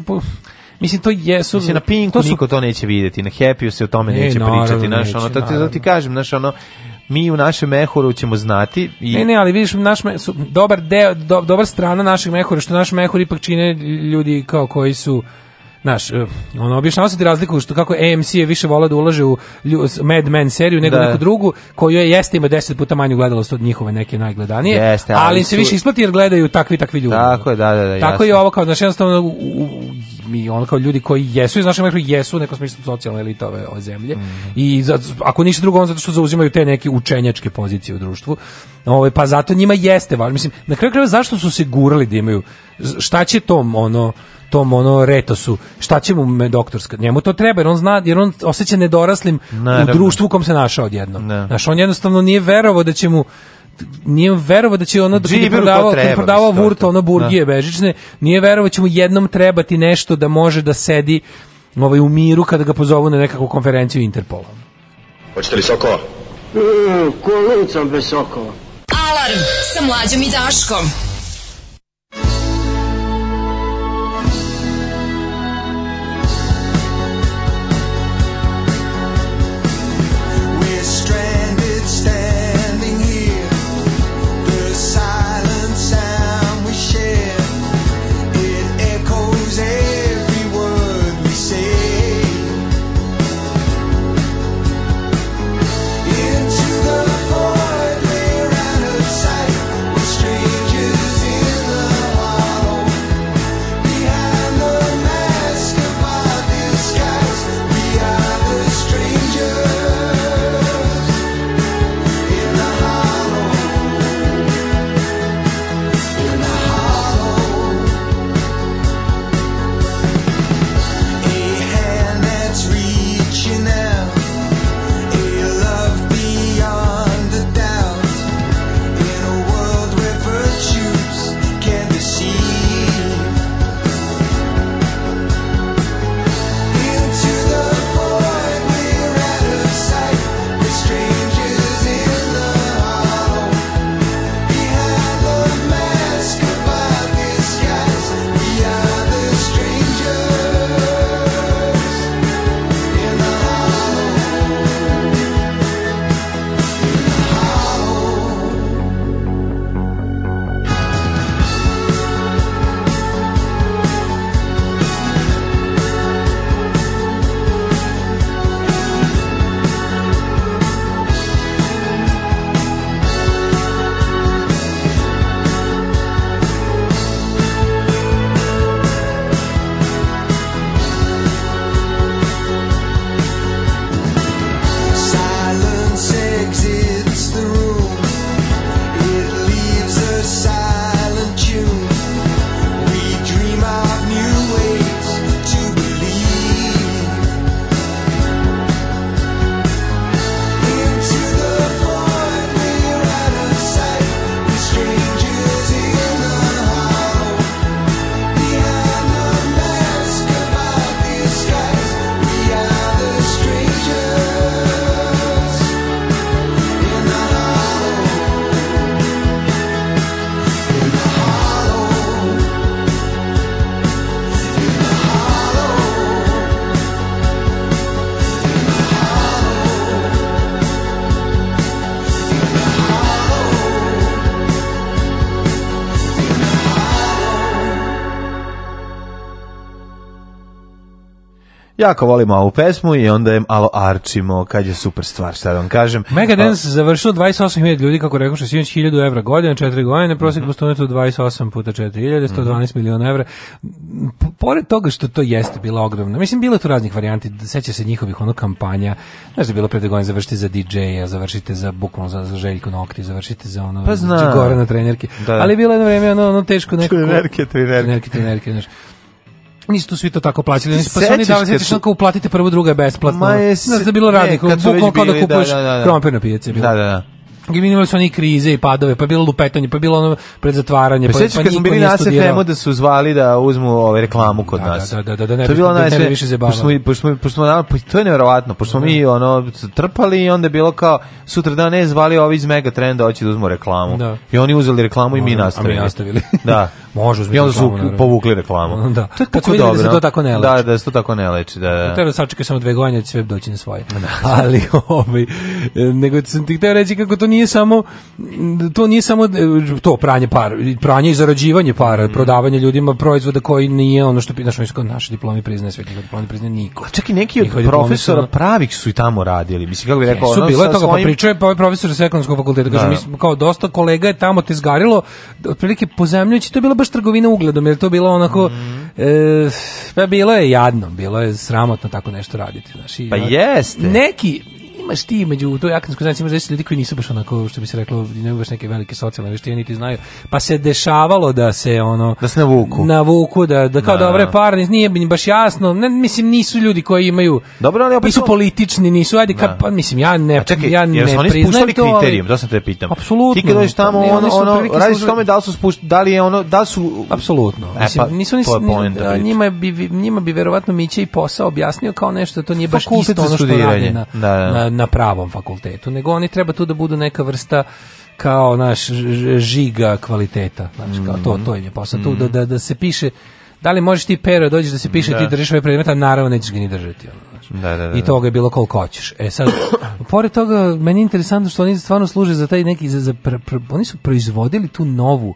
Mislim to jesu. Mislim, na Pinku to su... niko to neće videti, na Happy-u se o tome ne, neće naravno, pričati, naš ono, to ti, to ti kažem, naš ono mi u našem mehuru ćemo znati i Ne, ne, ali vidiš naš me, su, dobar deo do, dobar strana našeg mehura, što naš mehur ipak čine ljudi kao koji su znaš, e, ono objašnjava se ti razliku što kako AMC je više volao da ulaže u Mad Men seriju nego da. neku drugu koju je jeste ima 10 puta manju gledalost od njihove neke najgledanije, jeste, ali, ali su... se više isplati jer gledaju takvi takvi ljudi. Tako je, da, da, da. Tako jasno. je ovo kao znači jednostavno u, u, mi ono kao ljudi koji jesu iz našeg mehra jesu neko nekom smislu socijalne elite ove, ove zemlje mm i za, ako ništa drugo on zato što zauzimaju te neke učenjačke pozicije u društvu ove, pa zato njima jeste važno mislim na kraju krajeva zašto su se gurali da imaju šta će tom ono tom ono retosu. Šta će mu me doktorska? Njemu to treba jer on zna jer on osjeća nedoraslim Naravno. u društvu u kom se našao odjednom. Ne. Da. Znaš, on jednostavno nije verovao da će mu nije verovao da će ono dok da je da prodavao, treba, prodavao vurt, ono burgije da. bežične, nije verovao da će mu jednom trebati nešto da može da sedi ovaj, u miru kada ga pozovu na nekakvu konferenciju Interpola. Hoćete li sokova? Mm, e, Kolicom bez sokova. Alarm sa mlađom i Daškom. jako volim ovu pesmu i onda je malo arčimo kad je super stvar, šta da vam kažem. Megadance završilo 28.000 ljudi, kako rekao što je 1000 evra godina, 4 godine, prosjek mm -hmm. po 28 puta 4000, 112 mm -hmm. miliona evra. Pored toga što to jeste bilo ogromno, mislim, bilo tu raznih varijanti, seća se njihovih ono kampanja, znaš da je bilo pred godin, završite za DJ-a, završite za bukvalno za, za Željko Nokti, završite za ono, pa zna. gore na trenerke, da. ali bilo jedno vreme ono, ono teško neko... Trenerke, trenerke. Trenerke, trenerke, znaš. Nisu tu svi to tako plaćali, oni pa su oni dali sećaš kao uplatite prvo, drugo je besplatno. Ma je, Znaš da je bilo radnika, bukvalno kao da, da kupuješ da, da, da. krompir na pijaci. Da, da, da. I minimali da su oni krize i padove, pa je bilo lupetanje, pa je bilo ono pred zatvaranje, pa, pa, pa kad smo bili na SFM-u da su zvali da uzmu ovaj reklamu kod da, da nas. Da, da, da, da, ne, to je bilo da sve, više zebavno. Pošto, smo, pošto, smo, pošto, smo, pošto, to je nevjerovatno, pošto smo da. mi ono, trpali i onda je bilo kao, sutra da ne zvali ovi iz Megatrenda, hoće da uzmu reklamu. Da. I oni uzeli reklamu i mi nastavili. A mi nastavili. da. Može uzmi I onda su povukli reklamu. Da. To je tako dobro. Da se to tako ne leči. Da, da se to tako ne leči. Da, da. Treba sačekaj samo dve godine, će sve doći na svoje. Ali, ovaj, nego sam ti hteo reći kako to nije nije samo to nije samo to pranje para, pranje i zarađivanje para, mm. prodavanje ljudima proizvoda koji nije ono što znači naši, naši diplomi priznaje sve, njihovi diplomi priznaje niko. A čak i neki od profesora su, pravih su i tamo radili. Mislim kako bi rekao, su, bilo je toga pa svojim... pa pričao pa ovaj profesor sa ekonomskog fakulteta, kaže da. mi smo kao dosta kolega je tamo te zgarilo, otprilike pozajmljujući to je bila baš trgovina ugledom, jer to je bilo onako mm. e, pa bilo je jadno, bilo je sramotno tako nešto raditi, znači. Pa jeste. Neki imaš ti među u toj akademskoj zajednici imaš deset ljudi koji nisu baš onako što bi se reklo ne baš neke velike socijalne veštine niti znaju pa se dešavalo da se ono da se navuku navuku da da kao da, dobre da. par nije baš jasno ne, mislim nisu ljudi koji imaju dobro ali opet nisu politični nisu ajde ka, da. pa mislim ja ne čekaj, ja ne jer oni priznajem to kriterijum to sam te pitam apsolutno ti kad dođeš tamo ne, ono, ono, ono radiš tome da li su spušt, da li je ono da su apsolutno e, mislim pa, nisu nisu da njima bi njima bi verovatno Miće i posao objasnio kao nešto to nije baš isto ono što radi na na pravom fakultetu, nego oni treba tu da budu neka vrsta kao naš žiga kvaliteta, znači kao to, mhm. to im je posao, tu da, mhm. da, da se piše da li možeš ti pero da dođeš da se piše da. ti držiš ovaj predmet, a naravno nećeš ga ni držati. Ono, da, da, da, I da. toga je bilo koliko hoćeš. E sad, pored toga, meni je interesantno što oni stvarno služe za taj neki, za, za, pr, pr, oni su proizvodili tu novu,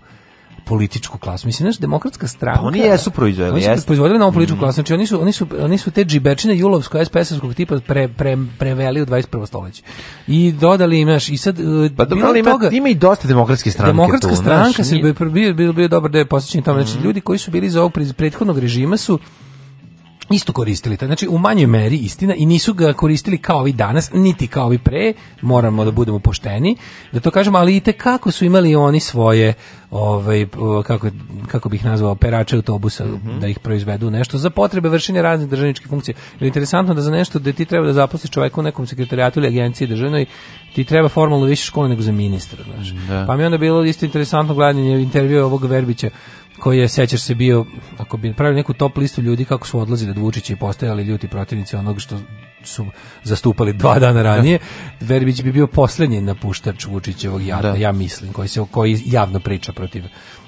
političku klasu. Mislim, znaš, demokratska stranka... Pa oni jesu proizvodili, Oni su proizvodili novu mhm. političku mm. klasu. Znači, oni su, oni su, oni su te džibečine julovsko SPS-ovskog tipa pre, pre, preveli u 21. stoljeće. I dodali im, znaš, i sad... E, pa dobro, ali ima, toga, ima i dosta demokratske stranke Demokratska tu, stranka znaš, se bio, bio, bio, bio da je posjećenja tamo. Znači, mhm. ljudi koji su bili iz ovog prethodnog režima su isto koristili. Znači, u manjoj meri istina i nisu ga koristili kao ovi danas, niti kao ovi pre, moramo da budemo pošteni, da to kažemo, ali i te kako su imali oni svoje, ovaj, kako, kako bih nazvao, perače autobusa, mm -hmm. da ih proizvedu nešto, za potrebe vršenja raznih državničkih funkcija. Jer je interesantno da za nešto da ti treba da zaposliš čoveka u nekom sekretarijatu ili agenciji državnoj, ti treba formalno više škole nego za ministra, Znači. Da. Pa mi onda bilo isto interesantno gledanje intervjua ovog Verbića, koji je, sećaš se, bio, ako bi pravili neku top listu ljudi kako su odlazili od Vučića i postajali ljuti protivnici onog što su zastupali dva dana ranije, da. Verbić bi bio poslednji napuštač Vučićevog jada, ja mislim, koji, se, koji javno priča protiv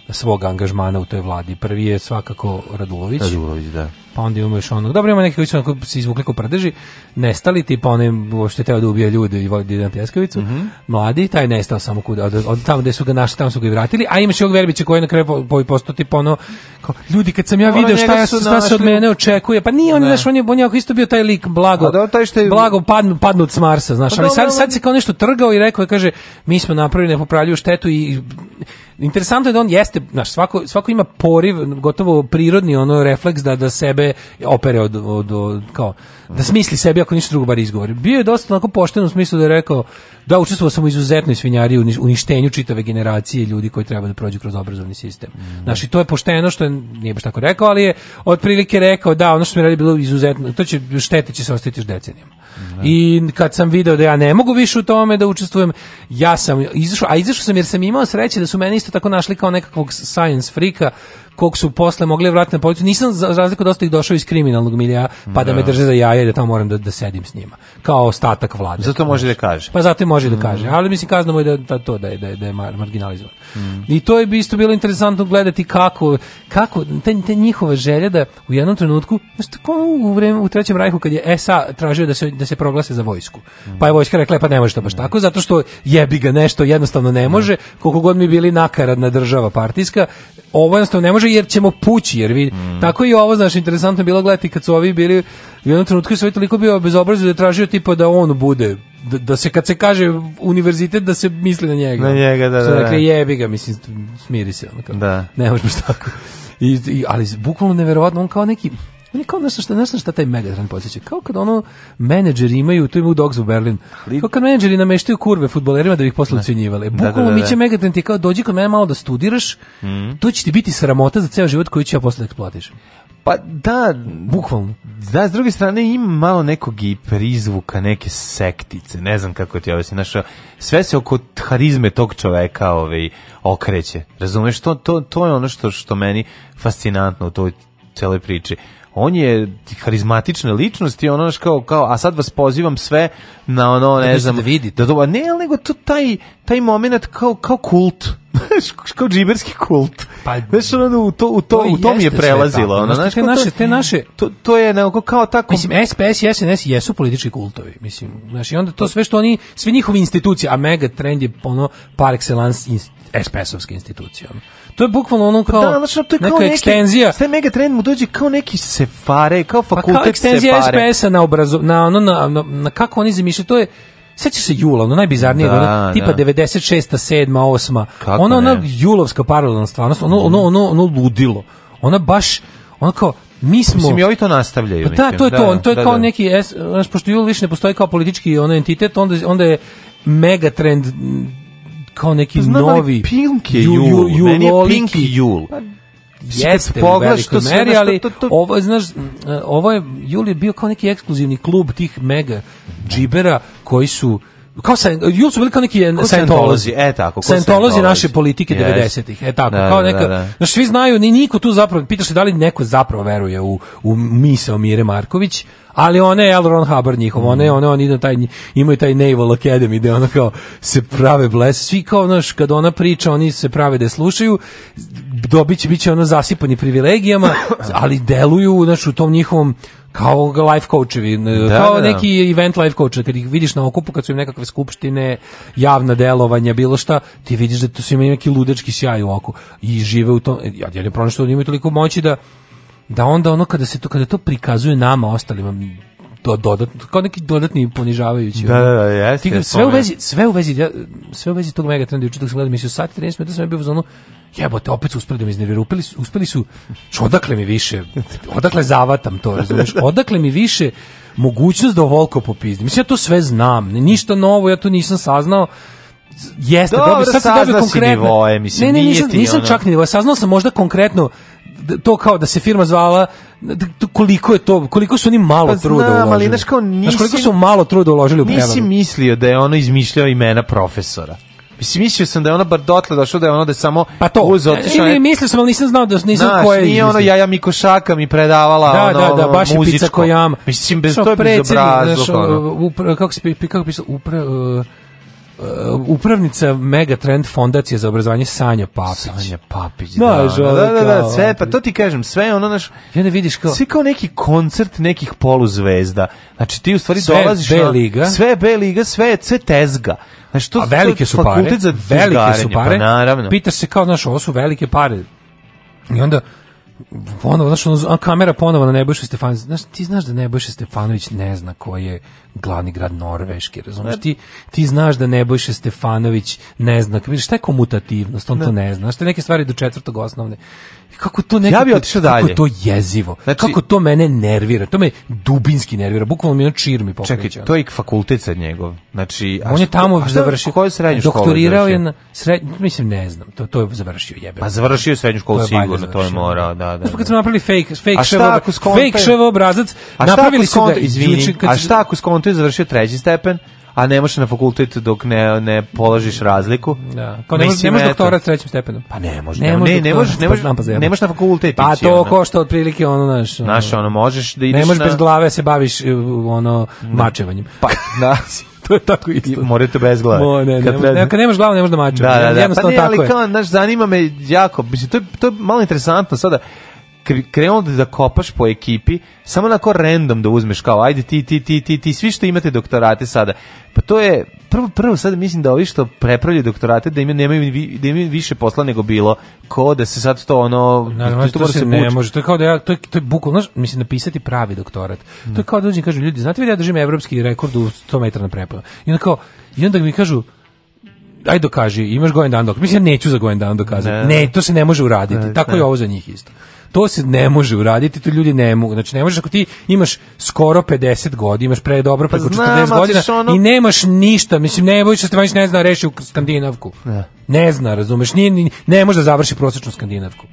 svog angažmana u toj vladi. Prvi je svakako Radulović. Radulović, da pa onda imamo još onog. Dobro, ima neki koji su onako se izvukli ko prdeži, nestali, tipa onaj uopšte teo da ubije ljude i vodi na pljeskavicu, mm -hmm. mladi, taj je nestao samo kuda, od, od tamo gde su ga našli, tamo su ga i vratili, a imaš i ovog Verbića koji je na kraju po, po, postao tipa ono, kao, ljudi, kad sam ja ono video šta, ja, šta našli... se od mene očekuje, pa nije on, znaš, on je, on je isto bio taj lik blago, da, taj je... blago padnu, padnut s Marsa, znaš, pa ali sad, sad se kao nešto trgao i rekao je, kaže, mi smo napravili nepopravljivu štetu i interesantno je da on jeste, znaš, svako, svako ima poriv, gotovo prirodni ono refleks da da sebe opere od, od, od kao, da smisli sebi ako ništa drugo bar izgovori. Bio je dosta onako pošten u smislu da je rekao da učestvovao sam u izuzetnoj svinjari u uništenju čitave generacije ljudi koji treba da prođu kroz obrazovni sistem. Mm. Znaš, i to je pošteno što je, nije baš tako rekao, ali je otprilike rekao da ono što mi radi bilo izuzetno, to će štete će se ostaviti još decenijama. I kad sam video da ja ne mogu više u tome da učestvujem, ja sam izašao, a izašao sam jer sam imao sreće da su mene isto tako našli kao nekakvog science frika kog su posle mogli da vratiti na policiju. Nisam za razliku dosta ih došao iz kriminalnog milija, pa da, da me drže za jaje, da tamo moram da, da sedim s njima. Kao ostatak vlade. Zato može da kaže. Pa zato može da mm. da kaže. Ali mislim kaznamo je da, da to da je, da je, da je marginalizovan. Mm. I to je bi isto bilo interesantno gledati kako kako te, te njihova želja da u jednom trenutku, znači tako u vreme u trećem rajhu kad je SA tražio da se da se proglase za vojsku. Mm. Pa je vojska rekla pa ne može to baš mm. tako zato što jebi ga nešto jednostavno ne mm. može, koliko god mi bili nakaradna država partijska, ovo jednostavno ne može može jer ćemo pući, jer vi, mm. tako i ovo, znaš, interesantno bilo gledati kad su ovi bili, u jednom trenutku je sve toliko bio bezobrazio da je tražio tipa da on bude da, da, se kad se kaže univerzitet da se misli na njega. Na njega, da, da. Rekli, da. jebi ga, mislim, smiri se. Ono, kao, da. Ne možeš tako. I, i, ali bukvalno neverovatno, on kao neki, Meni kao nešto šta, nešto šta taj Megatron podsjeća. Kao kad ono menadžeri imaju, tu ima u Dogs u Berlin. Kao kad menadžeri nameštaju kurve fudbalerima da bi ih posle da. ucenjivali. Da, da, bukvalno mi će Megatron ti kao dođi kod mene malo da studiraš, mm. to će ti biti sramota za ceo život koji ću ja posle eksploatišem. Pa da, bukvalno. Da, s druge strane ima malo nekog i prizvuka, neke sektice, ne znam kako ti ovo se našao. Sve se oko harizme tog čoveka ovaj, okreće, razumeš? To, to, to je ono što, što meni fascinantno u toj celoj priči on je harizmatična ličnost i ono kao kao a sad vas pozivam sve na ono ne da znam da vidite da ne nego tu taj taj momenat kao kao kult kao džiberski kult pa znaš ono u to u to, to u tom je prelazilo ono znaš te naše te naše to to je nego kao tako mislim SPS i SNS jesu politički kultovi mislim znaš onda to sve što oni sve njihove institucije a mega trend je ono par excellence SPS-ovske institucije ono. To je bukvalno ono pa kao, da, znači, to je kao neki, ekstenzija. Sve mega trend mu dođe kao neki sefare, kao fakultet pa kao ekstenzija SPS-a na, obrazu, na, ono, na, na, na kako oni zamišljaju, to je Sećaš se Jula, ono najbizarnije, da, ono, da. tipa da. 96. 7. 8. Kako ono ona julovska paralelna stvarnost, ono, ono, ono, ono ludilo. Ona baš, ono kao, mi smo Mislim, i ovi to nastavljaju. Pa da, to je da, to, on, to je da, kao da. neki, znaš, pošto Jula više ne postoji kao politički ono entitet, onda, onda je megatrend kao neki pa znam, novi Pink je Jul, Jul, Jul, meni je Pink Jul. Pa, jeste pogledaš to meri, ali to, to, ovo je, znaš, eh, ovo je, Jul je bio kao neki ekskluzivni klub tih mega džibera koji su kao sa Jul su bili kao neki Scientology, e tako, Scientology naše politike yes. 90-ih. E tako, da, kao da, neka, da, da. Znaš, svi znaju, ni niko tu zapravo pitaš se da li neko zapravo veruje u u misao Mire Marković ali one je L. Ron Hubbard njihov, one, mm. one, on ide taj, imaju taj Naval Academy gde ono kao se prave bles, svi kao, znaš, kad ona priča, oni se prave da slušaju, dobit će, bit će ono zasipani privilegijama, ali deluju, znaš, u tom njihovom kao life coachevi, da, kao da, da. neki event life coach, kad ih vidiš na okupu, kad su im nekakve skupštine, javna delovanja, bilo šta, ti vidiš da to su imaju neki ludečki sjaj u oku i žive u tom, e, ja, ja ne pronašao da imaju toliko moći da da onda ono kada se to kada to prikazuje nama ostalima do, dodatno, kao neki dodatni ponižavajući. Da, da, da, jeste. Ti, sve, u vezi, sve u vezi, ja, sve u vezi tog megatrenda, juče dok sam gledao mislio sat 13 minuta sam ja bio u zonu, jebote, opet su uspeli da me iznerviraju, uspeli su, uspeli su, odakle mi više, odakle zavatam to, razumiješ, odakle mi više mogućnost da ovoliko popizdim. Mislim, ja to sve znam, ništa novo, ja to nisam saznao, Jeste, Dobro, dobio, sad sam dobio konkretno. Nivoje, mislim, ne, ne, nisam, nisam ono... čak nivoje, saznao sam možda konkretno Da, to kao da se firma zvala koliko je to koliko su oni malo pa, truda uložili. Ali znaš kao nisi, znaš koliko su malo truda uložili u prevaru. mislio da je ono izmišljao imena profesora. Mislim, mislio sam da je ona bar dotle došlo, da je ona da je samo pa to. uz otišao. Ne, mislio sam, ali nisam znao da nisam Znaš, koje nije ono Jaja Mikošaka mi predavala da, ono, da, da, baš muzičko. Pizza Kojama. Mislim, bez to je bezobrazno. Kako se kako pisao, Upre, uh, Uh, upravnica mega trend fondacije za obrazovanje Sanja Papić. Sanja Papić, da. Da, da, da, da, sve, pa da. to ti kažem, sve ono naš... Ja ne vidiš kao... Sve kao neki koncert nekih poluzvezda. Znači ti u stvari sve dolaziš... Sve B-liga. sve B-liga, sve, sve tezga. Znači, to, A velike su pare. Za velike su pa pare. Pa naravno. Pitaš se kao, znaš, ovo su velike pare. I onda ponovo, znaš, ono, kamera ponovo na Nebojšu Stefanović. Znaš, ti znaš da Nebojša Stefanović ne zna koji je glavni grad Norveški, razumiješ? Ti, ti znaš da Nebojša Stefanović ne zna, šta je komutativnost, on ne. to ne zna. Znaš, te neke stvari do četvrtog osnovne. Kako to nekako, ja bi otišao dalje. Kako to jezivo. Znači, kako to mene nervira. To me dubinski nervira. Bukvalno mi na čir mi pokreće. Čekaj, to je fakultet sa njegov. Znači, on je tamo a šta, završio koju srednju školu. Doktorirao je na srednju, mislim ne znam. To to je završio jebe. Pa završio srednju školu to sigurno, završio, to je morao, da, da. da. Znači, kad smo napravili fake fake ševo, fake ševo obrazac, napravili su ga, da izvinim. A šta ako skonto je završio treći stepen? a ne možeš na fakultet dok ne, ne položiš razliku. Da. Kao ne, možeš, ne možeš doktorat trećim stepenom. Pa ne možeš. Ne, možeš, ne, možeš, ne, možeš, ne pa nemaš na fakultet. Pa to košta otprilike ono, naš... Ono, naš, ono, možeš da ideš Ne možeš na... bez glave se baviš e, ono, mačevanjem. Pa, da. to je tako isto. Morate bez glave. Mo, ne, ne, treba... ne, kad nemaš glavu, ne možeš da mačeš. Da, da, da. Jednostavno pa ne, tako ali, je. Kao, naš, zanima me jako, mislim, to, je, to je malo interesantno sada krenuo da kopaš po ekipi, samo onako random da uzmeš kao ajde ti, ti, ti, ti, ti, svi što imate doktorate sada. Pa to je, prvo, prvo sad mislim da ovi što prepravljaju doktorate da im nemaju, da imaju više posla nego bilo, ko da se sad to ono... Naravno, to, to, se ne može, to je kao da ja, to je, to je bukvalno, mislim, napisati pravi doktorat. To je kao da dođem, kažu ljudi, znate vi da ja držim evropski rekord u 100 metara na prepadu. I onda kao, i onda mi kažu, aj dokaži, imaš gojen dan dok. Mislim, ja neću za gojen dan dokazati. Ne. ne, to se ne može uraditi. Ne, Tako ne. je ovo za njih isto. To se ne može uraditi, to ljudi ne mogu. Znači ne možeš ako ti imaš skoro 50 godina, imaš pre dobro preko pa znam, godina ono... i nemaš ništa. Mislim ne bojiš se ne zna reši u skandinavku. Ne, ne zna, razumeš? Nije, ne može da završi prosečnu skandinavku.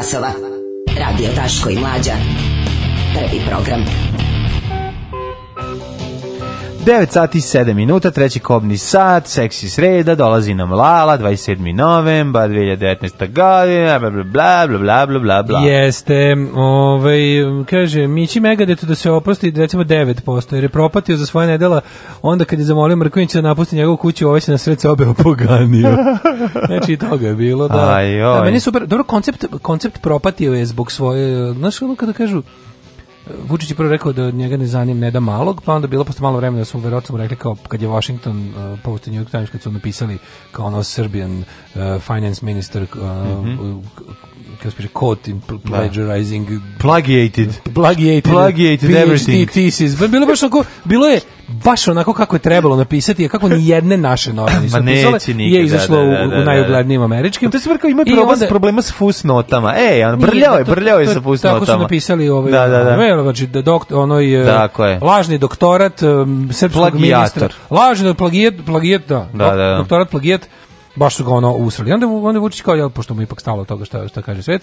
časova. 9 sati 7 minuta, treći kobni sat, seksi sreda, dolazi nam Lala, 27. novembar 2019. godine, bla, bla, bla, bla, bla, bla, bla, bla. Jeste, ovaj, kaže, Mići Megadetu da se oprosti, recimo, 9%, jer je propatio za svoje nedela, onda kad je zamolio Mrkovića da napusti njegovu kuću, ovaj se na sred sobe opoganio. znači, toga je bilo, da. Aj, da, meni je super, dobro, koncept, koncept propatio je zbog svoje, znaš, ono kada kažu, Vučić je prvo rekao da njega ne zanim ne da malog, pa onda bilo posle malo vremena da su verovatno rekli kao kad je Washington uh, Post New York Times kad su napisali kao ono Serbian uh, finance minister uh, mm -hmm kako se kaže, caught in da. plagiarizing. Plagiated. Plagiated. Plagiated everything. thesis. Bilo baš onako, bilo je baš onako kako je trebalo napisati, a kako ni jedne naše norme nisu napisale, nikad, je da, izašlo da, da, da, u, u da. najuglednijim američkim. Pa to se vrkao ima problem, onda, problema s fusnotama. Ej, on brljao je, brljao je sa fusnotama. Tako su napisali ovaj, da, da, da. Ovaj, znači, da dokt, onoj, e, tako je. lažni doktorat um, srpskog Plagijator. ministra. Lažni plagijat, plagijat, da, da, da, doktorat plagijat baš su ga ono usrali. Onda, onda Vučić kao, jel, pošto mu ipak stalo toga šta, šta kaže svet,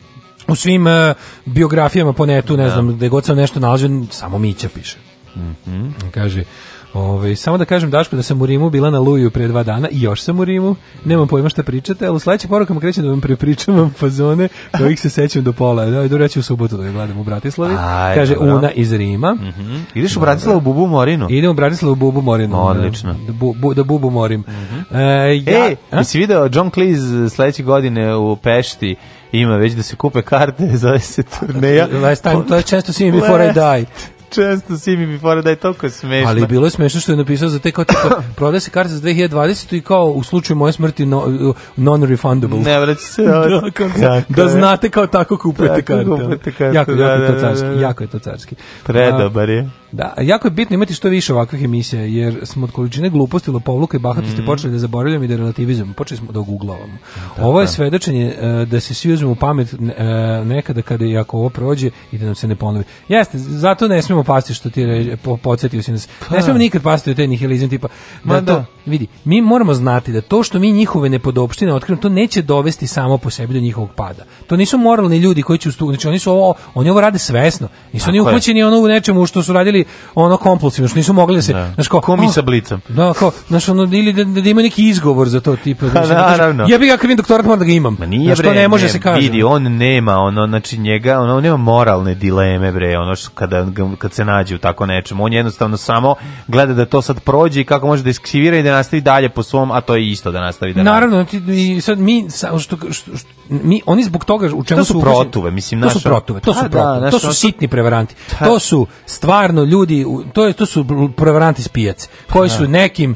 u svim uh, biografijama po netu, ne znam, gde god sam nešto nalazio, samo Mića piše. Mm -hmm. Kaže, Ove, ovaj, samo da kažem Daško da sam u Rimu bila na Luju pre dva dana i još sam u Rimu, nemam pojma šta pričate, ali u sledećim porukama krećem da vam prepričam vam fazone kojih se sećam do pola. Da, idu reći u subotu da je gledam u Bratislavi. Aj, Kaže dobro. Una iz Rima. Mm -hmm. Ideš u Bratislavu u Bubu Morinu? Idem u Bratislavu u Bubu Morinu. Da. Odlično. Da, bu, bu, da Bubu Morim. Mm -hmm. e, ja, e, a? jesi video John Cleese sledeće godine u Pešti ima već da se kupe karte, za se turneja. Last time, to je često see me before I die često si mi before da je toliko smešno. Ali bilo je smešno što je napisao za te kao tipa proda se karte za 2020 i kao u slučaju moje smrti no, non-refundable. Ne vraća se. da, kao, da, da znate kao tako kupujete tako karte. Kupujete karte jako, da, jako, da, da, da, jako je to carski. Predobar je. Da, jako je bitno imati što više ovakvih emisija, jer smo od količine gluposti, lopovluka i bahatosti mm. počeli da zaboravljamo i da relativizujemo, počeli smo da oguglavamo. Ovo je svedočenje e, da se svi uzmemo pamet e, nekada kada i ako ovo prođe i da nam se ne ponovi. Jeste, zato ne smemo pasti što ti reži, po, podsjetio si nas. Pa. Ne smemo da. nikad pasti u te nihilizam tipa. Da, Ma, to, da. vidi, mi moramo znati da to što mi njihove nepodopštine otkrivamo, to neće dovesti samo po sebi do njihovog pada. To nisu moralni ljudi koji će ustup, znači oni su ovo, oni ovo rade svesno. Nisu Tako oni uhvaćeni ono u nečemu što su radili ono kompulsivni, što nisu mogli da se, znači kao, komi sa blicom. Da, kao, znaš ono ili da, da ima neki izgovor za to tipa, znači Da, pa da naravno. Ja bih ga krivim doktorat moram da ga imam. Ma nije ne može ne, se kaže. Vidi, on nema ono, znači njega, ono, on nema moralne dileme bre, ono što kada kad se nađe u tako nečemu, on jednostavno samo gleda da to sad prođe i kako može da iskivira i da nastavi dalje po svom, a to je isto da nastavi da. Naravno, ti, i sad mi što, što, što mi oni zbog toga u čemu to su, su protuve, mislim naša. To su protuve, to pa su da, protuve, da, to su sitni prevaranti. Ta. Pa- to su stvarno ljudi, to je to su prevaranti spijac koji da. su nekim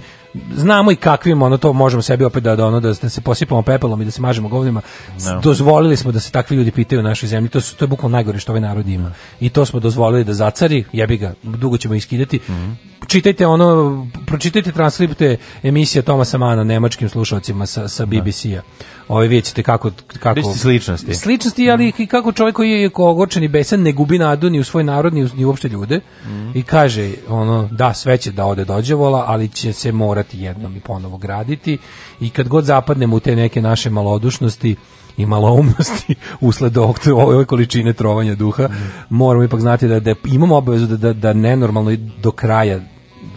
znamo i kakvim, ono to možemo sebi opet da, da ono da, da se posipamo pepelom i da se mažemo govnima. No. Da. Dozvolili smo da se takvi ljudi pitaju u našoj zemlji. To su to je bukvalno najgore što ovaj narod ima. I to smo dozvolili da zacari, jebi ga, dugo ćemo iskidati. Mm -hmm čitajte ono, pročitajte transkripte emisije Tomasa Mana nemačkim slušalcima sa, sa da. BBC-a. Ove ovaj, vidjet ćete kako... kako Bište sličnosti. Sličnosti, ali mm. i kako čovjek koji je ogorčen i besan ne gubi nadu ni u svoj narod, ni, u, ni uopšte ljude. Mm. I kaže, ono, da, sve će da ode dođe vola, ali će se morati jednom i ponovo graditi. I kad god zapadnemo u te neke naše malodušnosti, i maloumnosti usled ovog, ove količine trovanja duha, mhm. moramo ipak znati da, da imamo obavezu da, da, da nenormalno do kraja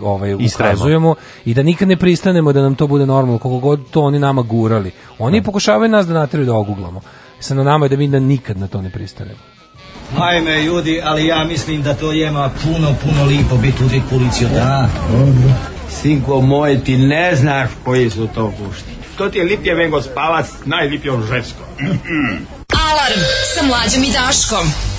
ovaj, ukazujemo i da nikad ne pristanemo da nam to bude normalno, kako god to oni nama gurali. Oni da. pokušavaju nas da nateraju da oguglamo. Sa na nama je da mi da nikad na to ne pristanemo. Ajme ljudi, ali ja mislim da to jema puno, puno lipo biti u policiju, da? Sinko moj, ti ne znaš koji su to gušti. To ti je lipje vengo spavac, najlipje on žensko. Alarm sa mlađom i Daškom.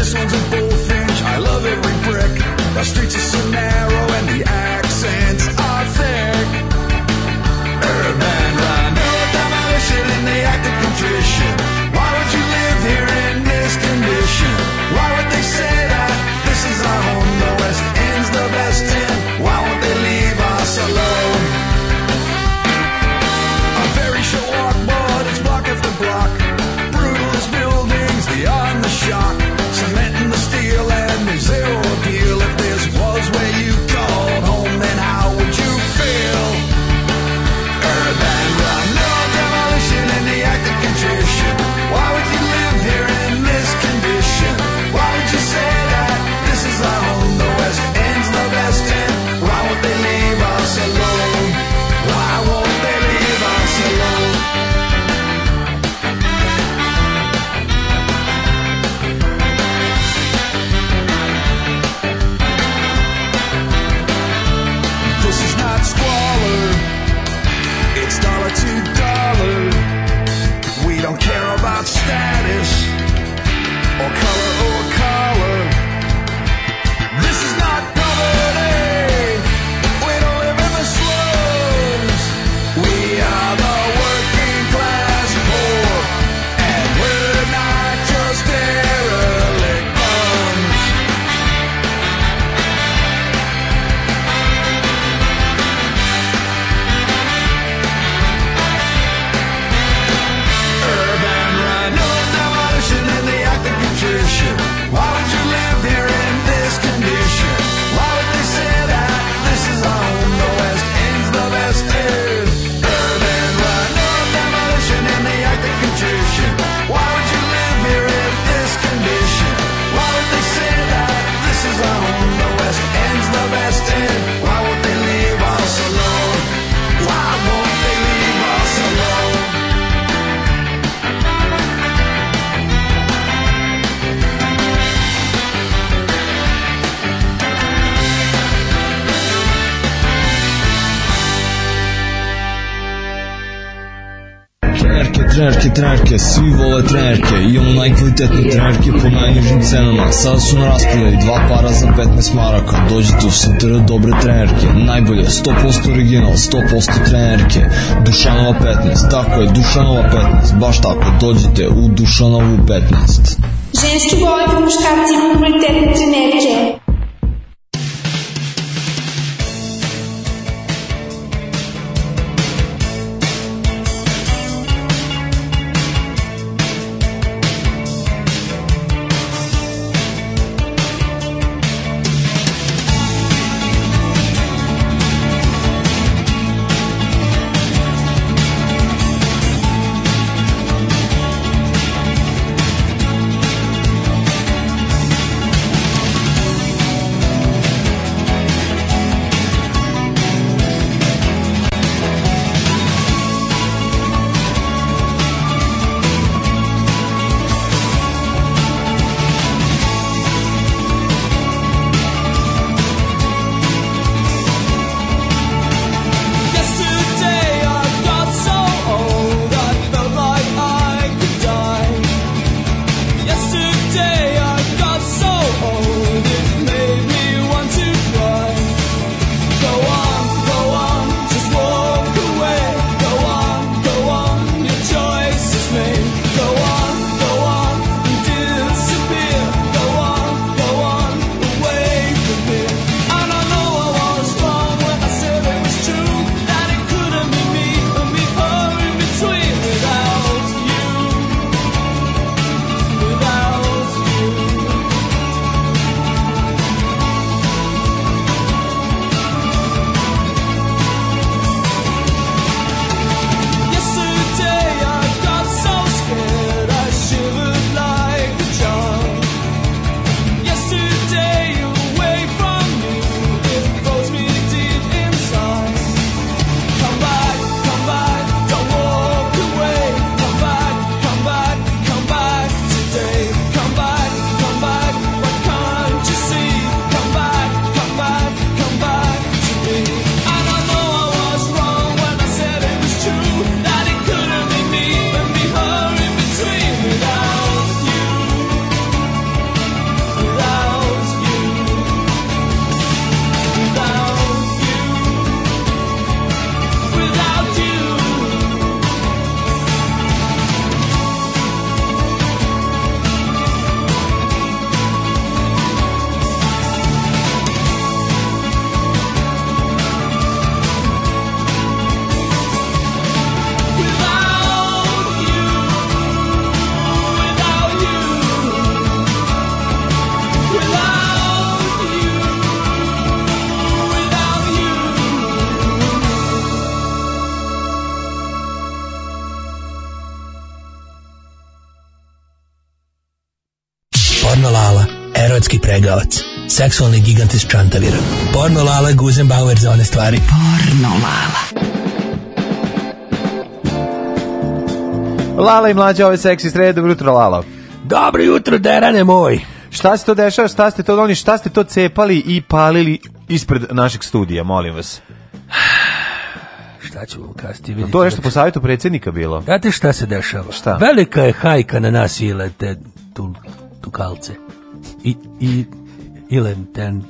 This one's in bullfinch. I love every brick. The streets are kvalitetne trenerke po najnižim cenama. Sada su na raspodeli dva para za 15 maraka. Dođite u Sutera dobre trenerke. Najbolje, 100% original, 100% trenerke. Dušanova 15, tako je, Dušanova 15. Baš tako, dođite u Dušanovu 15. Ženski boli po muškarci kvalitetne trenerke. seksualni gigant iz Čantavira. Porno Lala, Guzenbauer za one stvari. Porno Lala. Lala i mlađa ove seksi srede, dobro jutro Lalo. Dobro jutro, derane moj. Šta se to dešava, šta ste to doni, šta ste to cepali i palili ispred našeg studija, molim vas. šta ću vam kasti, vidite. To je nešto po savjetu predsjednika bilo. Znate šta se dešava? Šta? Velika je hajka na nas i lete tu, tu kalce. I, i ilenten,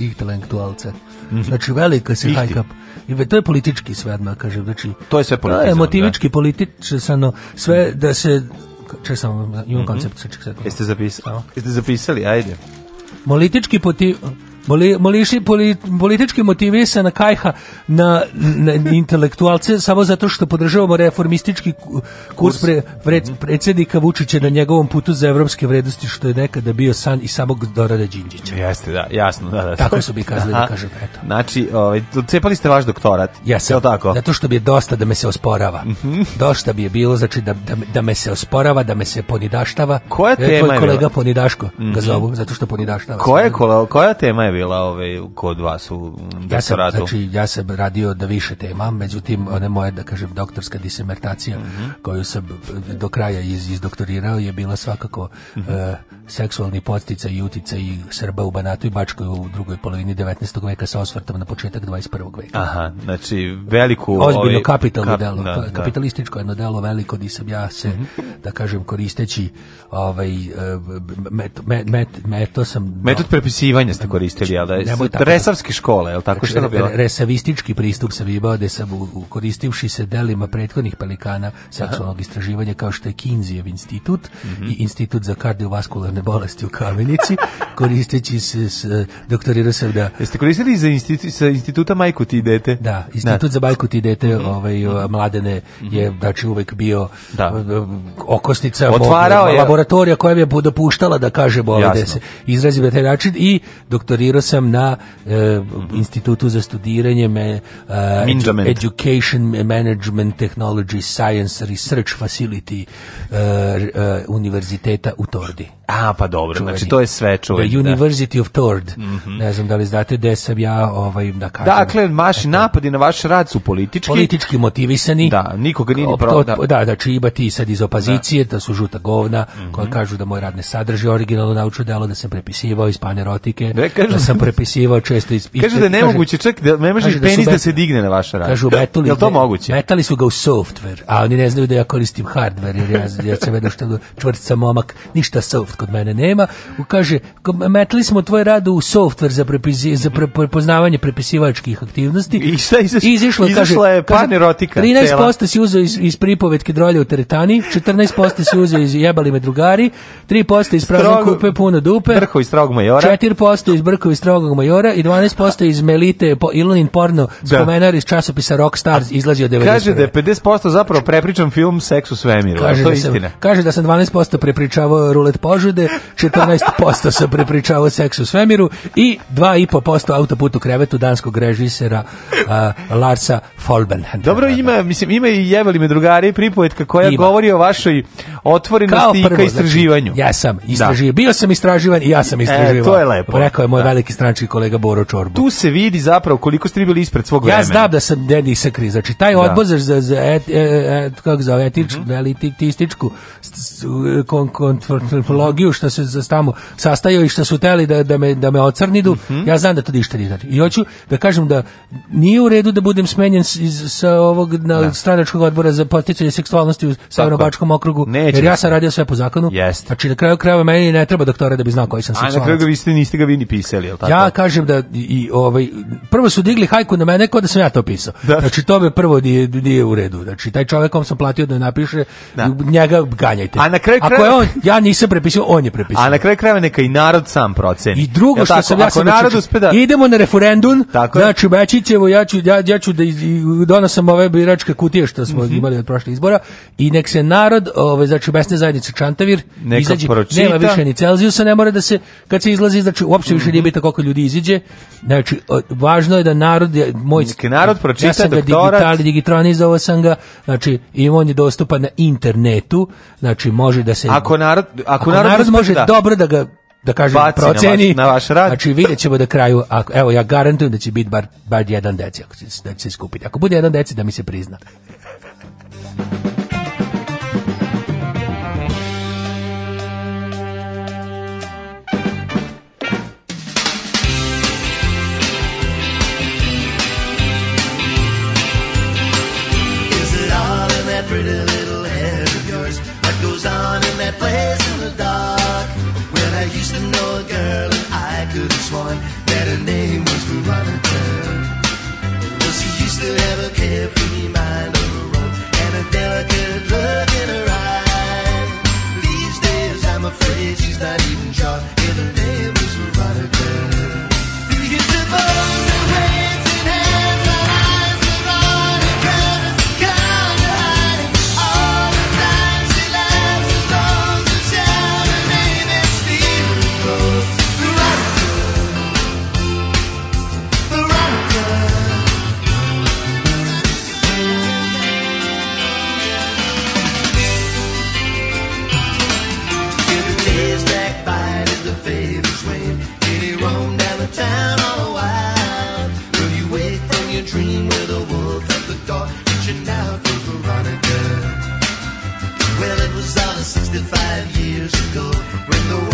intelektualce. Mhm. Znači velika se hajka. I to je politički sve odmah, kažem. Znači, to je sve politično. Da, emotivički, da? politično, sve da se... Čekaj sam, imam mm -hmm. koncept. Ček, Jeste zapisali? Jeste zapisali, ajde. Molitički poti... Moli, moliši poli, politički motivisana kajha na, na intelektualce samo zato što podržavamo reformistički kurs pre, pre, predsjednika Vučića na njegovom putu za evropske vrednosti što je nekada bio san i samog Dorada Đinđića. Jeste, da, jasno. Da, da. Tako su bi kazali da kažem, eto. Znači, ovaj, cepali ste vaš doktorat. Jesam, tako? zato što bi je dosta da me se osporava. Mm -hmm. Dosta bi je bilo, znači da, da, da me se osporava, da me se ponidaštava. Koja e, tema je kolega bila? ponidaško mm -hmm. ga mhm. zovu, zato što ponidaštava. Koja, koja tema je bila? bila ove, kod vas u doktoratu? Ja sam, znači, ja sam radio da više tema, međutim, one moje, da kažem, doktorska disertacija mm -hmm. koju sam do kraja iz, doktorirao je bila svakako mm -hmm. uh, seksualni postica i utica i Srba u Banatu i Bačkoj u drugoj polovini 19. veka sa osvrtom na početak 21. veka. Aha, znači veliku... Ozbiljno ovaj, kapitalno kap, delo, da, pa, da. kapitalističko jedno delo veliko di sam ja se, mm -hmm. da kažem, koristeći ovaj, eh, met, met, met, meto sam... Metod prepisivanja ste da. koristili učitelj, jel da? je, tako. Resavske škole, jel tako znači, što je bilo? Resavistički pristup sam imao da sam koristivši se delima prethodnih pelikana seksualnog Aha. istraživanja kao što je Kinzijev institut mm -hmm. i institut za kardiovaskularne bolesti u Kamenici, koristeći se s, doktorirao sam da... Jeste koristili za institut, sa instituta Majku ti dete? Da, institut da. za Majku ti dete mm -hmm. ovaj, mhm. mladene mhm. je znači uvek bio da. Eh, okosnica Otvarao mog, je. laboratorija koja mi je dopuštala da kažem ovaj, da se izrazim na taj način i doktorirao studirao sam na uh, institutu za studiranje me, uh, edu, Education Management Technology Science Research Facility uh, univerziteta u Tordi. A, pa dobro, znači, čuveni. znači to je sve čuveni. The da. University da. of Tord. Mm -hmm. Ne znam da li znate gde sam ja ovaj, da kažem. Dakle, maši napadi na vaš rad su politički. Politički motivisani. Da, nikoga nije pravo. Da, da, da čiba znači, ti sad iz opozicije, da, da su žuta govna, mm -hmm. koja mhm. kažu da moj rad ne sadrži originalno naučno delo, da sam prepisivao iz panerotike. Da, kažu sam prepisivao često iz Kaže da je nemoguće čak da ne možeš da penis da, da, se digne na vaša rad. Kažu metali. Jel to moguće? Metali su ga u software, a oni ne znaju da ja koristim hardware jer ja ja sam jedno što čvrst sam momak, ništa soft kod mene nema. U kaže metali smo tvoj rad u software za prepizi, za pre, prepoznavanje prepisivačkih aktivnosti. I šta izaš, izašlo kaže je panerotika. 13% si uzeo iz, iz pripovetke drolja u teretani, 14% si uzeo iz jebali me drugari, 3% iz prazne kupe puno dupe. Brko iz strog majora. 4% iz brko iz Strogog majora i 12% iz Melite po Ilonin porno da. spomenar iz časopisa Rockstars izlazi od 90. Kaže da je 50% zapravo prepričan film Seks u svemiru, kaže to da je istina. kaže da sam 12% prepričavao rulet požude, 14% sam prepričavao Seks u svemiru i 2,5% autoput u krevetu danskog režisera uh, Larsa Folbenhand. Dobro da, da. ima, mislim, ima i jevali me drugari pripovetka koja ima. govori o vašoj otvorenosti prvo, i ka znači, istraživanju. Znači, ja sam istražio, da. bio sam istraživan i ja sam istraživan. E, to je lepo. Rekao je moj da veliki stranački kolega Boro Čorbo. Tu se vidi zapravo koliko ste bili ispred svog vremena. Ja znam da sam Deni sa kriza. Znači taj da. odbor za, za, za et, et, e, e, kako zove, etič, mm -hmm. što se za tamo sastajao i što su teli da, da, me, da me ocrnidu, mm -hmm. ja znam da to ništa nije. Znači. I hoću da kažem da nije u redu da budem smenjen iz, sa ovog na da. stranačkog odbora za poticanje seksualnosti u severno okrugu, Neće jer ja sam radio sve po zakonu. Yes. Znači na kraju krajeva meni ne treba doktora da bi znao koji sam seksualac. A na kraju ga vi ste, niste ga vi ni pisali je tako? Ja kažem da i ovaj prvo su digli hajku na mene kao da sam ja to pisao. Da. Znači to me prvo nije, nije u redu. Znači taj čovjek kom sam platio da napiše da. njega ganjajte. A na kraju krajeva Ako je on ja nisam prepisao, on je prepisao. A na kraju krajeva neka i narod sam proceni. I drugo što tako, sam ja sam narod znači, uspe da... idemo na referendum. Tako znači Bečićevo ja ću ja, ja ću da donosam ove biračke kutije što smo mm -hmm. imali od prošlih izbora i nek se narod ovaj znači besne zajednice Čantavir izađe. Nema više ni Celzijusa, ne mora da se kad se izlazi znači uopšte više mm -hmm. nije mhm doktorata koliko ljudi iziđe. Znači, važno je da narod, moj, Nek narod pročita ja sam ga digital, digitalizovao sam ga, znači, i on je dostupan na internetu, znači, može da se... Ako narod, ako, ako narod, narod može da. dobro da ga da kažem Baci proceni na vaš, na vaš rad. Znači vidjet ćemo da kraju, ako, evo ja garantujem da će biti bar, bar jedan deci, ako će, da će se skupiti. Ako bude jedan deci da mi se prizna. goes on in that place in the dark. When I used to know a girl and I could have sworn that her name was Veronica. Well, she used to have a carefree mind of her own and a delicate look in her eyes. These days I'm afraid she's not even sure. than five years ago. When the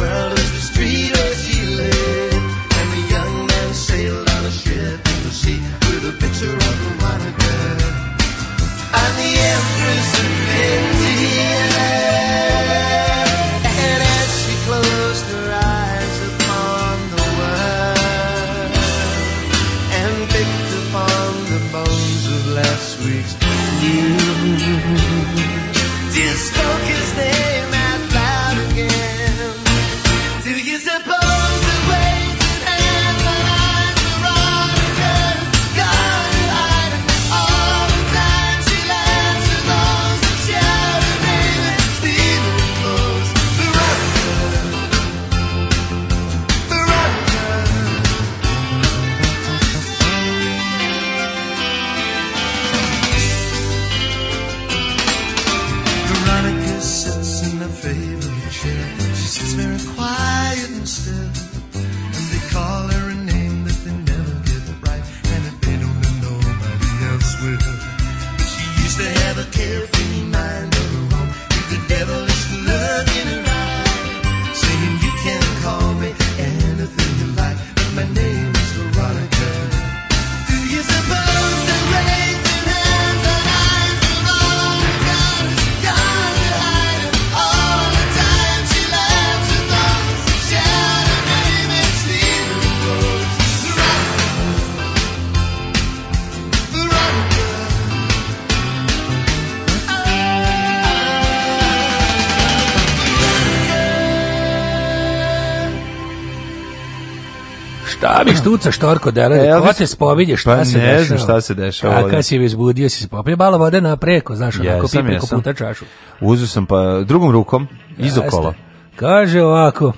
Kuca štorko dele, e, ko te spominje, šta pa se dešava? ne znam šta se dešava. A kad si izbudio, si se popio, malo vode napreko, znaš, onako jesam, pipi jesam. puta čašu. Uzu sam pa drugom rukom, izokolo. Kaže ovako,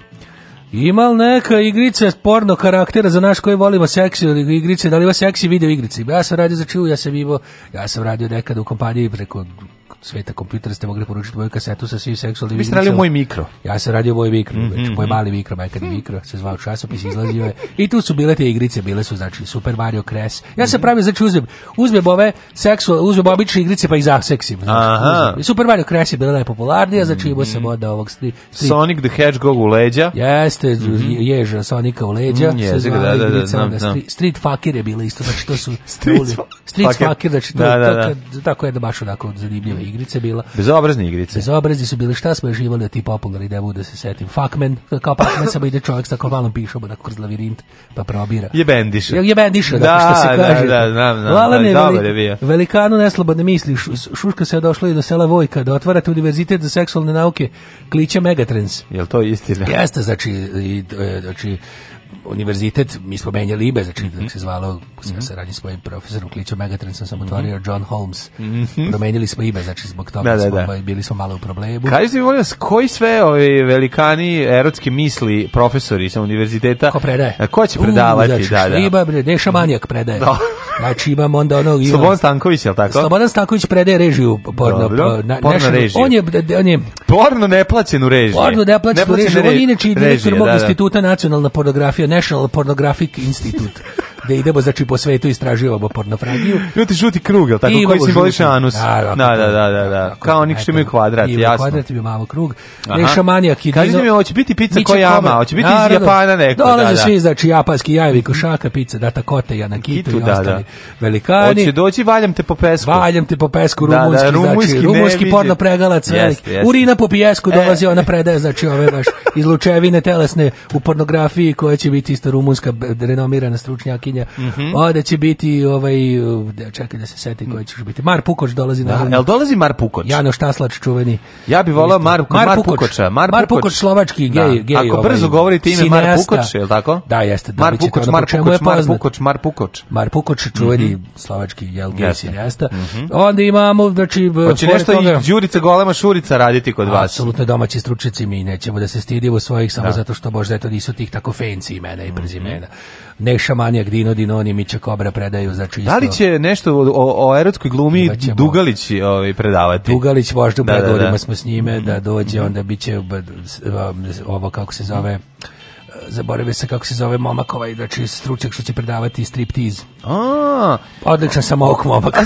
Ima li neka igrica porno karaktera za naš koji volimo seksi ili igrice, da li ima seksi video igrice? Ja sam radio za čiju, ja sam imao, ja sam radio nekad u kompaniji preko sveta kompjuter ste mogli poručiti moju kasetu sa svim seksualnim... Vi ste radili moj mikro. Ja sam radio moj mikro, mm -hmm. moj mali mikro, majka mm. mikro, se zvao časopis, izlazio je. I tu su bile te igrice, bile su, znači, Super Mario Crash. Ja sam mhm. pravio, znači, uzmem, uzmem ove seksual, uzmem obične igrice, pa i zaseksim. Znači, uzmem. Super Mario Crash je bila najpopularnija, znači, imao sam mhm. onda ovog... Stri, stri. Sonic the Hedgehog u leđa. Jeste, mm -hmm. ježa Sonika u leđa. Mm, jezik, da, da, da, igrice, da, da, Street, street Fucker je bila isto, znači, to su... street, street Fucker, znači, to, da, da, da. tako je da baš onako zanimljiva igrice bila. Bezobrazne igrice. Bezobrazni su bili, šta smo još imali da ti popularni devu da se setim. Fuckman, kao Pac-Man samo ide čovjek sa kovalom malom pišom, onako kroz lavirint, pa probira. Je bendiša. Je, je da, da, što se da, kaže. Da, da, da, da, Hvala da, da, dobar je Velikanu neslobodne misli, šuška se je došla i do sela Vojka, da otvarate univerzitet za seksualne nauke, kliče Megatrends. Jel to istina? Jeste, znači, i, e, znači univerzitet, mi smo menjali IBE, znači mm -hmm. tako se zvalo, mhm. sam mm -hmm. se radim s profesorom Klićo Megatron, sam sam otvorio John Holmes. Mm smo IBE, znači zbog toga da, da smo, da, ovaj, bili smo malo u problemu. Kaži mi, molim vas, koji sve ovi velikani erotske misli profesori sa univerziteta? Ko predaje? ko će predavati? U, znači, da, da. Šriba, bre, Neša Manjak predaje. Da. znači imam onda ono... Imam, Slobodan Stanković, je li tako? Slobodan Stanković predaje režiju porno. Dobro, na, porno našu, režiju. On je, on je... Porno neplaćenu režiju. Porno neplaćenu, neplaćenu režiju. režiju. On je inače direktor mog da, da. instituta nacionalna pornografija National Pornographic Institute. da idemo znači po svetu istražujemo pornografiju. Ljudi žuti krug, al tako koji simboliše anus. Da, da, da, da, da. da. da, da, da. Kao oni što imaju kvadrat, I jasno. Kvadrat bi malo krug. Neša manija kidino. Kaži mi, hoće biti pizza koja jama, hoće biti iz Japana neko, da. Da, svi znači japanski jajevi, košaka, pizza, data kote, janakitu i ostali velikani. Hoće doći valjam te po pesku. Valjam te po pesku rumunski, da, rumunski, znači, rumunski porno pregalac veliki. Urina po pijesku e. dolazi ona predaje znači ove baš izlučevine telesne u pornografiji koja će biti isto rumunska renomirana stručnjakinja pitanja. Mm -hmm. O, da će biti ovaj da, čekaj da se seti koji će biti. Mar Pukoč dolazi da, na. Jel dolazi Mar Pukoč? Jano Štaslač čuveni. Ja bih volao Mar, Mar, Mar Pukoča. Mar, Mar Pukoč, slovački da. gej, da. gej. Ako ovaj, brzo govorite ime Mar Pukoč, je tako? Da, jeste. Da, Mar Pukoč, Mar Pukoč, Mar Pukoč, Mar Pukoč. Mar Pukoč čuveni mm -hmm. slovački jel gej cineasta. Mm Onda imamo znači Hoće nešto i Đurica Golema Šurica raditi kod vas. Apsolutno domaći stručnjaci mi nećemo da se stidimo svojih samo da. zato što možda eto nisu tih tako fancy imena i mhm. prezimena. Neša Manija Gdina Dino Dinoni, Mića Kobra predaju za čisto. Da li će nešto o, o erotskoj glumi Dugalić ovaj, predavati? Dugalić možda u da, pregovorima da, da. da. smo s njime, da dođe, mhm. onda biće ovo kako se zove... Mm zaboravio se kako se zove momak ovaj, znači stručnjak što će predavati striptiz. A, odličan sam ovog momaka.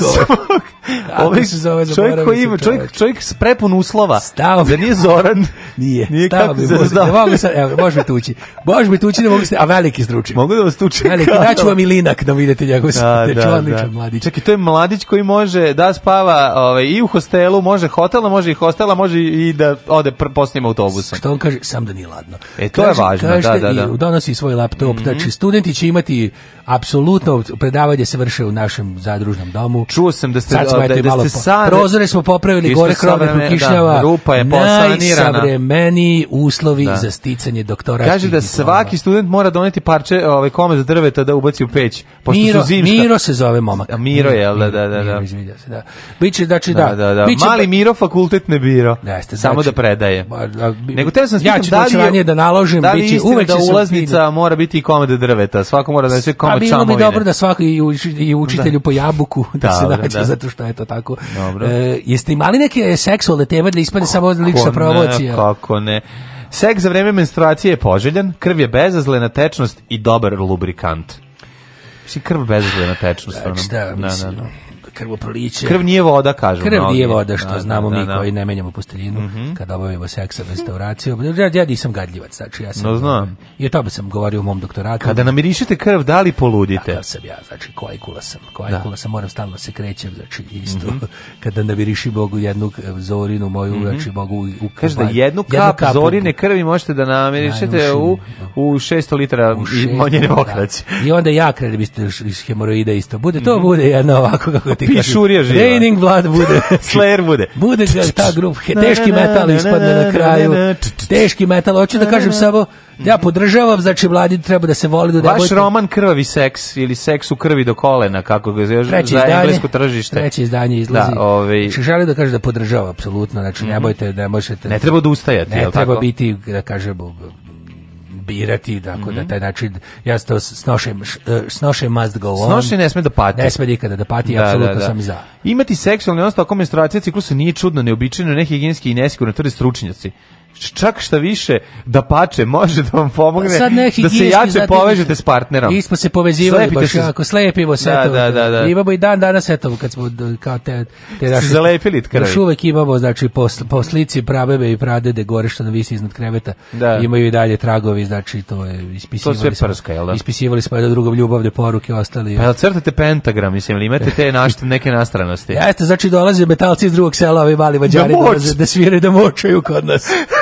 Ovaj. ovaj se zove čovjek koji ima čovjek čovjek s prepun uslova. Stao da nije Zoran. Nije. Nije Stao kako bi, se zove. mogu sad, evo, može mi tući. Može mi tući, da mogu se, a veliki stručnjak. Mogu da vas tuči. Veliki, daću vam i linak da vidite njegov da, da, da, odličan da. mladić. Čekaj, to je mladić koji može da spava ovaj, i u hostelu, može hotela, može i hostela, može i da ode pr, posljednjima autobusom. Što on kaže, sam da nije ladno. E, to kaže, je važno, kaže, da, da, da. i da. donosi svoj laptop. Mm -hmm. Znači, studenti će imati apsolutno predavanje se vrše u našem zadružnom domu. Čuo sam da ste smo, da, da, da ste sad, prozore smo popravili, gore krov ne prokišnjava. Da, rupa je Najsavremeniji uslovi da. za sticanje doktora. Kaže da svaki student mora doneti parče ovaj kome za drveta da ubaci u peć, pošto Miro, su zimska. Miro se zove momak. A Miro je, da, da, da. da. Miro, da se, da. Biće, znači, da. da, da, da. Biće, Mali Miro fakultet ne biro. Da, jeste, samo znači, da predaje. Nego te sam ja ću da, da naložim, biće Uvek da ulaznica mora biti i komad drveta. Svako mora da se komad čamovine. Pa bilo bi dobro da svako i, uči, i da. učitelju da. po jabuku da, da se da, nađe, da. zato što je to tako. Dobro. E, jeste imali neke seksualne teme da ispane samo lična promocija? Kako ne, Sek za vreme menstruacije je poželjan, krv je bezazlena tečnost i dobar lubrikant. Mislim, krv bezazlena tečnost. Znači, da, da, mislim. Da, da, da krvoproliće. Krv nije voda, kažu. Krv mnogi. nije voda, što da, da znamo da, mi da, koji ne menjamo posteljinu mm -hmm. kada obavimo seksa restauraciju. Ja, ja nisam gadljivac, znači ja sam... No, znam. I o tome sam govorio u mom doktoratu. Kada namirišete krv, da li poludite? Da, sam ja, znači kojkula sam. Kojkula da. sam, moram stalno se krećem, znači isto. Mm -hmm. Kada namiriši Bogu jednu zorinu moju, mm -hmm. znači mogu... Kaže da jednu kap, jednu kap zorine krvi možete da namirišete u, da. u 600 litara u šest, i, da. I onda ja krenem iz hemoroida isto. Bude to, mhm. bude jedno ovako kako ti Pišurija živa. Raining Blood bude. Slayer bude. Bude ta grup. Teški metal ispadne na kraju. Teški metal. Hoću da kažem samo, ja podržavam, znači vladi treba da se voli do devojke. Vaš roman Krvavi seks ili Seks u krvi do kolena, kako ga zoveš, za izdanje, englesko tržište. Treće izdanje da, izlazi. Da, ovaj. Znači, želim da kažem da podržava, apsolutno. Znači, mhm. ne bojte, ne možete... Ne treba da ustajati, Ne treba tako? biti, da kažem, kopirati, tako mm -hmm. da mhm. taj znači ja to snošem, e, snošem must go on. Snošem ne sme da pati. Ne sme nikada da pati, da, da apsolutno da, da. sam za. Imati seksualni odnos tokom menstruacije ciklusa nije čudno, neobično nehigijenski i nesigurno, tvrde stručnjaci čak šta više da pače može da vam pomogne da se jače povežete s partnerom. Mi smo se povezivali Slepite baš se... kako slepimo se da, da, da, da, Imamo i dan danas eto kad smo kao te te naše zalepili kraj. Još uvek imamo znači po, po slici prabebe i pradede gore što na visi iznad kreveta. Da. Imaju i dalje tragovi znači to je ispisivali. To sve prska, jel da? Ispisivali smo jedno drugom ljubavne poruke ostali. Pa jel crtate pentagram, mislim, ili imate te našte, neke nastranosti? Jeste, znači dolaze metalci iz drugog sela, ovi mali mađari da da, da sviraju, da močaju kod nas.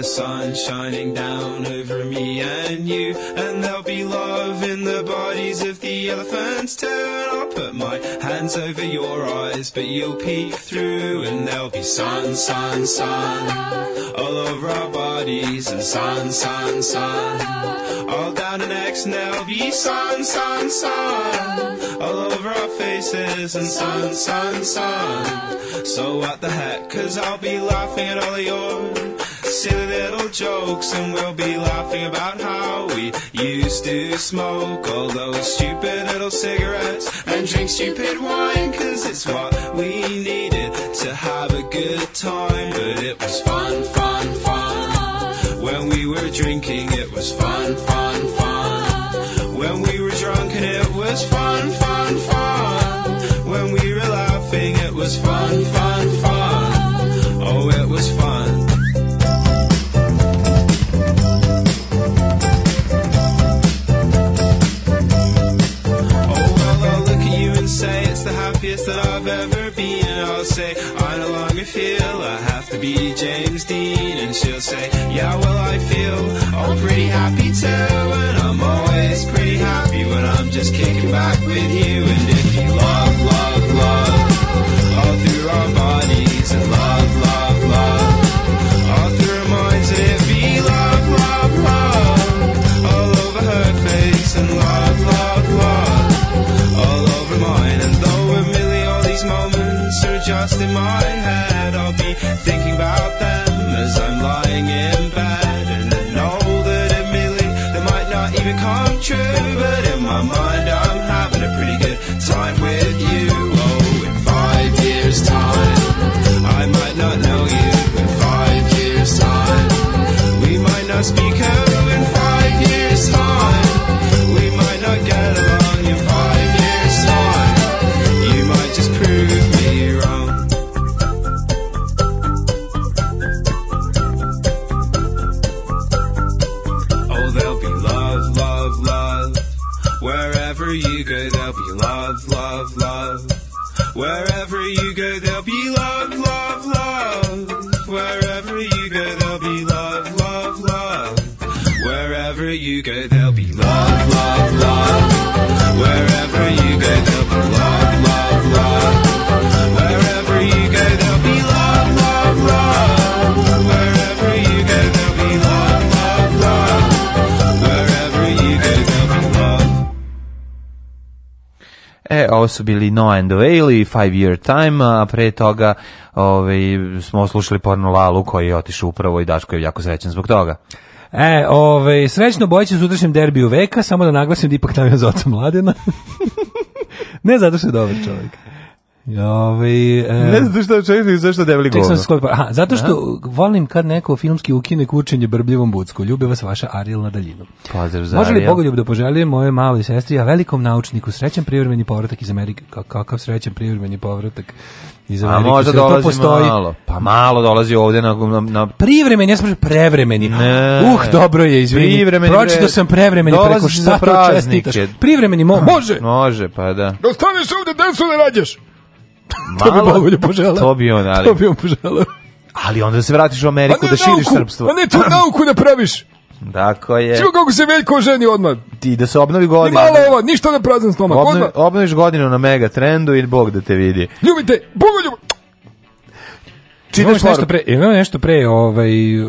the sun shining down over me and you. And there'll be love in the bodies of the elephants too. And I'll put my hands over your eyes, but you'll peek through. And there'll be sun, sun, sun all over our bodies. And sun, sun, sun all down our necks, And there'll be sun, sun, sun all over our faces. And sun, sun, sun. So what the heck? Cause I'll be laughing at all of your silly little jokes, and we'll be laughing about how we used to smoke all those stupid little cigarettes and drink stupid wine, cause it's what we needed to have a good time. But it was fun, fun, fun. When we were drinking, it was fun, fun, fun. When we were drunk, and it was fun, fun, fun. say, I no longer feel I have to be James Dean. And she'll say, Yeah, well, I feel all pretty happy too. And I'm always pretty happy when I'm just kicking back with you. And if you love in my head. I'll be thinking about them as I'm lying in bed. And I know that admittedly they might not even come true. But in my mind, I'm having a pretty good time with you. Oh, in five years' time, I might not know you. In five years' time, we might not speak ovo su bili No and Whaley, Five Year Time, a pre toga ovaj, smo slušali porno Lalu koji je otišao upravo i Daško je jako srećan zbog toga. E, ovaj, srećno bojeći s utrašnjem derbiju veka, samo da naglasim da ipak nam je za oca mladena. ne zato što je dobar čovjek. Ove, ovaj, e, ne znam šta čovjek i zašto debeli govno. Pa- aha, zato što aha. Da. volim kad neko filmski ukine kučenje brbljivom bucku. Ljubi vas vaša Ariel na daljinu. Pozdrav za Može li Bogoljub da poželije moje maloj sestri, a velikom naučniku srećan privremeni povratak iz Amerike? Kakav srećan privremeni povratak? iz Amerike. A možda dolazi postoji. malo. Pa malo dolazi ovde na... na, na... Privremen, ja sam prevremeni. Ne. Uh, dobro je, izvini. Privremeni. Pročito sam prevremeni dolazi preko šta to čestitaš. Privremeni, mo može. Može, pa da. Da Dostaneš ovde, decu ne rađeš to bi Bogolju poželao. To bi on, ali... To bi on poželao. Ali onda da se vratiš u Ameriku da širiš nauku, srpstvo. A ne tu nauku da praviš. Dakle je. Čimo kako se veljko ženi odmah. Ti da se obnovi godinu. Ni malo ovo, ništa da prazan stomak. Obnovi, obnoviš godinu na mega trendu i Bog da te vidi. Ljubite, Bogoljub, Čitaš nešto pre, imamo nešto pre ovaj, uh,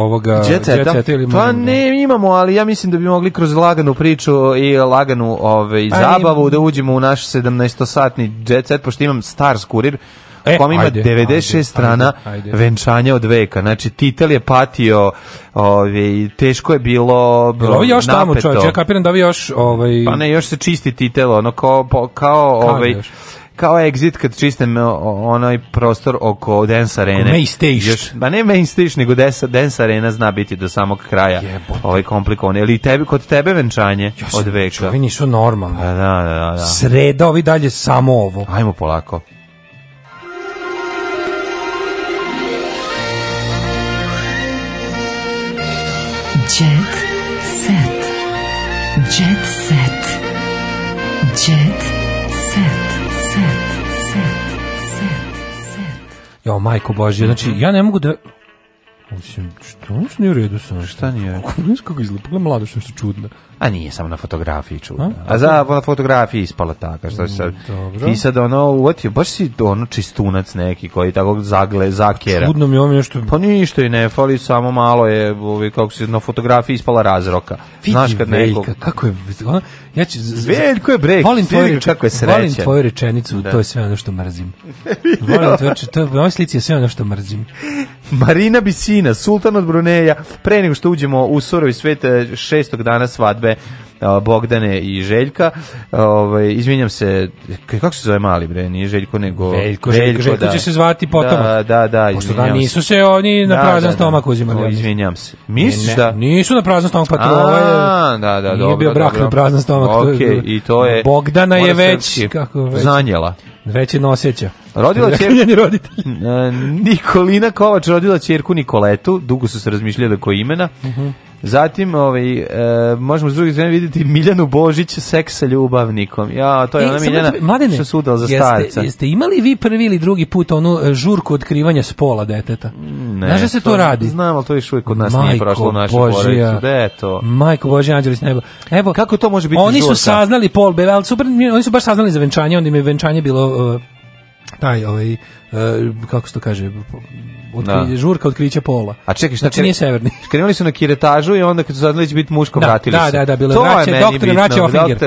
ovoga Jet ili pa ne, imamo, ali ja mislim da bi mogli kroz laganu priču i laganu ovaj, zabavu da uđemo u naš 17-satni Jet pošto imam Stars kurir, E, kom ima ajde, 96 ajde, strana ajde, venčanja od veka. Znači, Titel je patio, ovaj, teško je bilo, bilo ovo još napeto. tamo čovječ, ja kapiram da vi još... Ovaj... Pa ne, još se čisti Titel, ono kao, kao, kao ovaj, još? kao exit kad čistim onaj prostor oko Dance Arene. Main stage. Još, ba ne Main stage, nego Dance, Arena zna biti do samog kraja Jebote. ovaj komplikovan. Ili tebi, kod tebe venčanje ja od veka. Čovi nisu normalni. Pa da, da, da, da. Sreda, ovi dalje samo ovo. Ajmo polako. Jo, majko Božje, znači, mhm. ja ne mogu da... Mislim, što, on nije u redu sa Šta nije? Kako izgleda? Pogledaj mlado što je čudno. A nije samo na fotografiji čudno. A, za na fotografiji ispala taka što se sad. Dobro. I sad ono uvatio baš si ono čistunac neki koji tako zagle zakera. Čudno mi ovo nešto. Pa ništa i ne fali samo malo je ovi kako se na fotografiji ispala razroka. Vidi Znaš kad veljka, neko kako je ono, ja ću Veljko je brek. Volim tvoju kako je sreća. Volim tvoju rečenicu, da. to je sve ono što mrzim. volim tvoju to je moja slici je sve ono što mrzim. Marina Bisina, sultan od Bruneja, pre nego što uđemo u surovi svet e, šestog dana svadbe tebe Bogdane i Željka. Ovaj izvinjam se, kako se zove mali bre, nije Željko nego Veljko, Željko, Željko da. će se zvati potom. Da, da, da, Pošto da nisu se oni na da, da, prazan da, da, stomak uzimali. O, izvinjam se. Misliš da? Nisu na prazan stomak, pa to ovaj da, Da, dobro. nije bio brak dobro. na prazan stomak. Okej, okay, i to je Bogdana je već kako već. Zanjela. Već je noseća. Rodila će Nikolina Kovač rodila ćerku Nikoletu, dugo su se razmišljali koje imena. Uh mhm. -huh. Zatim, ovaj, e, možemo s druge strane vidjeti Miljanu Božić, seks sa ljubavnikom. Ja, to je e, ona Miljana tebe, mladene, što su za jeste, starca. Jeste imali vi prvi ili drugi put onu e, žurku otkrivanja spola deteta? Ne. Znaš da se to, to radi? Znam, ali to još uvijek kod nas Majko nije prošlo u našoj porodicu. Gde je to? Majko Božija, anđeli s neba. Evo, Kako to može biti Oni žurka? su saznali pol Bebe, ali super, oni su baš saznali za venčanje, onda im je venčanje bilo uh, taj, ovaj, uh, kako se to kaže, otkri, da. žurka otkrića pola. A čekaj, šta znači, kre... nije severni. Krenuli su na kiretažu i onda kad su saznali da će biti muško, da, vratili da, se. Da, da, bilo to vraća, doktore, vraća Ofinger.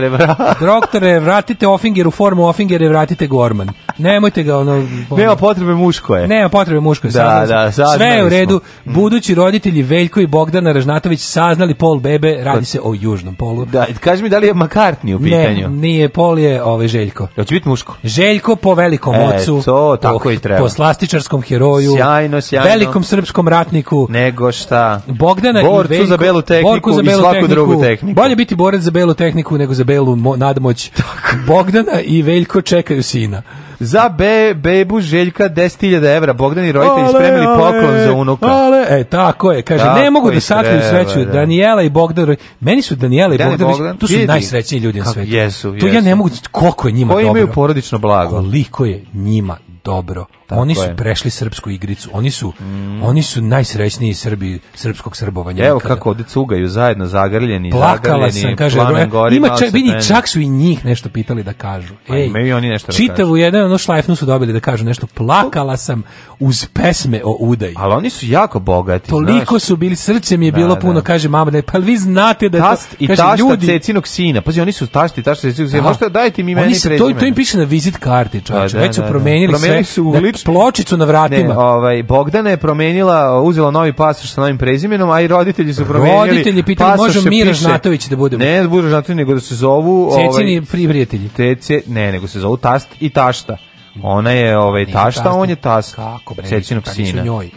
Doktore, vratite Ofinger u formu Ofinger i vratite Gorman. Nemojte ga ono... Nema potrebe muško je. Nema potrebe muško je. Da, da, Sve je u redu. Smo. Mm. Budući roditelji Veljko i Bogdana Ražnatović saznali pol bebe, radi se o južnom polu. Da, kaži mi da li je Makartni u pitanju. Ne, nije pol je ovaj Željko. Hoće biti muško. Željko po velikom e, ocu. to tako po, i treba. Po slastičarskom heroju. Sjajno, sjajno. Velikom srpskom ratniku. Nego šta? Bogdana Borcu i Veljko. za belu tehniku za belu i svaku tehniku. drugu tehniku. Bolje biti borac za belu tehniku nego za belu nadmoć. Tako. Bogdana i Veljko čekaju sina. Za be, bebu Željka 10.000 evra. Bogdani roditelji ale, spremili poklon za unuka. Ale, e, tako je. Kaže, tako ne mogu da sakriju sreću. Da. Daniela i Bogdan. Meni su Daniela i Bogdan, Bogdan tu su vidi. najsrećniji ljudi na svetu. Jesu, jesu. To ja ne mogu, koliko je njima Koji dobro. Koji imaju porodično blago. Koliko je njima dobro Tako oni su je. prešli srpsku igricu. Oni su mm. oni su najsrećniji Srbi srpskog srbovanja. Evo nikada. kako ovde cugaju zajedno zagrljeni, Plakala zagrljeni, sam, kaže, gori, ima čak, vidi, čak su i njih nešto pitali da kažu. Pa, Ej, imaju oni nešto da čitavu da jedan ono šlajfnu su dobili da kažu nešto. Plakala sam uz pesme o udaji. Ali oni su jako bogati, Toliko znaš. su bili, srce mi je da, bilo da. puno, kaže mama, da, pa vi znate da Tast to, i kaže, tašta ljudi, cecinog sina. Pazi, oni su tašti i tašta cecinog sina. Možete dajte mi meni prezime. To, to im piše na vizit karti, čovječe. Da, Već su promenili sve. Promenili su uličnu pločicu na vratima. Ne, ovaj, Bogdana je promenila, uzela novi pasoš sa novim prezimenom, a i roditelji su promenili. Roditelji pitali, može Mira Žnatović da budemo? Ne, da budu Žnatović, nego da se zovu... Ovaj, Cecini ovaj, prijatelji. Tece, ne, nego se zovu tast i tašta. Ona je ovaj, tašta, tašta, on je tast. Kako, bre, Cecinog sina. Njoj.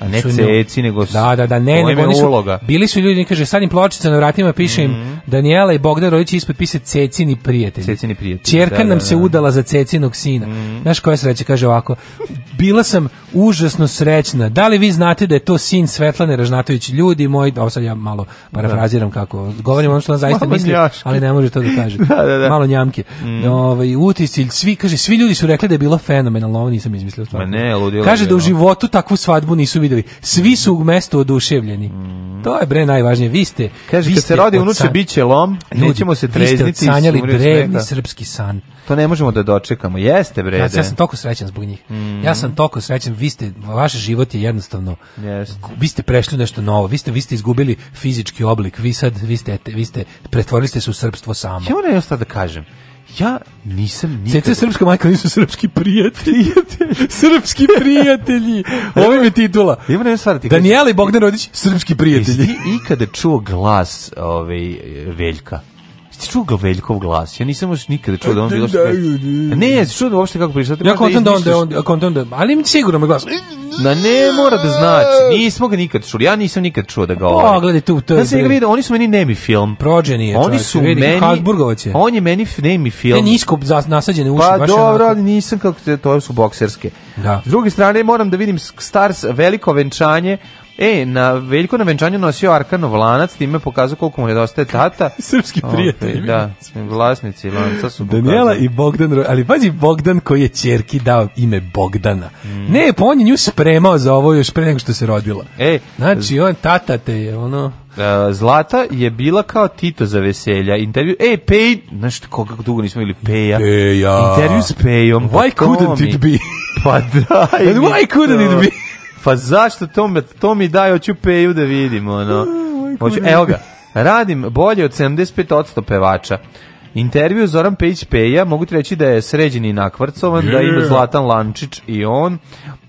A ne ceci, nego da, da, da, ne, nego oni su, uloga. bili su ljudi, kaže, sad im pločica na vratima piše im mm -hmm. Danijela i Bogdan Rojić ispod pise cecini prijatelji. Cecini prijatelji. Čerka da, nam da, da. se udala za cecinog sina. Mm -hmm. Znaš koja sreća, kaže ovako, bila sam užasno srećna. Da li vi znate da je to sin Svetlane Ražnatović? Ljudi moji, ovo sad ja malo parafraziram da. kako, govorim ono što on zaista misli, ali ne može to da kaže. da, da, da. Malo njamke. Mm. Da, ovaj, utisci, svi, kaže, svi ljudi su rekli da je bilo fenomenalno, ovo nisam izmislio. Ma ne, ludilo. Kaže da u životu takvu svadbu nisu videli. Svi su u mesto oduševljeni. Mm. To je bre najvažnije. Vi ste... Kaže, vi ste kad se rodi unuče, bit će lom, nećemo se trezniti. Vi ste odsanjali drevni srpski san. To ne možemo da dočekamo. Jeste bre. Ja, ja sam toliko srećan zbog njih. Mm -hmm. Ja sam toliko srećan. Vi ste vaš život je jednostavno. Jeste. Vi ste prešli nešto novo. Vi ste vi ste izgubili fizički oblik. Vi sad vi ste vi ste pretvorili ste se u srpstvo samo. Šta moram jednostavno da kažem. Ja nisam nikad... Cece srpska majka nisu srpski prijatelji. srpski prijatelji. Ovo je titula. Ima ne stvar ti. Danijela i Bogdan Rodić, srpski prijatelji. Jesi ikada čuo glas ovaj, Veljka? Jeste čuo ga Veljkov glas? Ja nisam još nikada čuo da on bilo što... Ne, jeste čuo da uopšte kako prišao. Ja kontam da, da on, kontam da, ali mi sigurno me glas. Na ne mora da znači, nismo ga nikad čuli. Ja nisam nikad čuo da ga Pa ovaj- gledaj tu, to je. Da se ga vidi, oni su meni nemi film. Prođeni je. Oni su vidi, meni Habsburgovac je. On je meni nemi film. Ne nisko nasađene uši pa, baš. Pa dobro, ali nisam kako te, to su bokserske. Da. S druge strane moram da vidim Stars veliko venčanje E, na Veljko na venčanju nosio Arkanov lanac, time pokazao koliko mu nedostaje tata. Srpski prijatelji. Okay, da, vlasnici lanca su Daniela i Bogdan, ali pazi Bogdan koji je ćerki dao ime Bogdana. Mm. Ne, pa on je nju spremao za ovo još pre nego što se rodila. E, znači, on tata te je, ono... Zlata je bila kao Tito za veselja. Intervju, e, Pej, znaš koga dugo nismo imali Peja. Peja. Intervju s Pejom. Why pa pa couldn't it be? pa da. And why couldn't it be? Pa zašto to, me, to mi daj, hoću peju da vidim, ono. Hoću, evo ga, radim bolje od 75% pevača. Intervju Zoran Pejić Peja, mogu ti reći da je sređen i nakvrcovan, yeah. da ima Zlatan Lančić i on,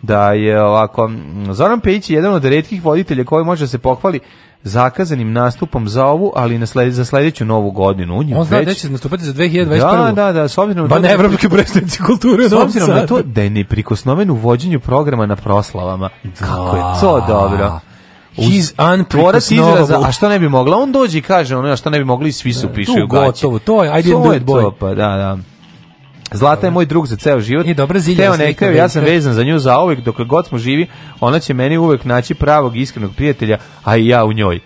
da je ovako, Zoran Pejić je jedan od redkih voditelja koji može da se pohvali zakazanim nastupom za ovu, ali na slede, za sledeću novu godinu. On zna već... da će nastupati za 2021. Da, da, da, s obzirom pa da... evropski predstavnici kulture. S obzirom na to da je neprikosnoven u vođenju programa na proslavama. Da. Kako je to dobro. He's izraza, a što ne bi mogla? On dođe i kaže ono, a što ne bi mogli, svi su da, pišu gaće. Gotovo, to je, ajde, to je to, pa da, da. Zlata je moj drug za ceo život. I dobra zilja. Teo da nekaju, ja sam vezan za nju za uvek, dok god smo živi, ona će meni uvek naći pravog, iskrenog prijatelja, a i ja u njoj.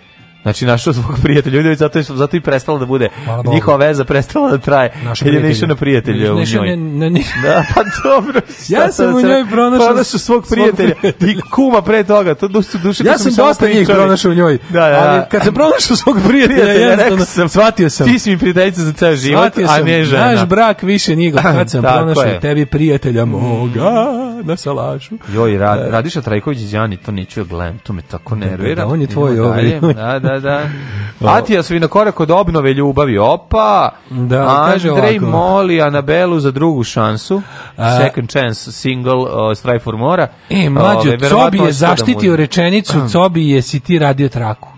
Znači našao svog prijatelja, ljudi zato zato i prestala da bude njihova veza prestala da traje. Jer je nešao na prijatelja u njoj. Ne, ne, Da, pa dobro. ja sam u njoj pronašao pronašao svog prijatelja i kuma pre toga. To dušu duše. Ja sam dosta njih pronašao u njoj. Da, da, Ali da. kad sam pronašao svog prijatelja, ja jednostavno sam shvatio sam. Ti si mi prijateljica za ceo život, a ne žena. Naš brak više nije gotov. Kad sam pronašao tebi prijatelja moga na salašu. Joj, ra, uh, Radiša Trajković i Đani, to neću ja gledam, to me tako nervira. Da, on je tvoj ovaj. Da, da, da. Atija su i na korak od obnove ljubavi. Opa! Da, Andrej moli Anabelu za drugu šansu. A, second chance single uh, Straj for Mora. E, mlađo, Cobi je zaštitio da mu... rečenicu, Cobi je si ti radio traku.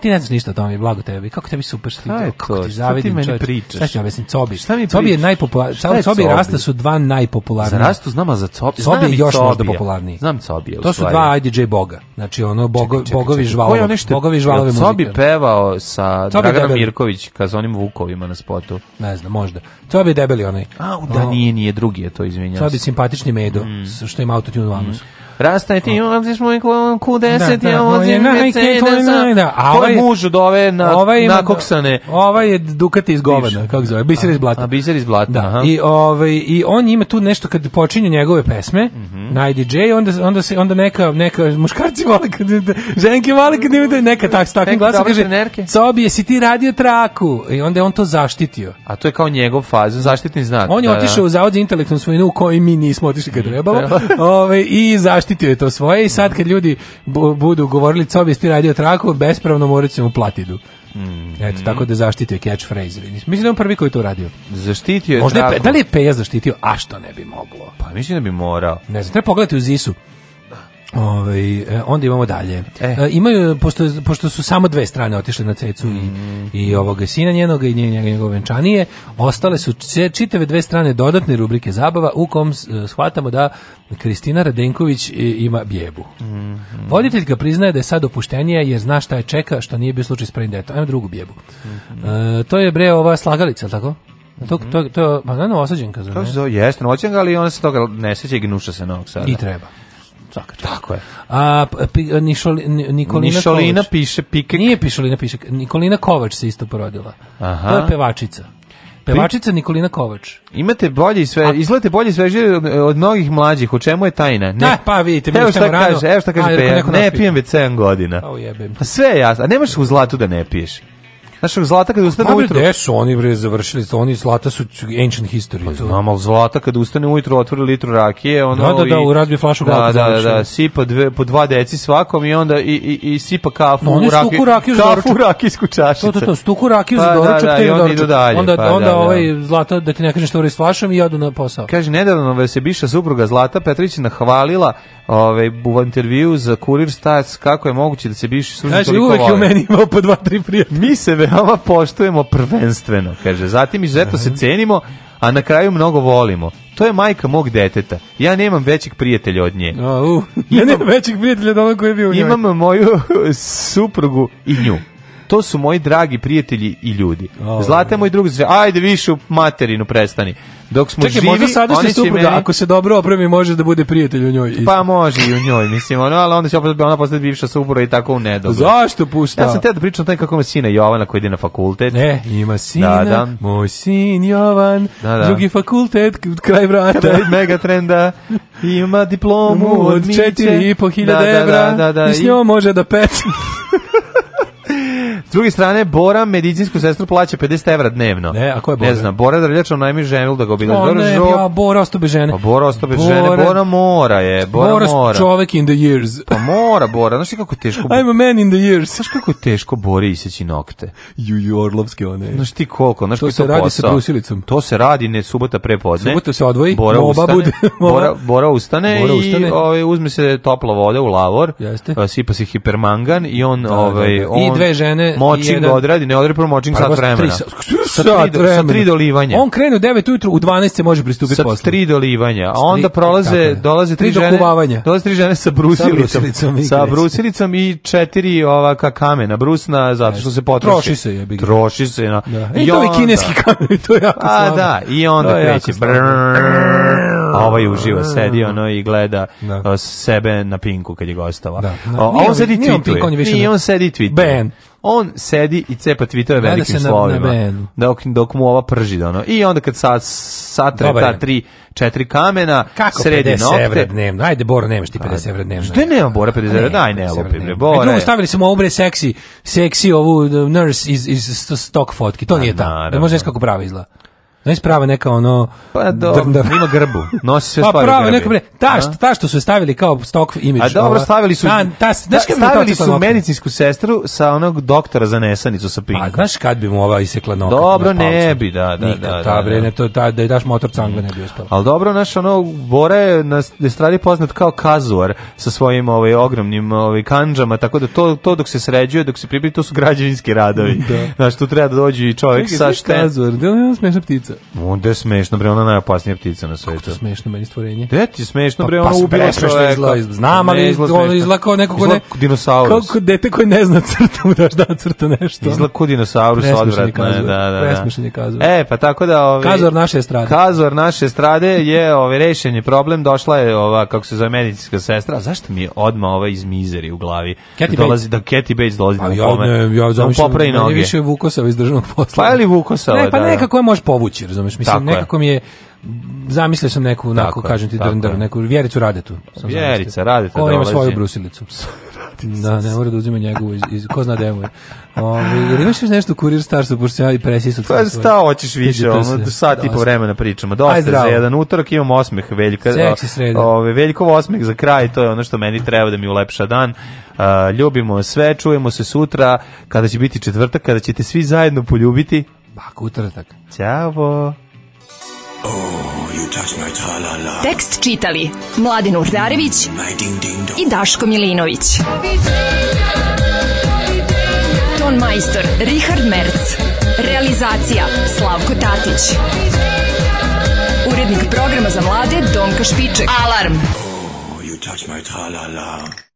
Ti ne znaš ništa o tome, blago tebi. Kako tebi super što ti, to, kako ti zavidim, ti meni pričaš? Šta ću objasniti? Cobi. Šta mi Cobi je najpopularniji. Cobi, Cobi i Rasta su dva najpopularnija. Za Rastu znam, a za Cobi. Cobi je još možda popularniji. Znam Cobi. To su dva IDJ boga. Znači, ono, bogo, čekaj, čekaj, bogovi žvalovi. Nešto, bogovi žvalovi muzike. Cobi pevao sa Cobi Dragana debeli. Mirković, ka onim Vukovima na spotu. Ne znam, možda. Cobi je debeli onaj. A, da, nije, nije, drugi je to, izvinjam se. Cobi simpatični medo, mm. što ima autotune u anusu. Mm rastanete, i odziš moj klon Q10, da, da, ja odzim Mercedesa, to je da, ovaj muž od ove na, ovaj ima, nakoksane. Ovaj je Dukat iz govana, kako zove, biser iz blata. A, biser iz blata, da. aha. I, ovaj, I on ima tu nešto kad počinje njegove pesme, mm -hmm. na DJ, onda, onda, se, onda neka, neka muškarci vole, kad, ženke vole kad imaju neka tak, takvim glasom, kaže, Cobi, jesi ti radio traku? I onda je on to zaštitio. A to je kao njegov faz, zaštitni znak. On je da, otišao da. u zavod za intelektualnu svojinu u kojoj mi nismo otišli kad mhm. trebalo. Ove, ovaj, I zaštitio oprostitio je to svoje i sad kad ljudi budu govorili co bi ti radio traku, bespravno morat ćemo platidu. Mm. Eto, tako da zaštitio catchphrase. Mislim da on prvi koji to radio. Zaštitio je Možda je, da li je Peja zaštitio? A što ne bi moglo? Pa mislim da bi morao. Ne znam, treba pogledati u Zisu. Ove, ovaj, onda imamo dalje. E. e. imaju, pošto, pošto, su samo dve strane otišle na cecu mm. i, i ovoga sina njenoga i njegove venčanije, ostale su čitave dve strane dodatne rubrike zabava u kom e, shvatamo da Kristina Radenković e, ima bjebu. Mm. Voditeljka priznaje da je sad opuštenija jer zna šta je čeka, što nije bio slučaj s prvim detom. Ajmo drugu bjebu. Mm. E, to je bre ova slagalica, tako? Mhm. To, to, to, pa naravno osađenka za ne. To je, jeste, noćenka, ali ona se toga ne seća i gnuša se na sada. I treba. Svakačast. Tako je. A, pi, a Nišoli, Nikolina, Nišolina Kovač. piše pikek. Nije Pišolina piše, Nikolina Kovač se isto porodila. Aha. To je pevačica. Pevačica Nikolina Kovač. Imate bolje sve, izgledate bolje sveže od, od mnogih mlađih. U čemu je tajna? Ne. Da, pa vidite, mi rano. evo šta Kaže, evo šta kaže, a, ne naspira. pijem već 7 godina. Pa sve je jasno. A nemaš u zlatu da ne piješ. Znaš, Zlata kada ustane ujutro... Pa su oni bre završili, oni Zlata su ancient history. Pa znam, ali Zlata kada ustane ujutro otvori litru rakije, ono... Da, da, da, u flašu da, da, da, da, sipa dve, po dva deci svakom i onda i, i, i sipa kafu no, u rakiju. rakiju kafu u rakijsku čašicu. To, to, to, stuku rakiju za doručak, da, da, i onda idu dalje. Onda, pa, onda da, ovaj Zlata, da ti ne kažem što vori s flašom i odu na posao. Kaže, nedavno se biša supruga Zlata Petrić hvalila ovaj, u intervju za Kurir Stats kako je moguće da se biši sužen toliko voli. Znači, uvek je u meni imao po dva, tri prijatelja. Mi se veoma poštujemo prvenstveno, kaže. Zatim izuzetno se cenimo, a na kraju mnogo volimo. To je majka mog deteta. Ja nemam većeg prijatelja od nje. A, uh, ja nemam većeg prijatelja od onog koji je bio u njoj. Imam moju suprugu i nju. To su moji dragi prijatelji i ljudi. Oh, Zlata moj drug, ajde više u materinu prestani. Dok smo Čekaj, živi, sada oni će da, meni... ako se dobro opremi, može da bude prijatelj u njoj. Pa isto. Pa može i u njoj, mislim, ono, ali onda će opet ona postati bivša supruga i tako u nedobro. Zašto pusta? Ja sam te da pričam o tome kako ima sina Jovana koji ide na fakultet. Ne, ima sina, da, da. moj sin Jovan, da, da. drugi fakultet, kraj vrata. mega trenda, ima diplomu od, od 4,5 hiljada da, da, evra da, da, da, i s njom i... može da peče. S druge strane, Bora medicinsku sestru plaća 50 evra dnevno. Ne, a ko je Bora? Ne znam, Bora Drljača najmi ženil da ga obilaš. Bora, ja, Bora ostao bez žene. Pa Bora ostao bez žene, Bora mora je, Bora, Bora mora. čovek in the years. Pa mora Bora, znaš ti kako teško... I'm a man in the years. Znaš kako teško Bori iseći nokte? You, ju, Orlovski one. Znaš ti koliko, znaš to se to radi posao? sa brusilicom. To se radi ne subota prepodne. Subota se odvoji, Bora Moba ustane, bude. Bora, Bora ustane, Bora ustane i ovaj, uzme se topla voda u lavor, Jeste. sipa se hipermangan i on... Da, ovaj, da, da. on I dve žene močing jedan... odradi, ne odradi prvo močing sat vremena. Sa, sa, sat vremena. Sa tri dolivanja. On krene u 9 ujutru, u 12 se može pristupiti poslu. Sa tri dolivanja. A onda e, prolaze, dolaze tri, tri žene. Dolaze tri žene sa brusilicom. Sa brusilicom i četiri ovaka kamena. Brusna, zato što se potroši. Troši se je. Troši se. Na. Da. I, I to je kineski kamen, to je jako A da, i onda kreće a ovaj uživa, sedi ono i gleda da. sebe na pinku kad je gostova. Da. da. O, on sedi i tweetuje. Nije on sedi i Ben on sedi i cepa tweetove velikim se slovima. Na, dok, dok mu ova prži da ono. I onda kad sa satre Dobar, ta tri četiri kamena, Kako sredi 50 nokte. evra dnevno? Ajde, Bora, nemaš ti 50 evra dnevno. Što pa nema Bora 50 evra? Daj, ne, lupi, bre, Bora. E, drugo, stavili smo ovu, seksi, seksi ovu uh, nurse iz, iz stock fotki. To pa nije ta. Ne da, može kako prava izgleda. Znaš da prava neka ono pa do, ima grbu. Nosi sve pa stvari. Pa prava neka bre. Ta što ta što su stavili kao stock image. A dobro stavili su. Ta, ta, znaš kad stavili su medicinsku sestru sa onog doktora za nesanicu sa pinkom. A pa znaš kad bi mu ova isekla nokat. Dobro ne bi, da, da, Nikad, da, da. Ta bre da. ne to ta da daš motor cangla ne bi uspela. Al dobro naš ono bore na strani poznat kao kazuar sa svojim ovaj ogromnim ovaj kandžama, tako da to to dok se sređuje, dok se pripremi to su građevinski radovi. Da. Znaš, tu treba da dođe i čovjek sa šten. Kazuar, da je smešna ptica ptica. Onda je smešno, bre, ona najopasnija ptica na svetu. Kako to smešno, meni stvorenje? Da ti smešno, pa bre, ona pa, pa, ubila čoveka. Izla, znam, ali ono izla kao neko ko ne... Izla dinosaurus. Kao dete koji ne zna crta, mu daš da crta nešto. Izla kao dinosaurus, odvratno je, da, da, da. Presmešan je kazor. E, pa tako da... Ovi, ovaj- kazor naše strade. Kazor naše strade je ovi, ovaj, rešenje problem, došla je ova, kako se zove, medicinska sestra. A zašto mi je odma ova iz mizeri u glavi? Katy dolazi, da Katy Bates dolazi da ja, ne, ja zamišljam, da popravi da noge. više Vukosa iz državnog posla. Pa je li Vukosava, ne, pa da. nekako da. je možeš povući kući, razumeš? Mislim, Tako nekako je. mi je zamislio sam neku, onako, kažem ti, drndar, neku Vjericu Radetu. Sam Vjerica Radeta Ona ima svoju brusilicu. da, ne mora da uzima njegovu, iz, iz, ko zna demo je. Ili ovaj, imaš još nešto kurir Starsu, pošto ja i presisu. Pa šta hoćeš više, ono, sat i po vremena pričamo. Dosta za jedan utorak, imam osmeh Veljka. Seksi sreda. Ove, ovaj, veljkov osmeh za kraj, to je ono što meni treba da mi ulepša dan. Uh, ljubimo sve, čujemo se sutra, kada će biti četvrtak, kada ćete svi zajedno poljubiti Baka utratak. Ćavo. Oh, you touch my -la -la. Tekst čitali Mladin Urdarević mm, ding i Daško Milinović. Ton majstor Richard Merc. Realizacija Slavko Tatić. Urednik programa za mlade Donka Špiček. Alarm! Oh, you touch my -la